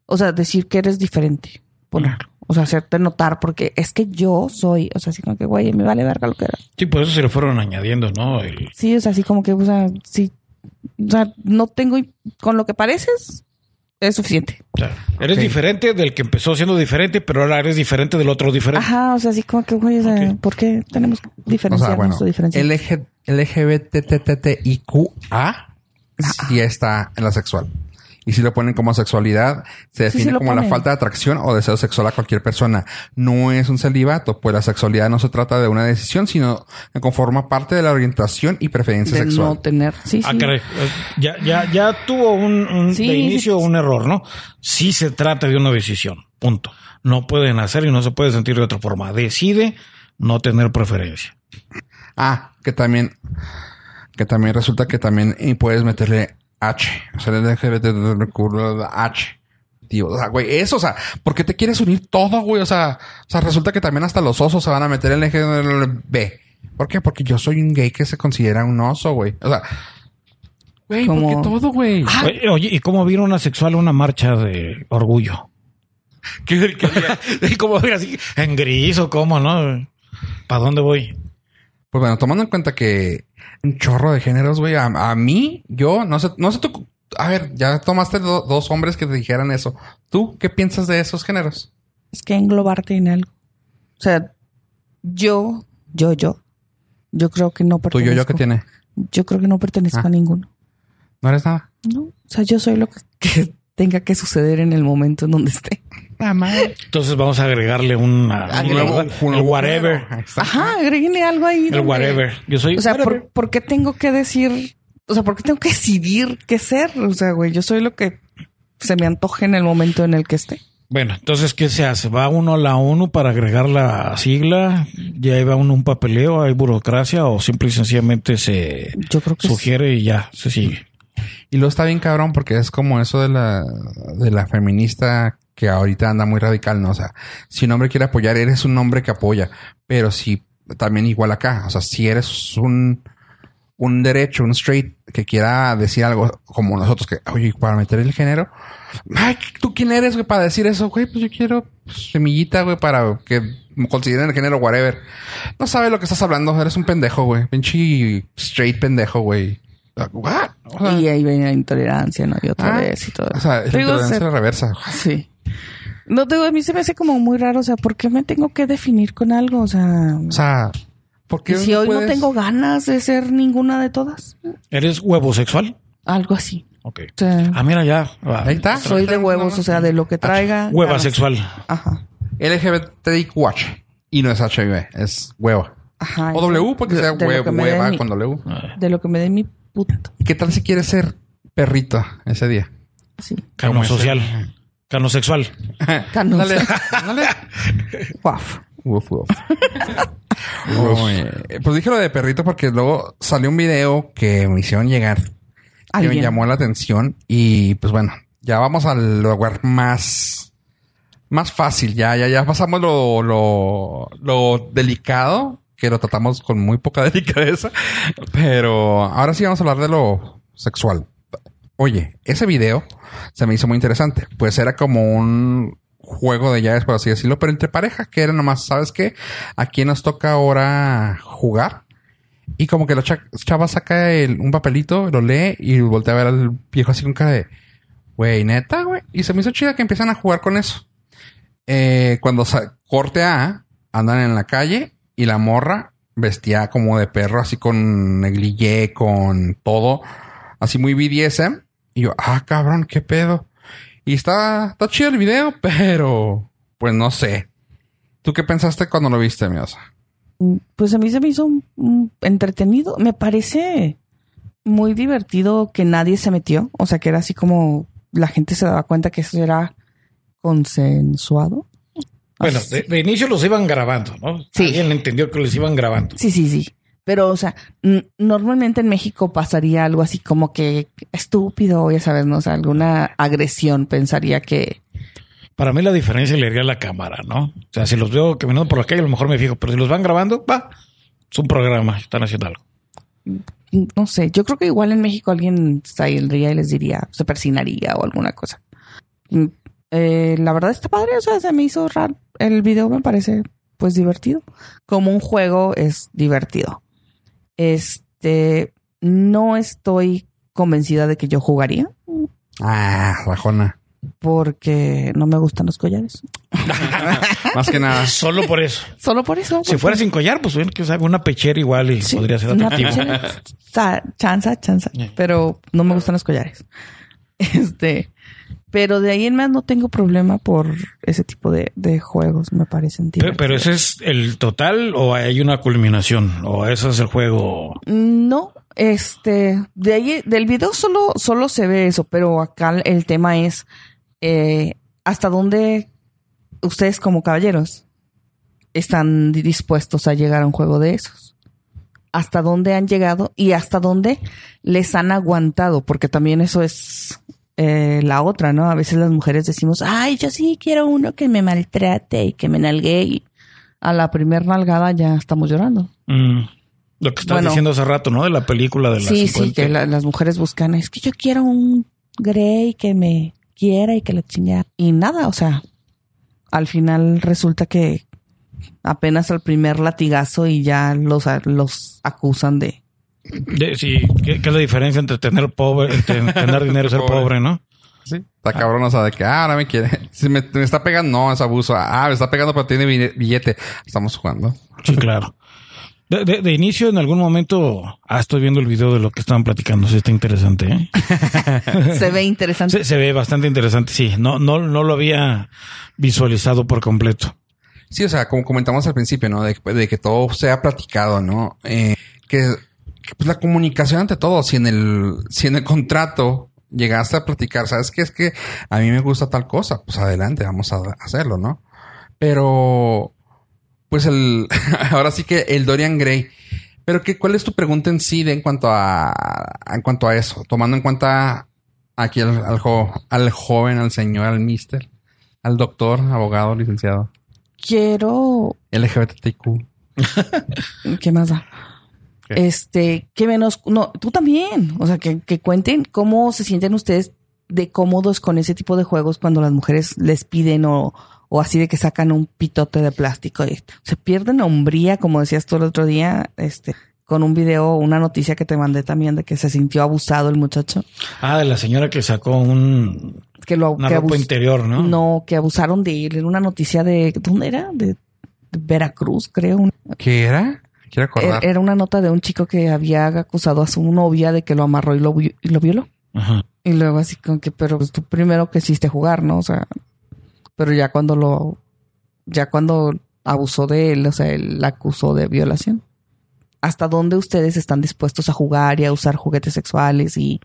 O sea, decir que eres diferente. Ponerlo. O sea, hacerte notar porque es que yo soy... O sea, así como que, güey, me vale verga lo que era. Sí, por eso se le fueron añadiendo, ¿no? El- Sí, o sea, así como que, o sea, sí. O sea, no tengo... Con lo que pareces, es suficiente. o sea, eres diferente del que empezó siendo diferente, pero ahora eres diferente del otro diferente. Ajá, o sea, así como que, güey, sea. ¿por qué tenemos que O sea, diferenciarnos bueno, o diferenciar? LG, LGBTTTIQA sí está en la sexual. Y si lo ponen como sexualidad, se define sí como la falta de atracción o deseo sexual a cualquier persona. No es un celibato, pues la sexualidad no se trata de una decisión, sino que conforma parte de la orientación y preferencia De sexual. no tener. Sí, Ah, sí. caray. Ya, ya, ya tuvo un, un- Sí, de inicio sí. un error, ¿no? Sí se trata de una decisión. Punto. No pueden hacer y no se puede sentir de otra forma. Decide no tener preferencia. Ah, que también, que también resulta que también puedes meterle H. O sea, el LGBT H. Tío, o sea, güey, eso, o sea, ¿por qué te quieres unir todo, güey? O sea, o sea, resulta que también hasta los osos se van a meter en el LGBT. ¿Por qué? Porque yo soy un gay que se considera un oso, güey. O sea, güey, ¿por qué todo, güey? Oye, Oye, ¿y cómo vieron una sexual una marcha de orgullo? ¿Qué- qué- ¿Y cómo así? ¿En gris o cómo, no? ¿Para dónde voy? Pues bueno, tomando en cuenta que un chorro de géneros, güey, a, a mí, yo, no sé, no sé tú, a ver, ya tomaste do- dos hombres que te dijeran eso. ¿Tú qué piensas de esos géneros? Es que englobarte en algo. O sea, yo, yo, yo, yo creo que no Tú pertenezco. yo, yo que tiene. Yo creo que no pertenezco Ah. a ninguno. No eres nada. No. O sea, yo soy lo que, que tenga que suceder en el momento en donde esté. Entonces vamos a agregarle una, un nuevo- Un- el whatever. Ajá, agréguenle algo ahí. El donde- whatever. Yo soy O sea. ¿por, por qué tengo que decir? O sea, ¿por qué tengo que decidir qué ser? O sea, güey, yo soy lo que se me antoje en el momento en el que esté. Bueno, entonces, ¿qué se hace? ¿Va uno a la ONU para agregar la sigla? ¿Ya va uno un papeleo? ¿Hay burocracia? ¿O simple y sencillamente se Yo creo que sí. sugiere y ya se sigue? Y luego está bien cabrón porque es como eso de la, de la feminista que ahorita anda muy radical, ¿no? O sea, si un hombre quiere apoyar, eres un hombre que apoya. Pero si también igual acá, o sea, si eres un, un derecho, un straight que quiera decir algo como nosotros, que, oye, para meter el género, ay, ¿tú quién eres, güey, para decir eso? Güey, pues yo quiero pues, semillita, güey, para que consideren el género whatever. No sabes lo que estás hablando, eres un pendejo, güey. Pinche straight pendejo, güey. What? O sea, Y ahí viene la intolerancia, ¿no? Y otra Ah, vez y todo. O sea, es la intolerancia se- la reversa. Sí. No, digo, a mí se me hace como muy raro. O sea, ¿por qué me tengo que definir con algo? O sea, O sea, ¿por qué y si hoy no tengo ganas de ser ninguna de todas, ¿Eres huevo sexual? algo así. Ok. O sea, Ah, mira, ya. Ahí está. soy de huevos, o sea, de lo que traiga. Hueva ganas. sexual. Ajá. LGBTIQH. Y no es HIV, es hueva. Ajá. O W, porque De- sea de hue- hueva con W. De lo que me dé mi puto. ¿Y qué tal si quieres ser perrito ese día? Sí. Como ese. social. Cano sexual. Canos. Dale, dale. Guaf. Uf, uf. Pues dije lo de perrito porque luego salió un video que me hicieron llegar que me Alguien. llamó la atención y pues bueno, ya vamos al lugar más más fácil, ya ya ya pasamos lo lo, lo delicado que lo tratamos con muy poca delicadeza, pero ahora sí vamos a hablar de lo sexual. Oye, ese video se me hizo muy interesante, pues era como un juego de llaves, por así decirlo, pero entre pareja, que era nomás, ¿sabes qué? ¿A quién nos toca ahora jugar? Y como que la cha- chava saca un papelito, lo lee y voltea a ver al viejo así con cara de, güey, neta, güey. Y se me hizo chida que empiezan a jugar con eso. Eh, cuando corte A, andan en la calle y la morra vestía como de perro, así con negligé, con todo, así muy BDSM. Y yo, ah, cabrón, qué pedo. Y está, está chido el video, pero pues no sé. ¿Tú qué pensaste cuando lo viste, Miosa? Pues a mí se me hizo mm, entretenido. Me parece muy divertido que nadie se metió. O sea, que era así como la gente se daba cuenta que eso era consensuado. Bueno, de, de inicio los iban grabando, ¿no? Sí. Alguien entendió que los iban grabando. Sí, sí, sí. Pero, o sea, normalmente en México pasaría algo así como que estúpido, ya sabes, ¿no? O sea, alguna agresión pensaría que... Para mí la diferencia le haría la cámara, ¿no? O sea, si los veo caminando por la calle, a lo mejor me fijo, pero si los van grabando, va, es un programa, están haciendo algo. No sé, yo creo que igual en México alguien saldría y les diría, se persinaría o alguna cosa. Mm, eh, la verdad está padre, o sea, se me hizo raro. El video me parece, pues, divertido. Como un juego es divertido. Este, no estoy convencida de que yo jugaría Ah, rajona. porque no me gustan los collares. Más que nada. Solo por eso. Solo por eso. Si fuera sin collar, pues bien que sabe, una pechera igual y Sí, podría ser atractivo. chanza, chanza. Yeah. Pero no me gustan los collares. Este, pero de ahí en más no tengo problema por ese tipo de, de juegos, me parecen Pero, pero ese es el total o hay una culminación o eso es el juego. No, este, de ahí, del video solo, solo se ve eso, pero acá el tema es eh, hasta dónde ustedes como caballeros están dispuestos a llegar a un juego de esos. Hasta dónde han llegado y hasta dónde les han aguantado, porque también eso es eh, la otra, ¿no? A veces las mujeres decimos, ay, yo sí quiero uno que me maltrate y que me nalgue y a la primer nalgada ya estamos llorando. Mm, lo que estabas Bueno. diciendo hace rato, ¿no? De la película de las Sí, 50. sí, que la- las mujeres buscan, es que yo quiero un Grey que me quiera y que la chingada. Y nada, o sea, al final resulta que apenas al primer latigazo y ya los, los acusan de... Sí, ¿qué, qué es la diferencia entre tener pobre, entre tener dinero y ser Pobre. pobre, no? Sí. Está cabrón, o sea, de que ah, ahora me quiere. Si me, me está pegando, no, es abuso. Ah, me está pegando, pero tiene bille- billete. Estamos jugando. Sí, claro. De, de- de inicio, en algún momento, ah, estoy viendo el video de lo que estaban platicando. Sí, está interesante, ¿eh? Se ve interesante. Se, se ve bastante interesante, sí. No, no, no lo había visualizado por completo. Sí, o sea, como comentamos al principio, ¿no? De, de que todo sea platicado, ¿no? Eh, que, pues la comunicación ante todo. Si en el, si en el contrato llegaste a platicar, ¿sabes qué? Es que a mí me gusta tal cosa. Pues adelante, vamos a hacerlo, ¿no? Pero, pues el, ahora sí que el Dorian Gray. Pero que, ¿cuál es tu pregunta en sí de en cuanto a, en cuanto a eso? Tomando en cuenta aquí al, al, jo- al joven, al señor, al mister, al doctor, abogado, licenciado. Quiero... LGBTQ. ¿Qué más da? ¿Qué? Este, que menos... No, tú también. O sea, que, que cuenten cómo se sienten ustedes de cómodos con ese tipo de juegos cuando las mujeres les piden o, o así de que sacan un pitote de plástico y se pierden hombría, como decías tú el otro día, este, con un video, una noticia que te mandé también de que se sintió abusado el muchacho, Ah, de la señora que sacó un, que lo una que ropa abus- interior, ¿no? no, que abusaron de él, era una noticia de ¿dónde era? De, de Veracruz, creo. ¿Qué era? Quiero Era, acordar. era una nota de un chico que había acusado a su novia de que lo amarró y lo, y lo violó. Ajá. Y luego así con que, pero pues, tú primero quisiste jugar, ¿no? O sea, pero ya cuando lo, ya cuando abusó de él, o sea, él la acusó de violación. ¿Hasta dónde ustedes están dispuestos a jugar y a usar juguetes sexuales y,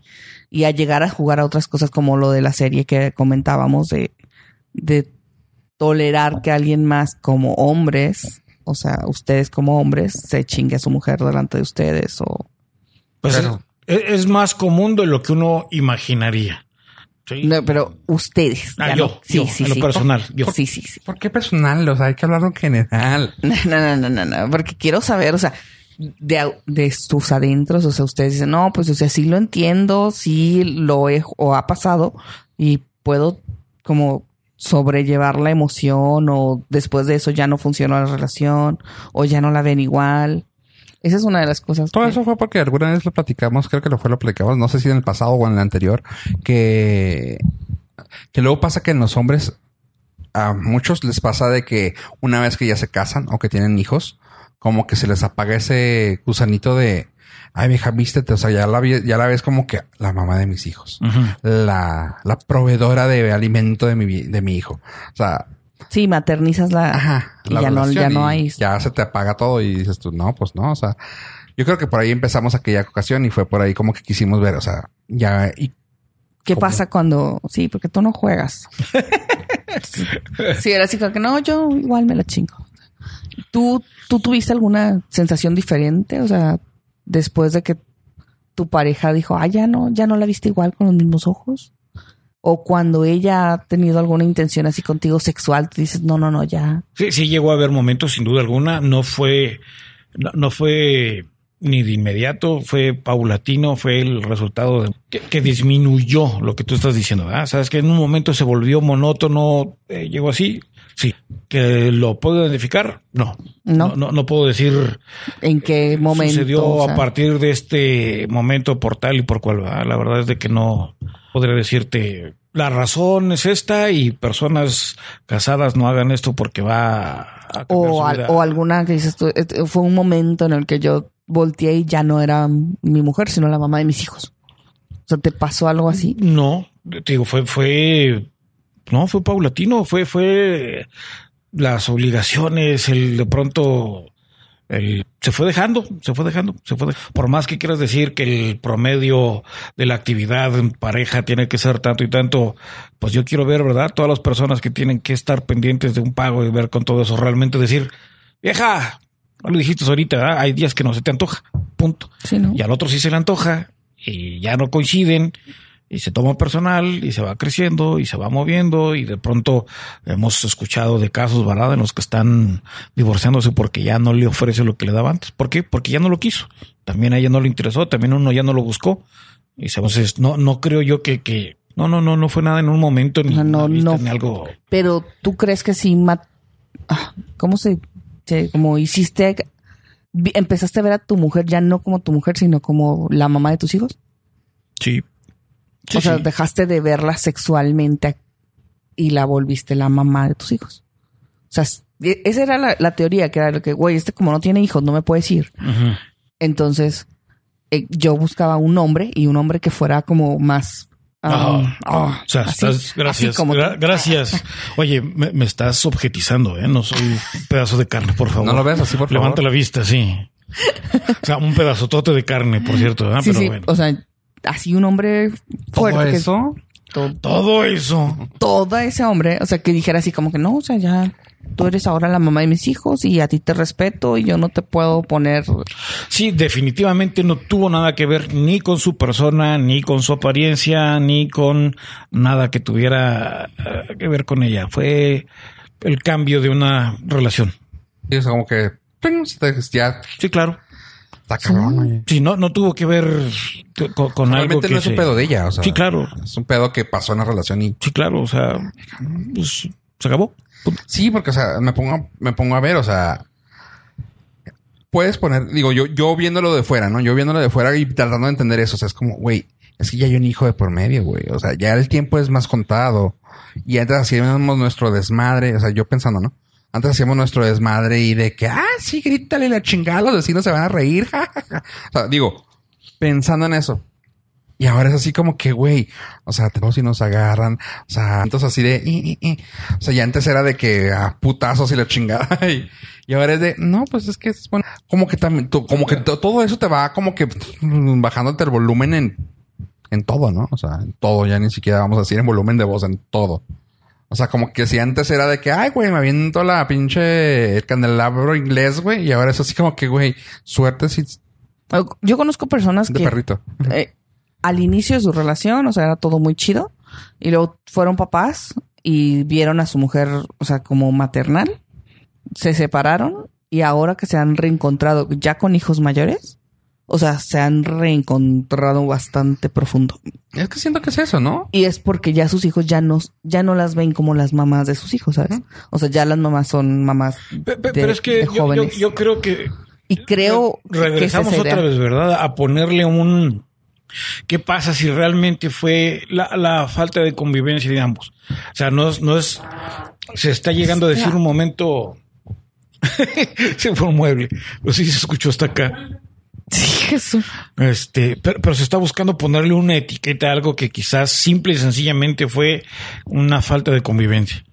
y a llegar a jugar a otras cosas como lo de la serie que comentábamos de, de tolerar que alguien más como hombres, o sea, ustedes como hombres, se chingue a su mujer delante de ustedes o... Pues es, es más común de lo que uno imaginaría. Sí. No, pero ustedes. Ah, ya yo, no. Sí, yo, sí, en lo sí. personal, yo. Sí, sí, sí. ¿Por qué personal? O sea, hay que hablarlo en general. No, no, no, no, no, porque quiero saber, o sea, de, de sus adentros, o sea, ustedes dicen, no, pues, o sea, sí lo entiendo, sí lo he o ha pasado y puedo como sobrellevar la emoción o después de eso ya no funcionó la relación o ya no la ven igual. Esa es una de las cosas. Todo que- eso fue porque alguna vez lo platicamos, creo que lo fue lo platicamos, no sé si en el pasado o en el anterior, que, que luego pasa que en los hombres a muchos les pasa de que una vez que ya se casan o que tienen hijos, como que se les apaga ese gusanito de, ay vieja, vístete, o sea, ya la, ya la ves como que la mamá de mis hijos, la, la proveedora de alimento de mi, de mi hijo. O sea, Sí, maternizas la... Ajá. y la ya no, ya no hay... Ya se te apaga todo y dices tú, no, pues no, o sea, yo creo que por ahí empezamos aquella ocasión y fue por ahí como que quisimos ver, o sea, ya, y ¿Qué ¿Cómo? pasa cuando... Sí, porque tú no juegas. sí, era así como que no, yo igual me la chingo. ¿Tú, ¿Tú tuviste alguna sensación diferente? O sea, después de que tu pareja dijo, ah, ya no, ya no la viste igual con los mismos ojos. O cuando ella ha tenido alguna intención así contigo sexual, tú dices, no, no, no, ya. Sí, sí llegó a haber momentos, sin duda alguna. No fue, no, no fue ni de inmediato, fue paulatino, fue el resultado de que, disminuyó lo que tú estás diciendo. ¿verdad? Sabes que en un momento se volvió monótono, eh, llegó así. Sí, que lo puedo identificar. No, No. no, no, no puedo decir ¿En qué momento? sucedió O sea, a partir de este momento por tal y por cual. La verdad es de que no podré decirte la razón es esta y personas casadas no hagan esto porque va a o, su al- vida. o alguna que dices tú, eh, fue un momento en el que yo volteé y ya no era mi mujer, sino la mamá de mis hijos. O sea, ¿te pasó algo así? No, te digo, fue, fue, no, fue paulatino, fue, fue las obligaciones, el de pronto, el, se fue dejando, se fue dejando, se fue. Por más que quieras decir que el promedio de la actividad en pareja tiene que ser tanto y tanto, pues yo quiero ver, ¿verdad? Todas las personas que tienen que estar pendientes de un pago y ver con todo eso, realmente decir, vieja, no lo dijiste ahorita, ¿verdad? hay días que no se te antoja, punto. Sí, ¿no? Y al otro sí se le antoja y ya no coinciden y se toma personal y se va creciendo y se va moviendo y de pronto hemos escuchado de casos, ¿verdad? En los que están divorciándose porque ya no le ofrece lo que le daba antes. ¿Por qué? Porque ya no lo quiso. También a ella no le interesó, también uno ya no lo buscó. Y entonces no, no creo yo que, que no, no, no, no fue nada en un momento ni, No, no, vista, no. ni algo. Pero tú crees que sí, mat- ah, ¿cómo se, se- como hiciste, empezaste a ver a tu mujer ya no como tu mujer, sino como la mamá de tus hijos? Sí. Sí, o sea, sí. dejaste de verla sexualmente y la volviste la mamá de tus hijos. O sea, esa era la, la teoría, que era lo que, güey, este como no tiene hijos, no me puede decir. Ujú. Entonces, eh, yo buscaba un hombre y un hombre que fuera como más... ah, Ah, ah, O sea, así- estás, gracias, como gra- gracias. Oye, me, me estás objetizando, ¿eh? No soy un pedazo de carne, por favor. No lo ves así, por favor. Levanta la vista, sí. O sea, un pedazotote de carne, por cierto. Sí, Pero sí, bueno. o sea, así un hombre fuerte. Todo que- eso. to- Todo eso. todo ese hombre, o sea, que dijera así como que no, o sea, ya tú eres ahora la mamá de mis hijos y a ti te respeto y yo no te puedo poner... Sí, definitivamente no tuvo nada que ver ni con su persona, ni con su apariencia, ni con nada que tuviera eh, que ver con ella. Fue el cambio de una relación. Y es como que te- ya Sí, claro. Está cabrón, oye. Sí, no, no tuvo que ver con, con algo Realmente que no es un se- pedo de ella, o sea. Sí, claro. Es un pedo que pasó en la relación y Sí, claro. O sea, pues, se acabó. Punto. Sí, porque, o sea, me pongo, me pongo a ver, o sea, puedes poner, digo, yo, yo viéndolo de fuera, ¿no? Yo viéndolo de fuera y tratando de entender eso, o sea, es como, güey, es que ya hay un hijo de por medio, güey, o sea, ya el tiempo es más contado y antes hacíamos nuestro desmadre, o sea, yo pensando, ¿no? Antes hacíamos nuestro desmadre y de que, ah, sí, grítale la chingada, los vecinos se van a reír. O sea, digo, pensando en eso. Y ahora es así como que, güey, o sea, tenemos si nos agarran, o sea, entonces así de, "Eh, eh, eh". o sea, ya antes era de que a putazos y la chingada, y, y ahora es de, no, pues es que es bueno, como que también, como que to- todo eso te va como que bajándote el volumen en, en todo, ¿no? O sea, en todo, ya ni siquiera vamos a decir en volumen de voz, en todo. O sea, como que si antes era de que, ay, güey, me aviento la pinche el candelabro inglés, güey, y ahora es así como que, güey, suerte si Yo conozco personas de que perrito. eh, al inicio de su relación, o sea, era todo muy chido. Y luego fueron papás y vieron a su mujer, o sea, como maternal. Se separaron y ahora que se han reencontrado ya con hijos mayores, o sea, se han reencontrado bastante profundo. Es que siento que es eso, ¿no? Y es porque ya sus hijos ya no, ya no las ven como las mamás de sus hijos, ¿sabes? O sea, ya las mamás son mamás Pe- de, Pero es que de yo, yo, jóvenes. yo creo que y creo Re- regresamos que otra vez, ¿verdad? A ponerle un ¿qué pasa si realmente fue la, la falta de convivencia de ambos? O sea, no es, no es se está llegando a decir un momento se fue un mueble. Pues sí se escuchó hasta acá. Sí, Jesús. Este, pero, pero se está buscando ponerle una etiqueta a algo que quizás simple y sencillamente fue una falta de convivencia.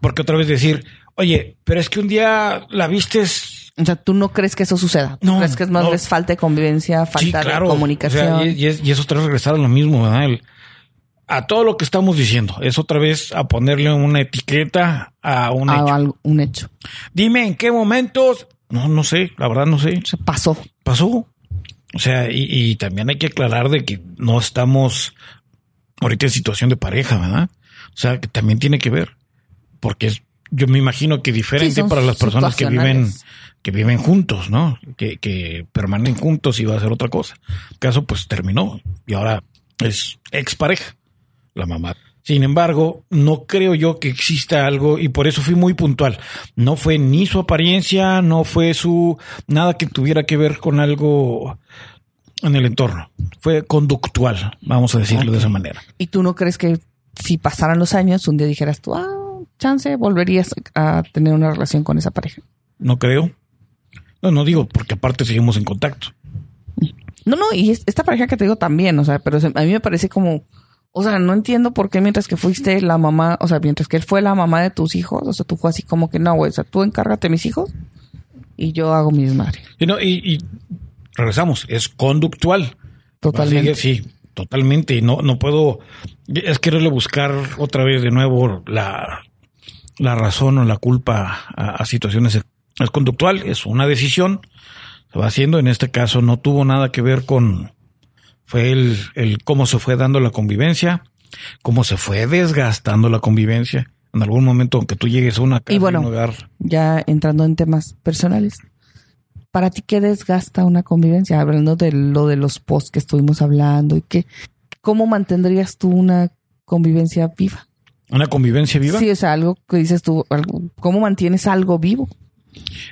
Porque otra vez decir, oye, pero es que un día la vistes O sea, tú no crees que eso suceda. ¿Tú No, crees que es más no. es falta de convivencia, falta Sí, claro. de comunicación. O sea, y, y es, y es otra vez regresar a lo mismo, ¿verdad? El- a todo lo que estamos diciendo. Es otra vez a ponerle una etiqueta a un a hecho. algo- un hecho. Dime en qué momentos. No, no sé, la verdad no sé. Se pasó. Pasó. O sea, y, y también hay que aclarar de que no estamos ahorita en situación de pareja, ¿verdad? O sea, que también tiene que ver. Porque es- yo me imagino que diferente Sí, para las personas que viven, que viven juntos, ¿no? Que, que permanecen juntos y va a ser otra cosa. El caso, pues terminó y ahora es expareja, la mamá. Sin embargo, no creo yo que exista algo y por eso fui muy puntual. No fue ni su apariencia, no fue su nada que tuviera que ver con algo en el entorno. Fue conductual, vamos a decirlo de esa manera. ¿Y tú no crees que si pasaran los años, un día dijeras tú, ah, chance, volverías a tener una relación con esa pareja? No creo. No, no digo, porque aparte seguimos en contacto. No, no, y es- esta pareja que te digo también, o sea, pero a mí me parece como O sea, no entiendo por qué mientras que fuiste la mamá, o sea, mientras que él fue la mamá de tus hijos, o sea, tú fue así como que no, güey, o sea, tú encárgate de mis hijos y yo hago mi desmadre. Y, no, y, y regresamos, es conductual. Totalmente. Sí, totalmente. Y no, no puedo, es quererle buscar otra vez de nuevo la, la razón o la culpa a, a situaciones. Es conductual, es una decisión, se va haciendo. En este caso no tuvo nada que ver con, fue el, el cómo se fue dando la convivencia, cómo se fue desgastando la convivencia. En algún momento, aunque tú llegues a una casa, Y bueno, un hogar, ya entrando en temas personales. ¿Para ti qué desgasta una convivencia? Hablando de lo de los posts que estuvimos hablando y que, ¿cómo mantendrías tú una convivencia viva? una convivencia viva, Sí, sea, algo que dices tú, algo- ¿cómo mantienes algo vivo?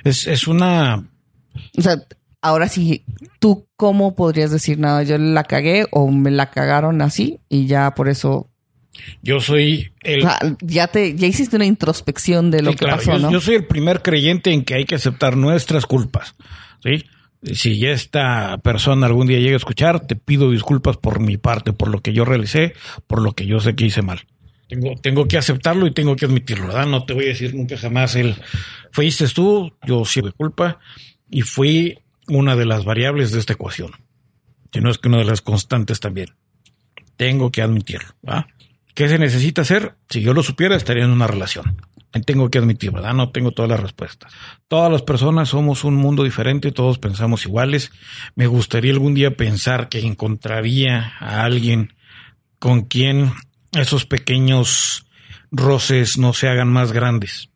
es, es una O sea, ahora sí, ¿tú cómo podrías decir, nada, yo la cagué o me la cagaron así y ya por eso, Yo soy el. o sea, ya te, ya hiciste una introspección de lo Sí, que claro, pasó, yo, ¿no? yo soy el primer creyente en que hay que aceptar nuestras culpas. ¿sí? Si esta persona algún día llega a escuchar, te pido disculpas por mi parte, por lo que yo realicé, por lo que yo sé que hice mal. Tengo, tengo que aceptarlo y tengo que admitirlo, ¿verdad? No te voy a decir nunca jamás el fuiste tú, yo sí de culpa y fui una de las variables de esta ecuación. Si no es que una de las constantes también. Tengo que admitirlo, ¿va? ¿Qué se necesita hacer? Si yo lo supiera, estaría en una relación. Tengo que admitir, ¿verdad? No tengo todas las respuestas. Todas las personas somos un mundo diferente, todos pensamos iguales. Me gustaría algún día pensar que encontraría a alguien con quien esos pequeños roces no se hagan más grandes,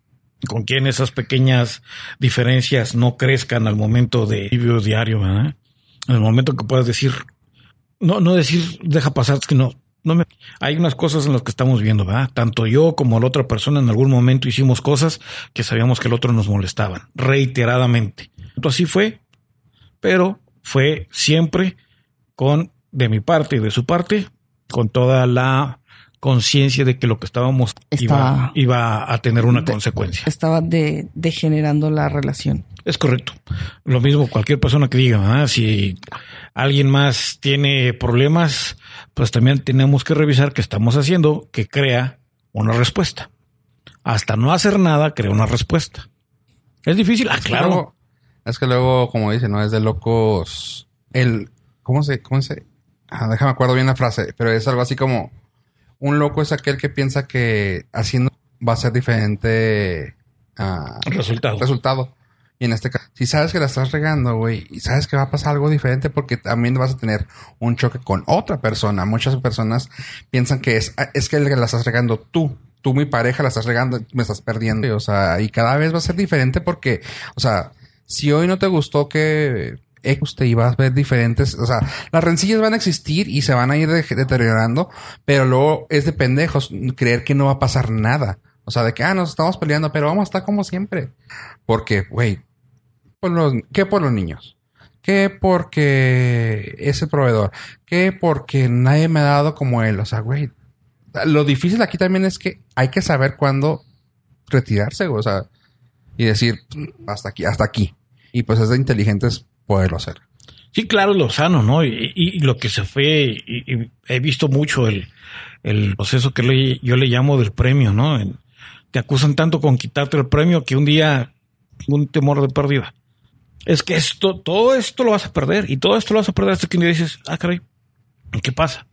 con quien esas pequeñas diferencias no crezcan al momento de vivir diario, ¿verdad? En el momento que puedas decir, no, no decir, deja pasar, es que no, no me, hay unas cosas en las que estamos viendo, ¿verdad? Tanto yo como la otra persona en algún momento hicimos cosas que sabíamos que el otro nos molestaban, reiteradamente. Así fue, pero fue siempre con, de mi parte y de su parte, con toda la conciencia de que lo que estábamos Estaba- iba, iba a tener una de- consecuencia. Estaba de, degenerando la relación. Es correcto. Lo mismo cualquier persona que diga, ¿ah? si alguien más tiene problemas, pues también tenemos que revisar qué estamos haciendo que crea una respuesta. Hasta no hacer nada, crea una respuesta. Es difícil, ah, Es que claro. luego- es que luego, como dice, no es de locos. El. ¿Cómo se.? ¿Cómo se.? Ah, déjame acuerdo bien la frase, pero es algo así como. Un loco es aquel que piensa que haciendo va a ser diferente. ah, Resultado. resultado. Y en este caso, si sabes que la estás regando, güey, y sabes que va a pasar algo diferente porque también vas a tener un choque con otra persona. Muchas personas piensan que es, ah, es que la estás regando tú. Tú, mi pareja, la estás regando, me estás perdiendo. O sea, y cada vez va a ser diferente porque, o sea, si hoy no te gustó que X te ibas a ver diferentes, o sea, las rencillas van a existir y se van a ir de- deteriorando, pero luego es de pendejos creer que no va a pasar nada. O sea, de que, ah, nos estamos peleando, pero vamos a estar como siempre. Porque, güey, ¿qué por los niños? ¿Qué porque es el proveedor? ¿Qué porque nadie me ha dado como él? O sea, güey, lo difícil aquí también es que hay que saber cuándo retirarse, güey, o sea, y decir, hasta aquí, hasta aquí. Y pues es de inteligentes poderlo hacer. Sí, claro, lo sano, ¿no? Y, y- y lo que se fue, y, he visto mucho el, el proceso que le- yo le llamo del premio, ¿no? Te acusan tanto con quitarte el premio que un día un temor de pérdida. Es que esto, todo esto lo vas a perder y todo esto lo vas a perder hasta que un día dices, ah, caray, ¿qué pasa?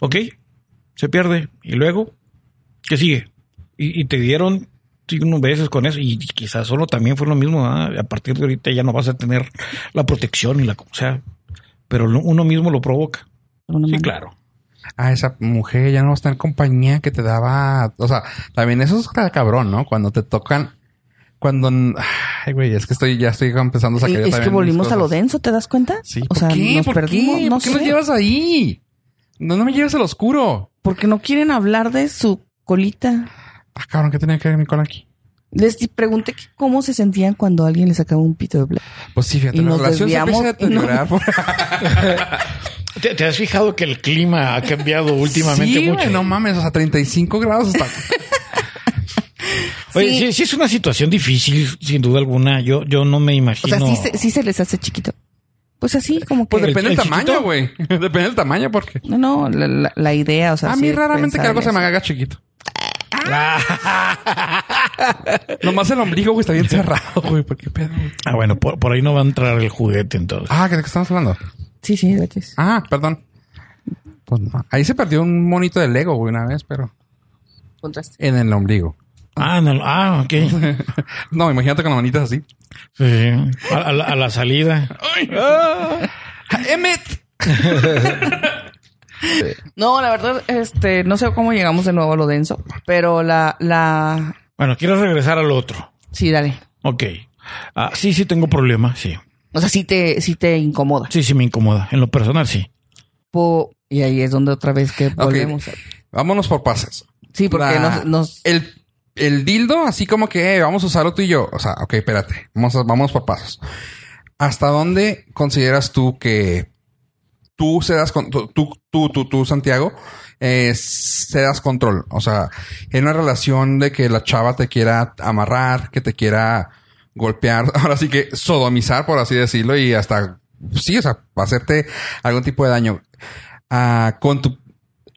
Ok, se pierde y luego, ¿qué sigue? Y, y te dieron unos veces con eso y quizás solo también fue lo mismo. A partir de ahorita ya no vas a tener la protección y la, o sea, pero uno mismo lo provoca. Sí, manera. claro. Ah, esa mujer ya no va a estar en compañía que te daba. O sea, también eso es ca- cabrón, ¿no? Cuando te tocan. Cuando. Ay, güey, es que estoy, ya estoy empezando a sacar. Y yo es que volvimos a lo denso, ¿te das cuenta? Sí, o ¿por sea, qué? nos ¿Por perdimos, qué? no ¿Por qué sé. nos llevas ahí? No, no me lleves al oscuro. Porque no quieren hablar de su colita. Ah, cabrón, ¿qué tenía que ver mi cola aquí? Les pregunté que cómo se sentían cuando alguien les sacaba un pito de bla. Pues sí, fíjate, Y la nos relación se empieza a no- por- ¿Te, te has fijado que el clima ha cambiado últimamente sí, mucho? no mames, o sea, 35 grados hasta. Oye, Sí. sí. sí, es una situación difícil, sin duda alguna. Yo, yo no me O imagino. sea, sí, se- sí se les hace chiquito. Pues así, como que. Pues ¿El- depende del el tamaño, güey. depende del tamaño, porque. No, no, la, la- la idea, o sea. A mí raramente que algo se me haga chiquito. Nomás el ombligo, güey, está bien cerrado, güey. ¿Por qué pedo? güey? Ah, bueno, por, por ahí no va a entrar el juguete entonces. Ah, ¿de qué estamos hablando? Sí, sí, de hecho. Ah, perdón. Pues no. Ahí se perdió un monito de Lego, güey, una vez, pero Contraste. en el ombligo. Ah, no, ah, ok. No, imagínate con las manitas así. Sí. A, a la, a la salida. Ah. ¡Emmet! No, la verdad, este, no sé cómo llegamos de nuevo a lo denso, pero la, la, Bueno, quiero regresar al otro. sí, dale. Ok. Ah, sí, sí tengo problemas, sí. O sea, sí te, sí te incomoda. Sí, sí me incomoda. En lo personal, sí. Po- y ahí es donde otra vez que volvemos. a- Vámonos por pases. Sí, porque La- nos, nos, El, el dildo, así como que eh, vamos a usarlo tú y yo. O sea, ok, espérate. Vamos, a- vamos por pasos. ¿Hasta dónde consideras tú que tú cedas con tú, tú, tú, tú, Santiago, eh, cedas control? O sea, en una relación de que la chava te quiera amarrar, que te quiera golpear, ahora sí que sodomizar, por así decirlo, y hasta, sí, o sea, hacerte algún tipo de daño. Ah, con tu...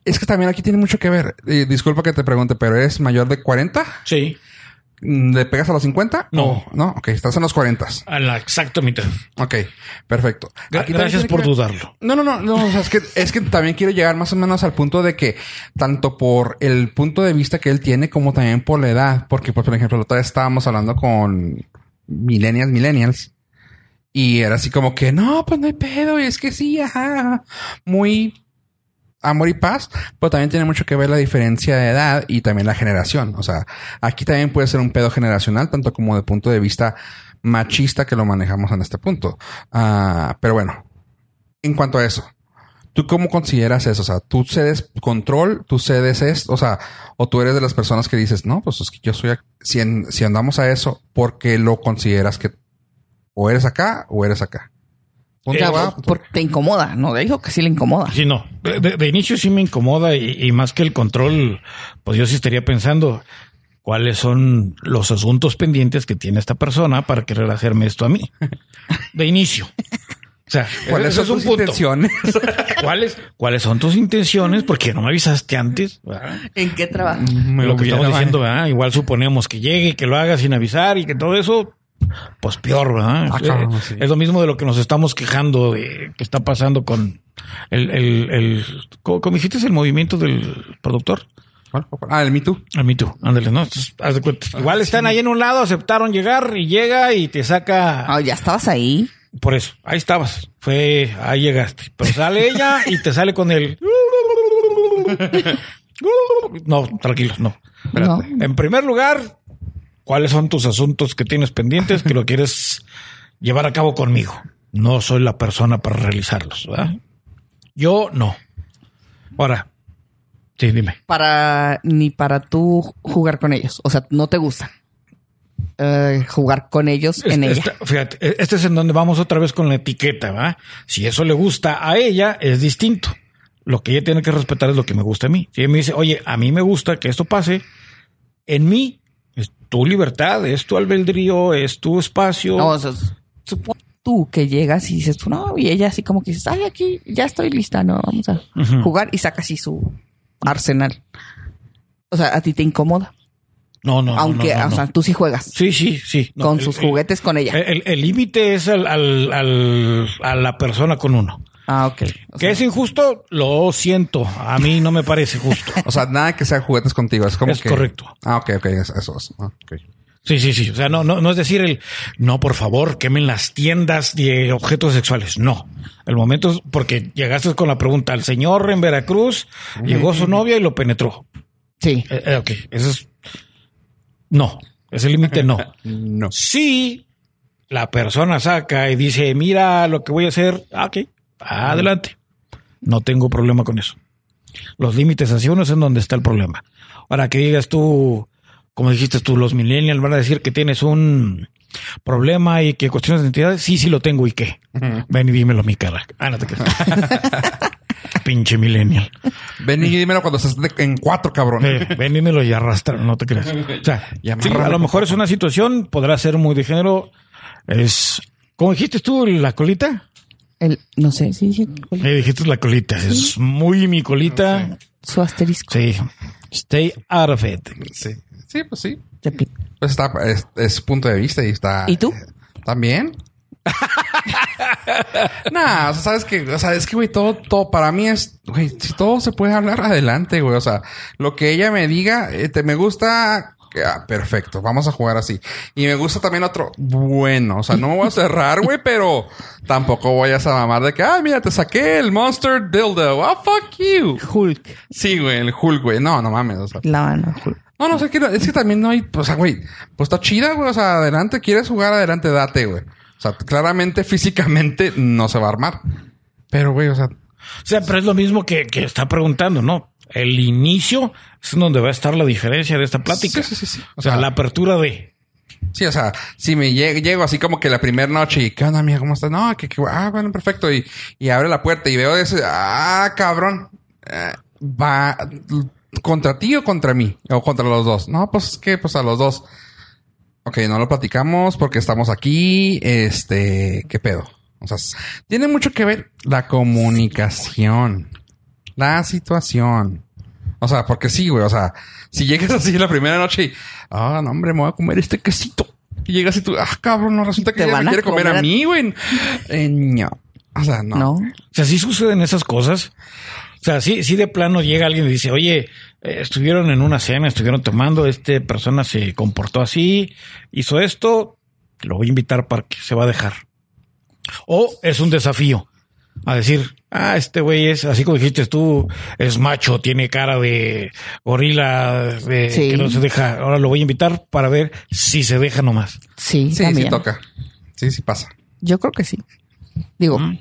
Es que también aquí tiene mucho que ver. Disculpa que te pregunte, pero ¿eres mayor de 40? Sí. Mm, ¿Le pegas a los 50? No. ¿O- no, ok, estás en los 40. A la exacta mitad. Ok, perfecto. Gra- Aquí también Gracias por que dudarlo. No, no, no, no, o sea, es que, es que también quiero llegar más o menos al punto de que, tanto por el punto de vista que él tiene, como también por la edad, porque, pues, por ejemplo, la otra vez estábamos hablando con millennials, millennials, y era así como que, no, pues no hay pedo, y es que sí, ajá, muy amor y paz, pero también tiene mucho que ver la diferencia de edad y también la generación. O sea, aquí también puede ser un pedo generacional, tanto como de punto de vista machista que lo manejamos en este punto. Ah, pero bueno, en cuanto a eso, ¿tú cómo consideras eso? O sea, ¿tú cedes control? ¿Tú cedes esto? O sea, o tú eres de las personas que dices, no, pues es que yo soy, si, en- si andamos a eso, ¿por qué lo consideras que o eres acá o eres acá? Punto Eh, por- porque te incomoda, ¿no? Dijo que sí le incomoda. Sí, no. De, de- de inicio sí me incomoda y, y más que el control, pues yo sí estaría pensando cuáles son los asuntos pendientes que tiene esta persona para querer hacerme esto a mí. De inicio. O sea, ¿Cuáles son es tus intenciones? ¿Cuáles, ¿Cuáles son tus intenciones? Porque no me avisaste antes. ¿verdad? ¿En qué trabaja? Me lo que estamos diciendo, ¿verdad? Igual suponemos que llegue, que lo haga sin avisar y que todo eso, pues peor, ¿verdad? Ah, sí. Es lo mismo de lo que nos estamos quejando de que está pasando con el, el, el ¿cómo, cómo dijiste? el movimiento del productor. Ah, el Me Too. A mí tú, ándale, ¿no? Entonces, haz de cuenta. Igual están ahí en un lado, aceptaron llegar y llega y te saca. Ah, ya estabas ahí. Por eso, ahí estabas. Fue, ahí llegaste. Pero sale ella y te sale con el. No, tranquilo, no. No. En primer lugar, ¿cuáles son tus asuntos que tienes pendientes que lo quieres llevar a cabo conmigo? No soy la persona para realizarlos, ¿verdad? Yo no. Ahora, sí, dime. Para, ni para tú jugar con ellos. O sea, no te gustan. Eh, jugar con ellos en Este- ella. esta- fíjate, e- este es en donde vamos otra vez con la etiqueta, ¿va? Si eso le gusta a ella, es distinto. Lo que ella tiene que respetar es lo que me gusta a mí. Si ella me dice, oye, a mí me gusta que esto pase, en mí tu libertad, es tu albedrío, es tu espacio. No, o sea, supón tú que llegas y dices tú, no, y ella así como que dices, ay, aquí ya estoy lista, no, vamos a jugar y saca así su arsenal. O sea, a ti te incomoda. no, no, no, Aunque, no, no, o sea, no. tú sí juegas Sí, sí, sí. No, con el- sus el- juguetes con ella. El el límite es al, al- al- a la persona con uno. Ah, ok. O ¿Que sea, es injusto? Lo siento. A mí no me parece justo. O sea, nada que sea juguetes contigo. Es como Es que. correcto. Ah, ok, ok. Eso, eso es. Ah. Sí, sí, sí. O sea, no, no, no es decir el no, por favor, quemen las tiendas de objetos sexuales. No. El momento es porque llegaste con la pregunta. El señor en Veracruz llegó su novia y lo penetró. sí. Eh, eh, ok, eso es. No, ese límite no. No. Si la persona saca y dice, mira lo que voy a hacer, ah, ok, adelante. No tengo problema con eso. Los límites hacia uno es en donde está el problema. Ahora que digas tú, como dijiste tú, los millennials van a decir que tienes un problema y que cuestiones de identidad, sí, sí lo tengo y qué. Ven y dímelo mi cara. Ah, no te creas. Pinche millennial. Ven y dímelo cuando estás en cuatro, cabrón. Eh, ven, dímelo y arrastra, no te creas. O sea, Y sí, amárralo, a lo mejor es una situación, podrá ser muy de género. Es, ¿cómo dijiste tú, la colita? El, no sé si dije Me dijiste la colita. Es muy mi colita. su asterisco. Sí. Stay out of it. Sí. Sí, pues sí. Pues está, es, punto de vista y está. ¿Y tú? ¿También? nah, o sea, sabes que, o sea, es que, güey, todo, todo para mí es, güey, si todo se puede hablar adelante, güey. O sea, lo que ella me diga, eh, te me gusta, ah, perfecto, vamos a jugar así. Y me gusta también otro, bueno, o sea, no me voy a cerrar, güey, pero tampoco voy a mamar de que, ah, mira, te saqué el Monster Dildo. Ah, fuck you. Hulk. Sí, güey, el Hulk, güey. No, no mames, o sea. La mano, Hulk. No, no sé, que es que también no hay, o sea, güey, pues está chida, güey, o sea, adelante, quieres jugar, adelante, date, güey. O sea, claramente, físicamente, no se va a armar. Pero, güey, o sea, O sea, pero es lo mismo que, que está preguntando, ¿no? El inicio es donde va a estar la diferencia de esta plática. Sí, sí, sí. O sea, la apertura de. sí, o sea, si me llego, llego así como que la primera noche y, ¿qué onda, amiga? ¿Cómo estás? No, que, que, ah, bueno, perfecto. Y, y abre la puerta y veo ese, ah, cabrón, eh, va contra ti o contra mí o contra los dos. No, pues, que, pues a los dos. Ok, no lo platicamos porque estamos aquí. Este, ¿qué pedo? O sea, tiene mucho que ver la comunicación, la situación. O sea, porque sí, güey. O sea, si llegas así la primera noche y, ah, no, hombre, me voy a comer este quesito. Y llegas y tú, ah, cabrón, no resulta que Te ella van me a quiere comer, comer a a- mí, güey. Eh, no. O sea, no. No. O sea, sí suceden esas cosas. O sea, sí, sí de plano llega alguien y dice, oye, eh, estuvieron en una cena, estuvieron tomando, este persona se comportó así, hizo esto, lo voy a invitar para que se va a dejar. O es un desafío a decir, ah, este güey es, así como dijiste tú, es macho, tiene cara de gorila, de Sí. que no se deja. Ahora lo voy a invitar para ver si se deja nomás. Sí, Sí, sí también. toca. Sí, sí pasa. Yo creo que sí. Digo, Mm.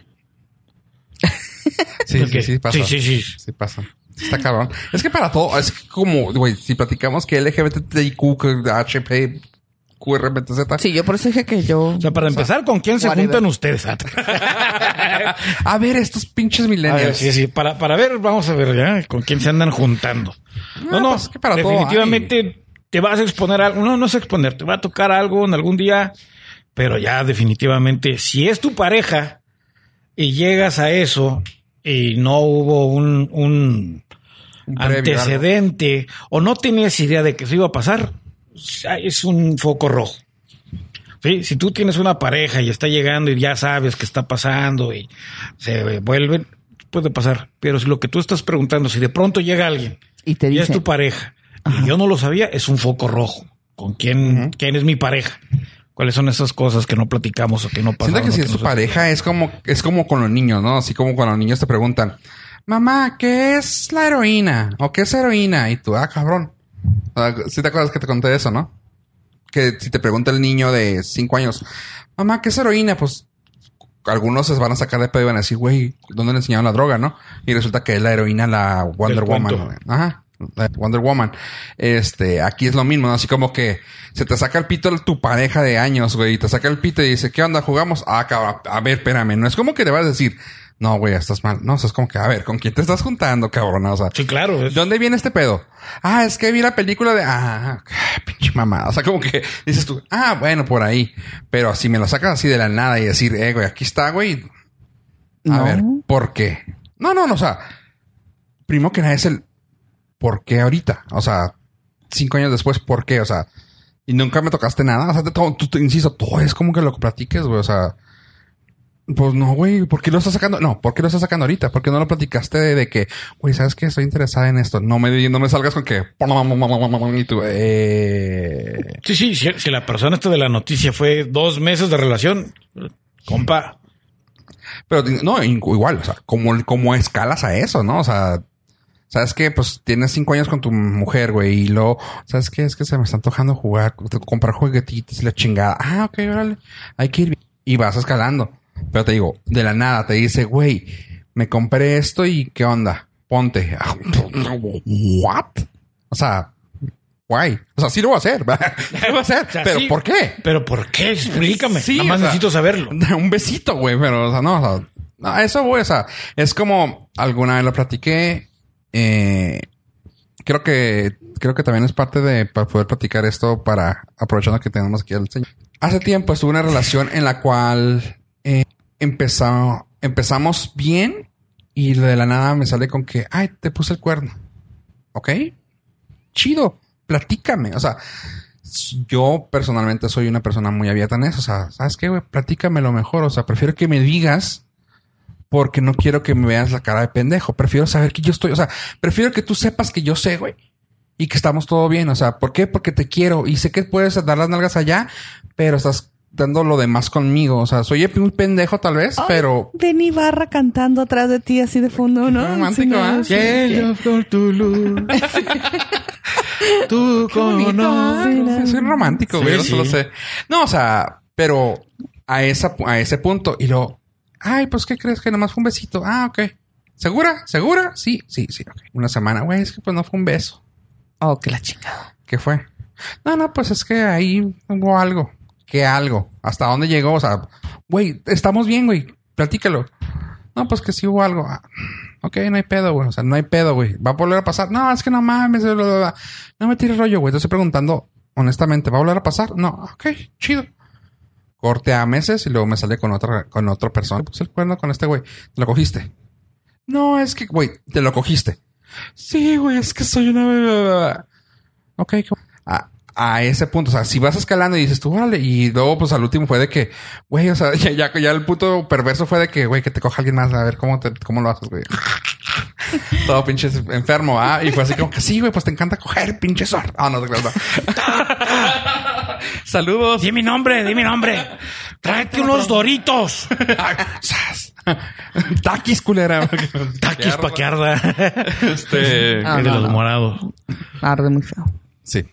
Sí, sí, sí pasa. sí, sí, sí. Sí pasa. Está cabrón. Es que para todo, es como, güey, si platicamos que LGBTIQ, HP, QRBTZ. sí, yo por eso dije que yo. O sea, para empezar, ¿con quién se juntan ustedes? A ver, estos pinches millennials. sí, sí, para, para ver, vamos a ver ya con quién se andan juntando. No, no, pues es que para todo definitivamente te vas a exponer a algo. No, no es exponer, te va a tocar algo en algún día, pero ya definitivamente, si es tu pareja y llegas a eso y no hubo un, un Un previo, antecedente o no tenías idea de que eso iba a pasar, es un foco rojo. Sí, si tú tienes una pareja y está llegando y ya sabes qué está pasando y se vuelven, puede pasar. Pero si lo que tú estás preguntando, si de pronto llega alguien Y te y es tu pareja y yo no lo sabía, es un foco rojo. ¿Con quién, quién es mi pareja? ¿Cuáles son esas cosas que no platicamos o que no pasan? Siento que si es tu pareja es como, es como con los niños, ¿no? Así como cuando los niños te preguntan, mamá, ¿qué es la heroína? ¿O qué es heroína? Y tú, ah, cabrón. Si te acuerdas que te conté eso, ¿no? Que si te pregunta el niño de cinco años, mamá, ¿qué es heroína? Pues algunos se van a sacar de pedo y van a decir, güey, ¿dónde le enseñaron la droga, no? Y resulta que es la heroína, la Wonder Woman. cuento. Ajá. la Wonder Woman. Este, aquí es lo mismo, ¿no? Así como que se te saca el pito tu pareja de años, güey, y te saca el pito y dice, ¿qué onda? ¿Jugamos? Ah, cabrón, a ver, espérame. No es como que te vas a decir, no, güey, estás mal. No, o sea, es como que, a ver, ¿con quién te estás juntando, cabrón? O sea, Sí, claro. es- ¿Dónde viene este pedo? Ah, es que vi la película de... Ah, pinche mamá. O sea, como que dices tú, ah, bueno, por ahí. Pero si me lo sacas así de la nada y decir, eh, güey, aquí está, güey. A No. ver, ¿por qué? No, no, no, o sea, primero que nada es el por qué ahorita. O sea, cinco años después, ¿por qué? O sea, y nunca me tocaste nada. O sea, te- todo, tú, te insisto, todo es como que lo que platiques, güey. O sea, pues no, güey, ¿por qué lo estás sacando? No, ¿por qué lo estás sacando ahorita? ¿Por qué no lo platicaste de, de que, güey, ¿sabes qué? Estoy interesada en esto. No me, no me salgas con que... Y tú, eh... Sí, sí, si, si la persona esta de la noticia fue dos meses de relación, compa, Pero no, igual, o sea, ¿cómo, cómo escalas a eso, no? O sea, ¿sabes qué? Pues tienes cinco años con tu mujer, güey, y luego, ¿sabes qué? Es que se me está antojando jugar, comprar juguetitos y la chingada. Ah, ok, órale, hay que ir. Y vas escalando. Pero te digo, de la nada te dice, güey, me compré esto y ¿qué onda? Ponte. ¿What? O sea, guay. O sea, sí lo voy a hacer. lo voy a hacer. O sea, pero sí. ¿por qué? ¿Pero por qué? Explícame. Sí, Nada más o sea, necesito saberlo. Un besito, güey, pero, o sea, no, o sea, no, eso voy, o sea, es como alguna vez lo platiqué, eh, creo que, creo que también es parte de, para poder platicar esto para, aprovechando que tenemos aquí al señor. Hace tiempo estuve en una relación en la cual, empezó, empezamos bien y de la nada me sale con que, ay, te puse el cuerno. ¿Ok? Chido, platícame. O sea, yo personalmente soy una persona muy abierta en eso. O sea, ¿sabes qué, güey? Platícame lo mejor. O sea, prefiero que me digas porque no quiero que me veas la cara de pendejo. Prefiero saber que yo estoy, o sea, prefiero que tú sepas que yo sé, güey. Y que estamos todo bien. O sea, ¿por qué? Porque te quiero y sé que puedes dar las nalgas allá, pero estás dando lo demás conmigo. O sea, soy un pendejo tal vez, pero... Benny Barra cantando atrás de ti así de fondo, ¿no? Romántico, ¿ah? Sí, tu luz. Tú conoces. Soy romántico, Sí, güey. Sí. lo sé. No, o sea, pero a, esa, a ese punto. Y luego, ay, pues, ¿qué crees? Que nomás fue un besito. Ah, ok. ¿Segura? ¿Segura? Sí, sí, sí. ok. Una semana, güey, es que pues no fue un beso. Oh, que la chingada. ¿Qué fue? No, no, pues es que ahí hubo algo. ¿Qué algo? ¿Hasta dónde llegó? O sea, güey, estamos bien, güey. Platícalo. No, pues que sí hubo algo. Ah, ok, no hay pedo, güey. O sea, no hay pedo, güey. ¿Va a volver a pasar? No, es que no mames. No me tires rollo, güey. Te estoy preguntando honestamente. ¿Va a volver a pasar? No. Ok, chido. Corte a meses y luego me sale con otra, con otra persona. Pues el cuerno con este güey. ¿Te lo cogiste? No, es que, güey, te lo cogiste. Sí, güey, es que soy una... Ok, qué- a, ese punto, o sea, si vas escalando y dices tú, vale, y luego pues al último fue de que, güey, o sea, ya, ya, ya el puto perverso fue de que, güey, que te coja alguien más, a ver cómo te, cómo lo haces, güey. Todo pinche enfermo, ¿ah? Y fue así como que sí, güey, pues te encanta coger, pinche sor. Ah, no, no, no. Saludos. Di mi nombre, di mi nombre. Tráete unos doritos. Taquis, culera. Taquis pa' que arda. Este. Ah, El de no, los no. morados. Arde muy feo. Sí.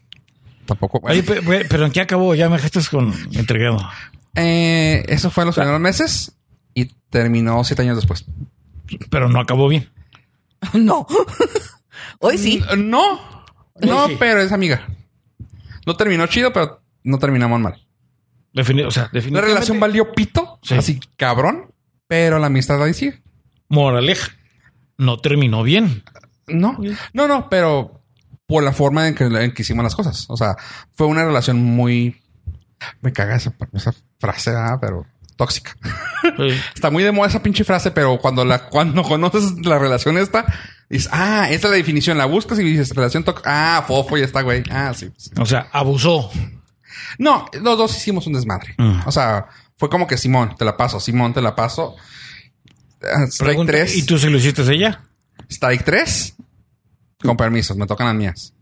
Tampoco. Oye, pe- pero ¿en qué acabó? Ya me dejaste con entregado. Eh, eso fue en los primeros meses y terminó siete años después. Pero no acabó bien. no. Hoy sí. Mm, No, no, Sí. pero es amiga. No terminó chido, pero no terminamos mal. Defini- o sea, La relación valió pito, Sí. así cabrón, pero la amistad ahí sigue. Moraleja. No terminó bien. No, no, no, pero por la forma en que, en que hicimos las cosas. O sea, fue una relación muy. Me caga esa, esa frase, ah, pero tóxica. Sí. Está muy de moda esa pinche frase, pero cuando la cuando conoces la relación esta, dices, ah, esta es la definición. La buscas y dices relación tóxica. Ah, fofo y está, güey. Ah, sí. sí. O sea, abusó. No, los dos hicimos un desmadre. Mm. O sea, fue como que Simón, te la paso, Simón, te la paso. Ah, Strike Pregunta, 3. ¿Y tú se lo hiciste a ella? Strike 3. Con permisos, me tocan las mías.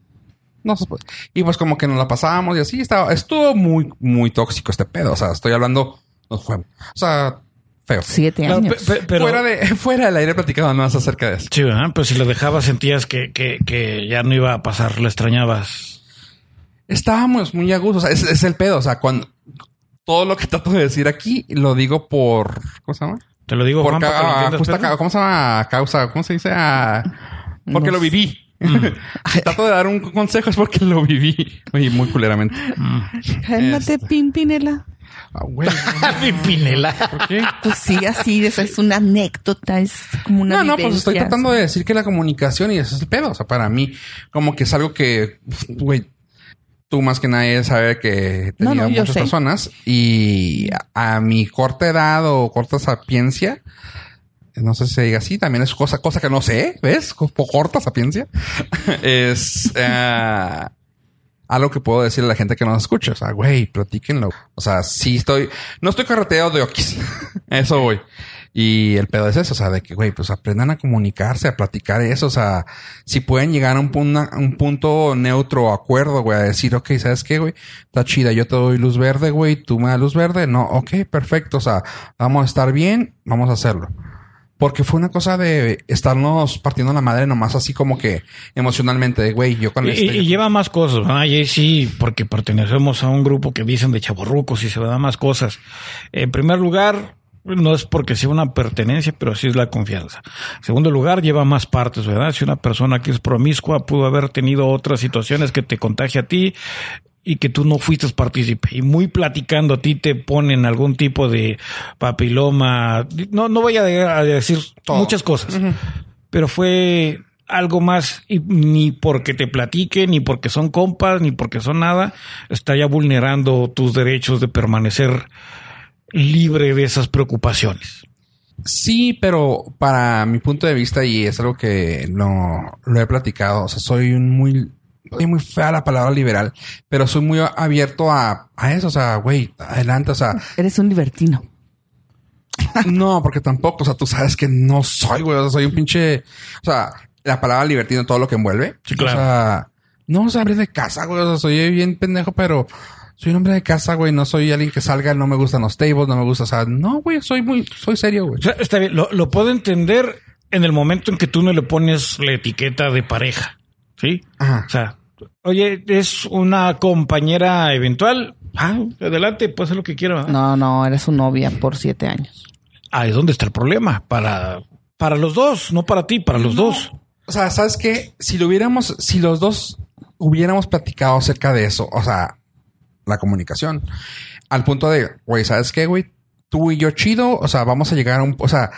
No se puede. Y pues como que nos la pasábamos y así estaba. Estuvo muy, muy tóxico este pedo. O sea, estoy hablando. Nos fue. O sea, feo. Siete años. pe- pero, fuera, de, fuera del aire platicado más acerca de eso. Sí, ¿verdad? Pero si lo dejabas, sentías que, que, que ya no iba a pasar, le extrañabas. Estábamos muy a gusto. O sea, es, es el pedo. O sea, cuando todo lo que trato de decir aquí lo digo por. ¿Cómo se llama? Te lo digo, Por Juan, para que lo ca- entiendas, justa ¿Cómo se llama? Causa. ¿Cómo se dice? Ah, porque No lo sé. viví. Si trato de dar un consejo es porque lo viví. Y muy culeramente. Cálmate, Este. Pimpinela. Ah, güey. Mi Pinela. ¿Por qué? Pues sí, así, esa es una anécdota, es como una No, no, pues estoy tratando de decir que la comunicación y ese es el pedo. O sea, para mí, como que es algo que, güey, tú más que nadie sabes que he No, no, muchas personas y a, a mi corta edad o corta sapiencia, no sé si se diga así, también es cosa, cosa que no sé, ¿ves? Co- Corta sapiencia. es eh, algo que puedo decirle a la gente que nos escucha. O sea, güey, platíquenlo. O sea, sí estoy, no estoy carreteado de okis. Eso voy. Y el pedo es eso, o sea, de que, güey, pues aprendan a comunicarse, a platicar eso, o sea, si pueden llegar a un, punto, un punto neutro, acuerdo, güey, a decir, ok, ¿sabes qué, güey? Está chida, yo te doy luz verde, güey, tú me das luz verde, no, ok, perfecto, o sea, vamos a estar bien, vamos a hacerlo. Porque fue una cosa de estarnos partiendo la madre nomás así como que emocionalmente, de, güey, yo con Y, este... y lleva más cosas, ¿verdad? Y sí, porque pertenecemos a un grupo que dicen de chaborrucos y se dan más cosas. En primer lugar, no es porque sea una pertenencia, pero sí es la confianza. En segundo lugar, lleva más partes, ¿verdad? Si una persona que es promiscua pudo haber tenido otras situaciones que te contagia a ti y que tú no fuiste partícipe. Y muy platicando a ti te ponen algún tipo de papiloma. No, no voy a, decir Todo. muchas cosas, pero fue algo más y ni porque te platique, ni porque son compas, ni porque son nada, está ya vulnerando tus derechos de permanecer libre de esas preocupaciones. Sí, pero para mi punto de vista, y es algo que no lo he platicado, o sea, soy un muy, soy muy fea la palabra liberal, pero soy muy abierto a, a eso, o sea, güey, adelante, o sea, Eres un libertino. no, porque tampoco, o sea, tú sabes que no soy, güey, o sea, soy un pinche, o sea, la palabra libertino, todo lo que envuelve. Sí, claro. O sea, no, o sea, abrir de casa, güey, o sea, soy bien pendejo, pero soy un hombre de casa, güey, no soy alguien que salga, no me gustan los tables, no me gusta, o sea, no, güey, soy muy, soy serio, güey. O sea, está bien, lo, lo puedo entender en el momento en que tú no le pones la etiqueta de pareja. ¿Sí? Ajá. O sea, oye, es una compañera eventual. Ah, adelante, puede hacer lo que quiera. ¿verdad? No, no, eres su novia por siete años. Ahí es donde está el problema. Para, para los dos, no para ti, para los dos. O sea, ¿sabes qué? Si lo hubiéramos, si los dos hubiéramos platicado acerca de eso, o sea, la comunicación, al punto de, güey, ¿sabes qué, güey? Tú y yo chido, o sea, vamos a llegar a un, o sea,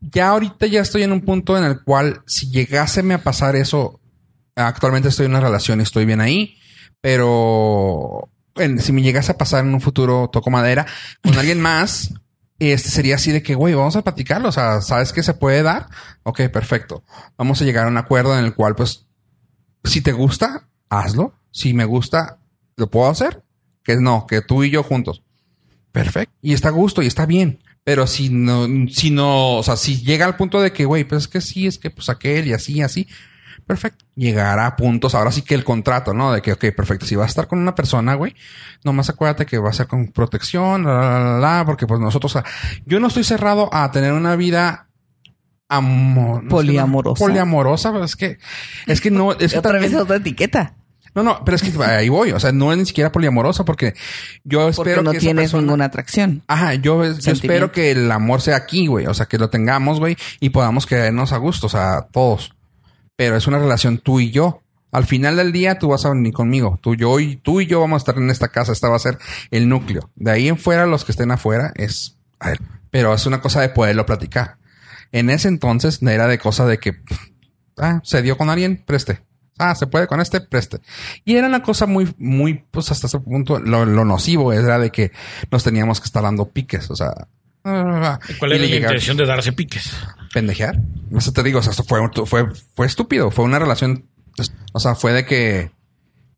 ya ahorita ya estoy en un punto en el cual si llegáseme a pasar eso, actualmente estoy en una relación y estoy bien ahí, pero en- si me llegase a pasar en un futuro, toco madera, con alguien más, este sería así de que, güey, vamos a platicarlo. O sea, ¿sabes que se puede dar? Ok, perfecto. Vamos a llegar a un acuerdo en el cual, pues, si te gusta, hazlo. Si me gusta, lo puedo hacer. Que no, que tú y yo juntos. Perfecto. Y está a gusto y está bien. Pero si no, si no, o sea, si llega al punto de que, güey, pues es que sí, es que pues aquel y así, así. Perfecto. Llegará a puntos. Ahora sí que el contrato, ¿no? De que, ok, perfecto. Si vas a estar con una persona, güey, nomás acuérdate que va a ser con protección, la, la, la, la, porque pues nosotros, o sea, yo no estoy cerrado a tener una vida amor, no Poliamorosa. poliamorosa, pero es que, es que no, es que Otra vez otra etiqueta. no, no, pero es que ahí voy. O sea, no es ni siquiera poliamorosa porque yo Porque espero no que tienes persona- ninguna atracción. Ajá, yo, yo espero que el amor sea aquí, güey. O sea, que lo tengamos, güey, y podamos quedarnos a gusto, o sea, todos. Pero es una relación tú y yo. Al final del día tú vas a venir conmigo. Tú, yo y tú y yo vamos a estar en esta casa. Esta va a ser el núcleo. De ahí en fuera, los que estén afuera es a ver, Pero es una cosa de poderlo platicar. En ese entonces era de cosa de que ah, se dio con alguien, preste. Ah, se puede con este, preste. Y era una cosa muy, muy, pues hasta ese punto, lo, lo nocivo era de que nos teníamos que estar dando piques, o sea. ¿Cuál y era la intención de darse piques? pendejear. Eso te digo, o sea, esto fue, fue, fue estúpido. Fue una relación, o sea, fue de que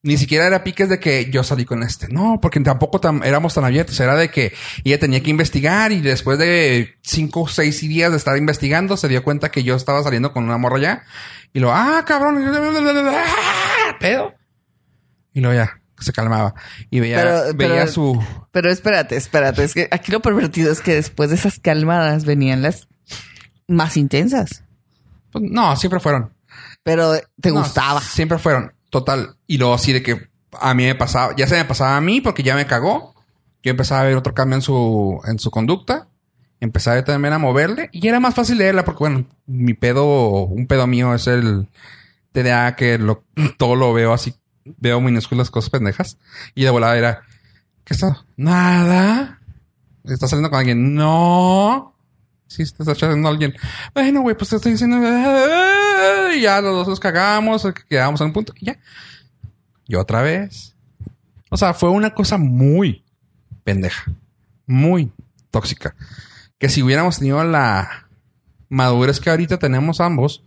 ni siquiera era piques de que yo salí con este. No, porque tampoco tan- éramos tan abiertos. Era de que ella tenía que investigar y después de cinco o seis días de estar investigando, se dio cuenta que yo estaba saliendo con una morra ya. Y lo, ah, cabrón, pedo. Y luego ya se calmaba. Y veía, Pero- veía pero- su, Pero espérate, espérate. Es que aquí lo pervertido es que después de esas calmadas venían las más intensas. pues, no, siempre fueron. Pero te No, gustaba. Siempre fueron. Total. Y luego así de que a mí me pasaba, ya se me pasaba a mí porque ya me cagó. Yo empezaba a ver otro cambio en su, en su conducta. Empezaba también a moverle y era más fácil leerla porque, bueno, mi pedo, un pedo mío es el TDA que lo, todo lo veo así, veo minúsculas cosas pendejas. Y de volada era, ¿qué está? Nada. ¿Estás saliendo con alguien? No. Sí, te estás echando a alguien. Bueno, güey, pues te estoy diciendo. Y ya los dos nos cagamos, quedamos en un punto y ya. Y otra vez. O sea, fue una cosa muy pendeja. Muy tóxica. Que si hubiéramos tenido la madurez que ahorita tenemos ambos,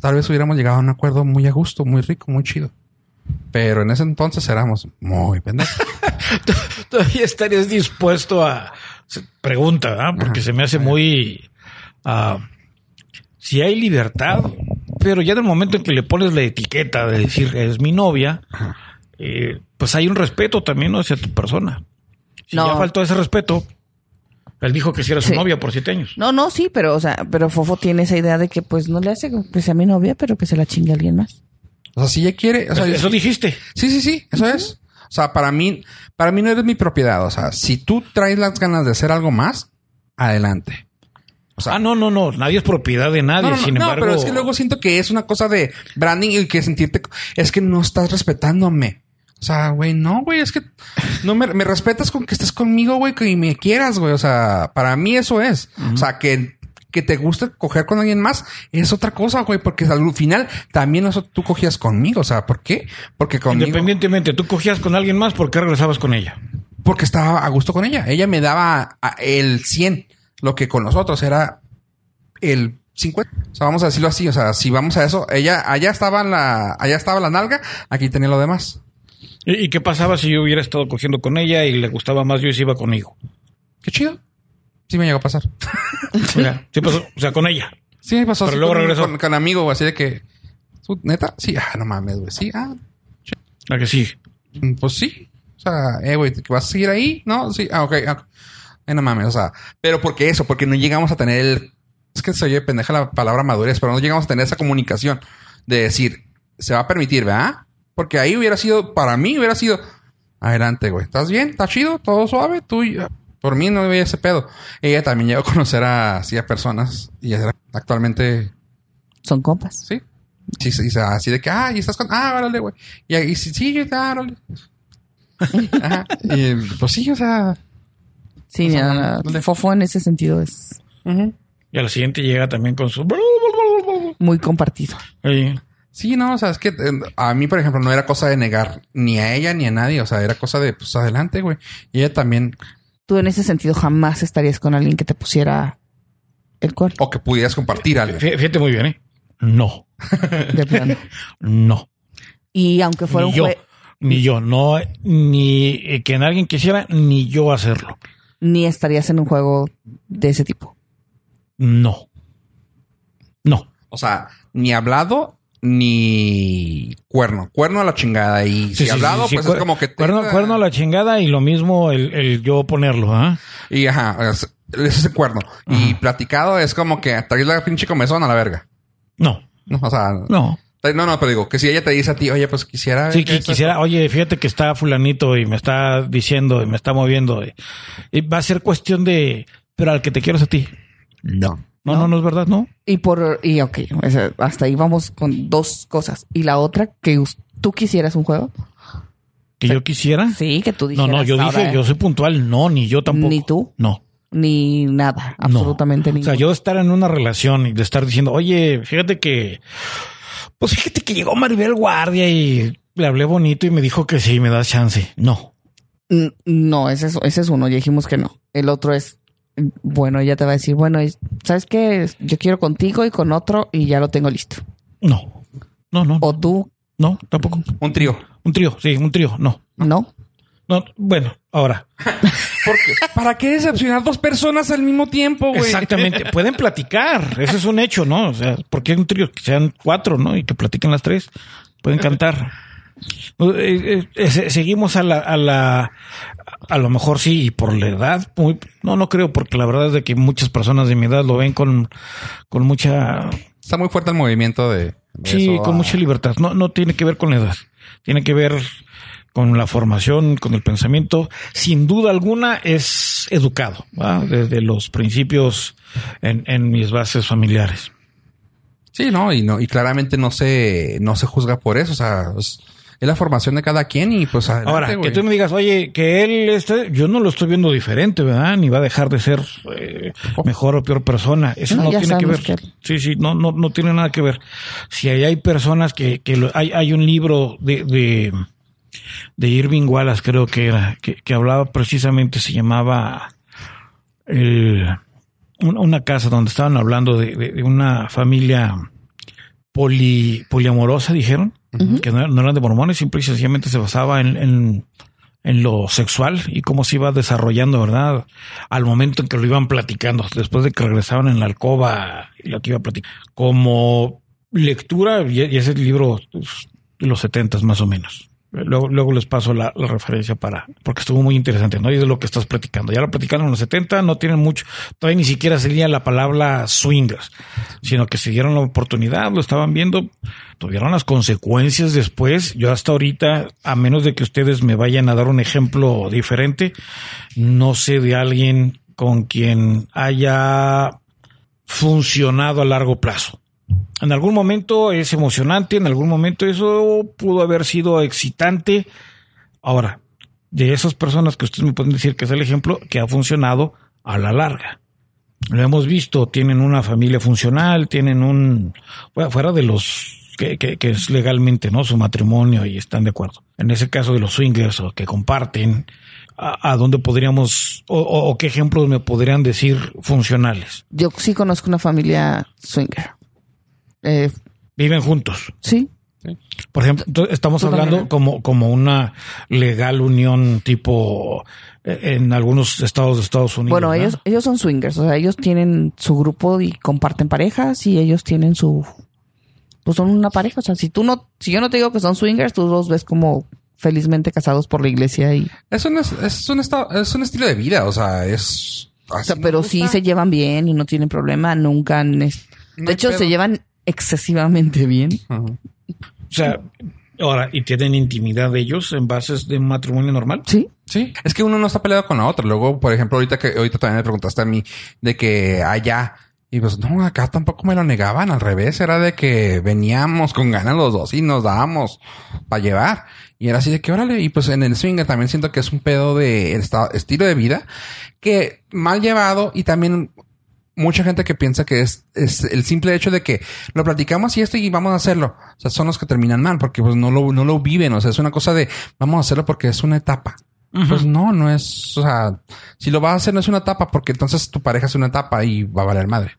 tal vez hubiéramos llegado a un acuerdo muy a gusto, muy rico, muy chido. Pero en ese entonces éramos muy pendejos. Todavía estarías dispuesto a... Pregunta. Porque se me hace muy... ah, si hay libertad, pero ya en el momento en que le pones la etiqueta de decir es mi novia, eh, pues hay un respeto también ¿no? hacia tu persona. Si No. ya faltó ese respeto, él dijo que si era su Sí. novia por siete años. No, no, sí, pero, o sea, pero Fofo tiene esa idea de que pues no le hace que sea mi novia, pero que se la chingue a alguien más. O sea, si ella quiere. O sea, eso dijiste. Sí, sí, sí, eso es. O sea, para mí, para mí no eres mi propiedad. O sea, si tú traes las ganas de hacer algo más, adelante. O sea, Ah, no, no, no. Nadie es propiedad de nadie. no, no, no, Sin no, embargo, pero es que luego siento que es una cosa de branding y que sentirte es que no estás respetándome. O sea, güey, no, güey, es que no me, me respetas con que estés conmigo, güey, que me quieras, güey. O sea, para mí eso es. O sea, que, que te guste coger con alguien más es otra cosa, güey, porque al final también eso tú cogías conmigo. O sea, ¿por qué? Porque conmigo. independientemente, tú cogías con alguien más, ¿por qué regresabas con ella? Porque estaba a gusto con ella. Ella me daba el 100 lo que con nosotros era el 50. O sea, vamos a decirlo así. O sea, si vamos a eso, ella, allá estaba la, allá estaba la nalga, aquí tenía lo demás. ¿Y, y qué pasaba si yo hubiera estado cogiendo con ella y le gustaba más yo y se iba conmigo? Qué chido. Sí me llegó a pasar. Mira, sí pasó, o sea, con ella. Sí me pasó Pero luego con, regresó. con, con amigo, así de que, ¿tú, neta, sí, ah, no mames, güey, sí, ah, La que sí. Mm, Pues sí. O sea, eh, güey, ¿que ¿vas a seguir ahí? No, sí. Ah, ok. ah, eh, no mames, o sea, pero porque eso, porque no llegamos a tener el. Es que se oye pendeja la palabra madurez, pero no llegamos a tener esa comunicación de decir, se va a permitir, ¿verdad? Porque ahí hubiera sido, para mí hubiera sido, adelante, güey, ¿estás bien? ¿Estás chido? ¿Todo suave? Tú, y- por mí no había ese pedo. Ella también llegó a conocer a, así a personas y actualmente Son compas. Sí. Sí, sí, sí, así de que, ah, y estás con, ah, órale, güey. Y ahí sí, sí, yo, ah, órale. Ajá. Y pues sí, o sea. Sí, O sea, ¿dónde? Fofo en ese sentido es Y a la siguiente llega también con su... muy compartido. Ahí. Sí, no, o sea, es que eh, a mí, por ejemplo, no era cosa de negar ni a ella ni a nadie. O sea, era cosa de, pues adelante, güey. Y ella también, Tú en ese sentido jamás estarías con alguien que te pusiera el cuerno. o que pudieras compartir algo. Fí- Fíjate muy bien, ¿eh? No, De plano. no. Y aunque fuera Ni un yo, jue- ni yo, no, ni eh, que en alguien quisiera, ni yo hacerlo. ni estarías en un juego de ese tipo. No. No. O sea, ni hablado ni cuerno. Cuerno a la chingada. Y Sí, si sí, hablado, sí, pues es como que. Cuerno, tenga- cuerno a la chingada y lo mismo el, el yo ponerlo, ¿ah? Y ajá, es, es ese cuerno. Y platicado es como que traes la pinche comezón a la verga. No, No, o sea, no. No, no, pero digo, que si ella te dice a ti, oye, pues quisiera... Sí, que quisiera, oye, fíjate que está fulanito y me está diciendo y me está moviendo. Y, y va a ser cuestión de, pero al que te quiero es a ti. No. No, no, no es verdad, no. Y por, y ok, hasta ahí vamos con dos cosas. Y la otra, que tú quisieras un juego. Que yo quisiera. Sí, que tú No, dijeras. no, yo ahora, dije, yo soy puntual. No, ni yo tampoco. Ni tú. No. Ni nada, No. absolutamente ni O sea, yo estar en una relación y de estar diciendo, oye, fíjate que, pues fíjate que llegó Maribel Guardia y le hablé bonito y me dijo que sí, me das chance. No. No, ese es, ese es uno, ya dijimos que no. El otro es, bueno, ella te va a decir, bueno, y- ¿sabes qué? Yo quiero contigo y con otro y ya lo tengo listo. No. No, no. O tú, No, tampoco. Un trío. Un trío, sí, un trío. No. ¿no? No, bueno, ahora. Porque, ¿Para qué decepcionar dos personas al mismo tiempo, güey? Exactamente. Pueden platicar. Ese es un hecho, ¿no? O sea, porque hay un trío que sean cuatro, ¿no? Y que platiquen las tres. Pueden cantar. Eh, eh, eh, se- seguimos a la, a la, a lo mejor sí, y por la edad, muy, no, no creo, porque la verdad es de que muchas personas de mi edad lo ven con, con mucha, Está muy fuerte el movimiento de... de sí, eso con a- mucha libertad. No, no tiene que ver con la edad. Tiene que ver con la formación, con el pensamiento. Sin duda alguna es educado, ¿va? desde los principios en, en mis bases familiares. Sí, no, y no, y claramente no se, no se juzga por eso. O sea, es, es la formación de cada quien y pues adelante, Ahora, que tú me digas, oye, que él, este, yo no lo estoy viendo diferente, ¿verdad? Ni va a dejar de ser eh, mejor o peor persona. Eso No, tiene que ver. que- Sí, sí, no, no, no tiene nada que ver. Si ahí hay personas que, que lo- hay, hay un libro de, de, de Irving Wallace, creo que era, que, que hablaba precisamente, se llamaba el, una casa donde estaban hablando de, de- de una familia poli, poliamorosa, dijeron, que no, eran de mormones, simple y sencillamente se basaba en, en, lo sexual y cómo se iba desarrollando, ¿verdad? Al momento en que lo iban platicando, después de que regresaban en la alcoba y lo que iba a platicar. Como lectura, y y ese libro pues, de los setentas más o menos. Luego, luego les paso la, referencia para, porque estuvo muy interesante, ¿no? Y de lo que estás platicando. Ya lo platicaron en los 70, no tienen mucho, todavía ni siquiera sería la palabra swingers, sino que se dieron la oportunidad, lo estaban viendo, tuvieron las consecuencias después. Yo hasta ahorita, a menos de que ustedes me vayan a dar un ejemplo diferente, no sé de alguien con quien haya funcionado a largo plazo. En algún momento es emocionante, en algún momento eso pudo haber sido excitante. Ahora, de esas personas que ustedes me pueden decir que es el ejemplo que ha funcionado a la larga. Lo hemos visto, tienen una familia funcional, tienen un, bueno, fuera de los que, es legalmente, ¿no? Su matrimonio y están de acuerdo. En ese caso de los swingers o que comparten, ¿a, dónde podríamos, o- o qué ejemplos me podrían decir funcionales? Yo sí conozco una familia swinger. Eh, Viven juntos. sí, Por ejemplo, entonces, estamos hablando como, como una legal unión tipo eh, en algunos estados de Estados Unidos. bueno, ellos, ellos son swingers, o sea, ellos tienen su grupo y comparten parejas y ellos tienen su, pues son una pareja, o sea, si tú no, si yo no te digo que son swingers, tú los ves como felizmente casados por la iglesia y, Es un, es, es un, estado, es un estilo de vida, o sea, es... o así sea, pero sí se llevan bien y no tienen problema, nunca han, No de hecho pedo. se llevan excesivamente bien. O sea, ahora, ¿y tienen intimidad ellos en bases de un matrimonio normal? Sí, Sí, es que uno no está peleado con la otra. Luego, por ejemplo, ahorita que ahorita también me preguntaste a mí de que allá y pues no, acá tampoco me lo negaban. Al revés, era de que veníamos con ganas los dos y nos dábamos para llevar. Y era así de que órale. Y pues en el swinger también siento que es un pedo de estilo de vida que mal llevado y también mucha gente que piensa que es, es el simple hecho de que lo platicamos y esto y vamos a hacerlo. O sea, son los que terminan mal porque pues no lo, no lo viven. O sea, es una cosa de vamos a hacerlo porque es una etapa. Pues no, no es, o sea, si lo vas a hacer no es una etapa porque entonces tu pareja es una etapa y va a valer madre.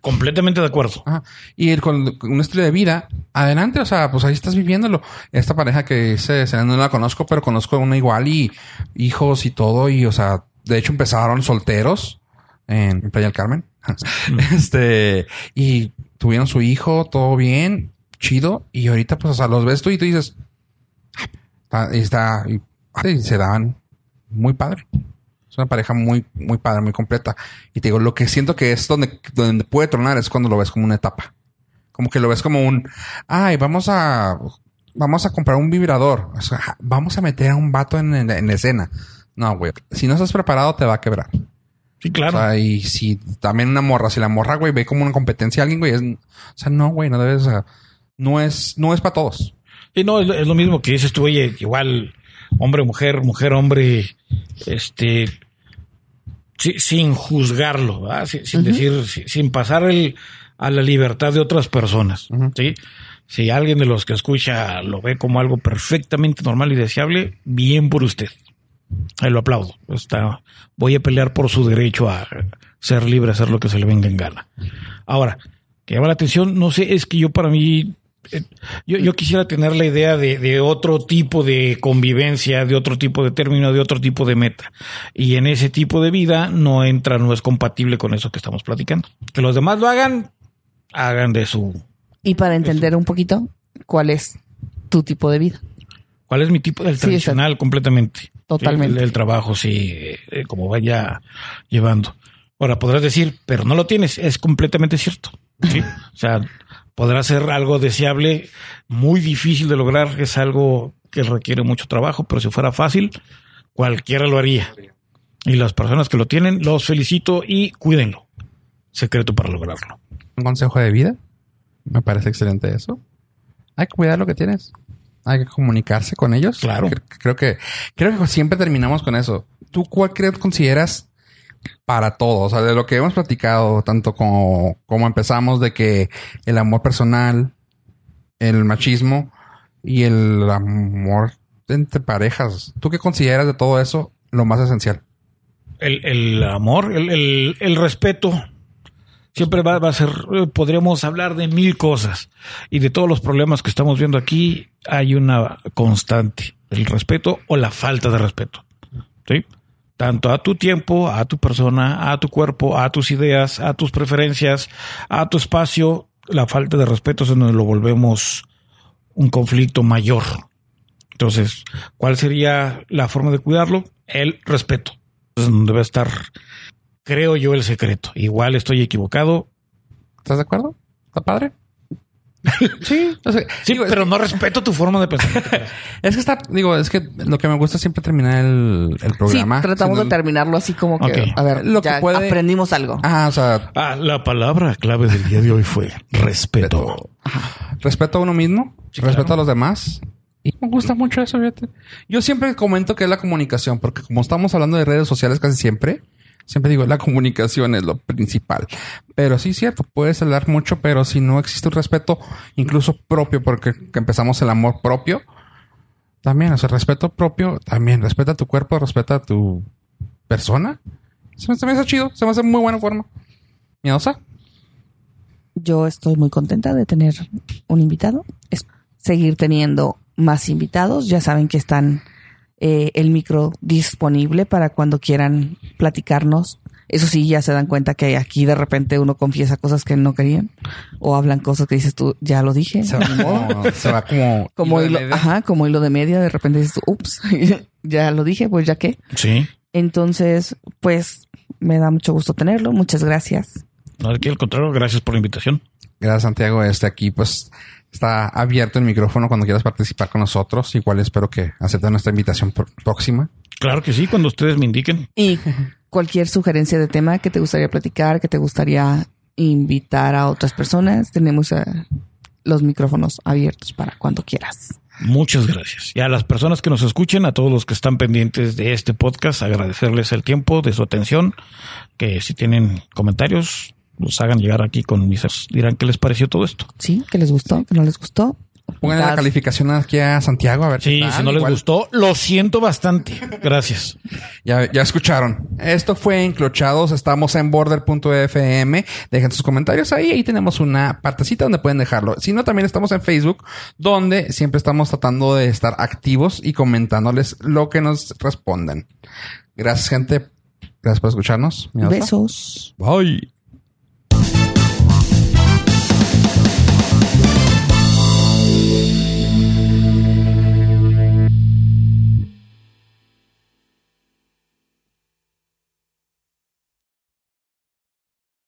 Completamente de acuerdo. Ajá. Y el- con, con un estilo de vida, adelante, o sea, pues ahí estás viviéndolo. Esta pareja que se- no la conozco, pero conozco una igual y hijos y todo. Y, o sea, de hecho empezaron solteros en, Playa del Carmen. este, y tuvieron su hijo, todo bien, chido. Y ahorita, pues, o sea, los ves tú y tú dices, ah, y está, y, y se daban muy padre. Es una pareja muy, muy padre, muy completa. Y te digo, lo que siento que es donde, donde puede tronar es cuando lo ves como una etapa. Como que lo ves como un, ay, vamos a, vamos a comprar un vibrador. O sea, vamos a meter a un vato en, en- en la escena. No, güey. Si no estás preparado, te va a quebrar. Sí, claro. O sea, y si también una morra, si la morra, güey, ve como una competencia a alguien, güey, es, o sea, no, güey, no debes, o sea, no es, no es para todos. Sí, no, es, lo- es lo mismo que dices tú, oye, igual hombre, mujer, mujer, hombre, este, si- sin juzgarlo, ¿verdad? Si- sin, decir, si- sin pasar el, a la libertad de otras personas, ¿sí? Si alguien de los que escucha lo ve como algo perfectamente normal y deseable, bien por usted. Ahí lo aplaudo. Está, voy a pelear por su derecho a ser libre, a hacer lo que se le venga en gana. Ahora, que llama la atención, no sé, es que yo para mí, eh, yo, yo quisiera tener la idea de, de otro tipo de convivencia, de otro tipo de término, de otro tipo de meta. Y en ese tipo de vida no entra, no es compatible con eso que estamos platicando. Que los demás lo hagan, hagan de su... y para entender un poquito cuál es tu tipo de vida. ¿Cuál es mi tipo? El Sí, tradicional completamente. Totalmente. Sí, el, el trabajo, sí, eh, como vaya llevando. Ahora, podrás decir, pero no lo tienes. Es completamente cierto. ¿sí? o sea, podrá ser algo deseable, muy difícil de lograr. Es algo que requiere mucho trabajo, pero si fuera fácil, cualquiera lo haría. Y las personas que lo tienen, los felicito y cuídenlo. Secreto para lograrlo. Un consejo de vida. Me parece excelente eso. Hay que cuidar lo que tienes. Hay que comunicarse con ellos. Claro. Cre- Creo que, creo que siempre terminamos con eso. ¿Tú cuál crees consideras para todo? O sea, de lo que hemos platicado, tanto como, como empezamos de que el amor personal, el machismo y el amor entre parejas. ¿Tú qué consideras de todo eso lo más esencial? el, el amor, el, el- el respeto, siempre va, a ser, eh, podríamos hablar de mil cosas y de todos los problemas que estamos viendo aquí, hay una constante, el respeto o la falta de respeto. ¿Sí? Tanto a tu tiempo, a tu persona, a tu cuerpo, a tus ideas, a tus preferencias, a tu espacio, la falta de respeto es donde lo volvemos un conflicto mayor. Entonces, ¿cuál sería la forma de cuidarlo? El respeto. Es donde va estar, creo yo, el secreto. Igual estoy equivocado. ¿Estás de acuerdo? ¿Está padre? sí. o sea, Sí, digo, es pero no respeto tu forma de pensar. Es que está, digo, es que lo que me gusta es siempre terminar el, el Sí, programa. tratamos de terminarlo así como que, a ver, Lo que puede- aprendimos algo. Ah, o sea, ah, la palabra clave del día de hoy fue respeto. respeto a uno mismo, Sí, respeto claro. a los demás. Y me gusta mucho eso, fíjate. Yo siempre comento que es la comunicación, porque como estamos hablando de redes sociales casi siempre, Siempre digo, la comunicación es lo principal. Pero sí, cierto, puedes hablar mucho, pero si no existe un respeto, incluso propio, porque empezamos el amor propio, también, o sea, respeto propio, también, respeta tu cuerpo, respeta tu persona. Se me, hace chido, se me hace muy buena forma. ¿Miedosa? Yo estoy muy contenta de tener un invitado. Es seguir teniendo más invitados. Ya saben que están eh, el micro disponible para cuando quieran platicarnos. Eso sí, ya se dan cuenta que aquí de repente uno confiesa cosas que no querían o hablan cosas que dices tú, ya lo dije. Se va como, se va como, como hilo hilo, de media. ajá, como hilo de media, de repente dices tú, ups, ya lo dije, pues ya qué. Sí. Entonces, pues me da mucho gusto tenerlo. Muchas gracias. No, aquí al contrario, gracias por la invitación. Gracias, Santiago. Este aquí, pues, está abierto el micrófono cuando quieras participar con nosotros. Igual espero que acepten nuestra invitación pr- próxima. Claro que sí, cuando ustedes me indiquen. Y cualquier sugerencia de tema que te gustaría platicar, que te gustaría invitar a otras personas, tenemos eh, los micrófonos abiertos para cuando quieras. Muchas gracias. Y a las personas que nos escuchen, a todos los que están pendientes de este podcast, agradecerles el tiempo de su atención. Que si tienen comentarios, los hagan llegar aquí con mis... Dirán qué les pareció todo esto. ¿Sí? ¿Que les gustó? ¿Que no les gustó? Pongan la calificación aquí a Santiago a ver Sí, qué tal. si no les Igual gustó, lo siento bastante. Gracias. Ya, ya escucharon. Esto fue Enclochados. Estamos en border.fm. Dejen sus comentarios ahí. Ahí tenemos una partecita donde pueden dejarlo. Si no, también estamos en Facebook, donde siempre estamos tratando de estar activos y comentándoles lo que nos respondan. Gracias, gente. Gracias por escucharnos. Besos. Bye.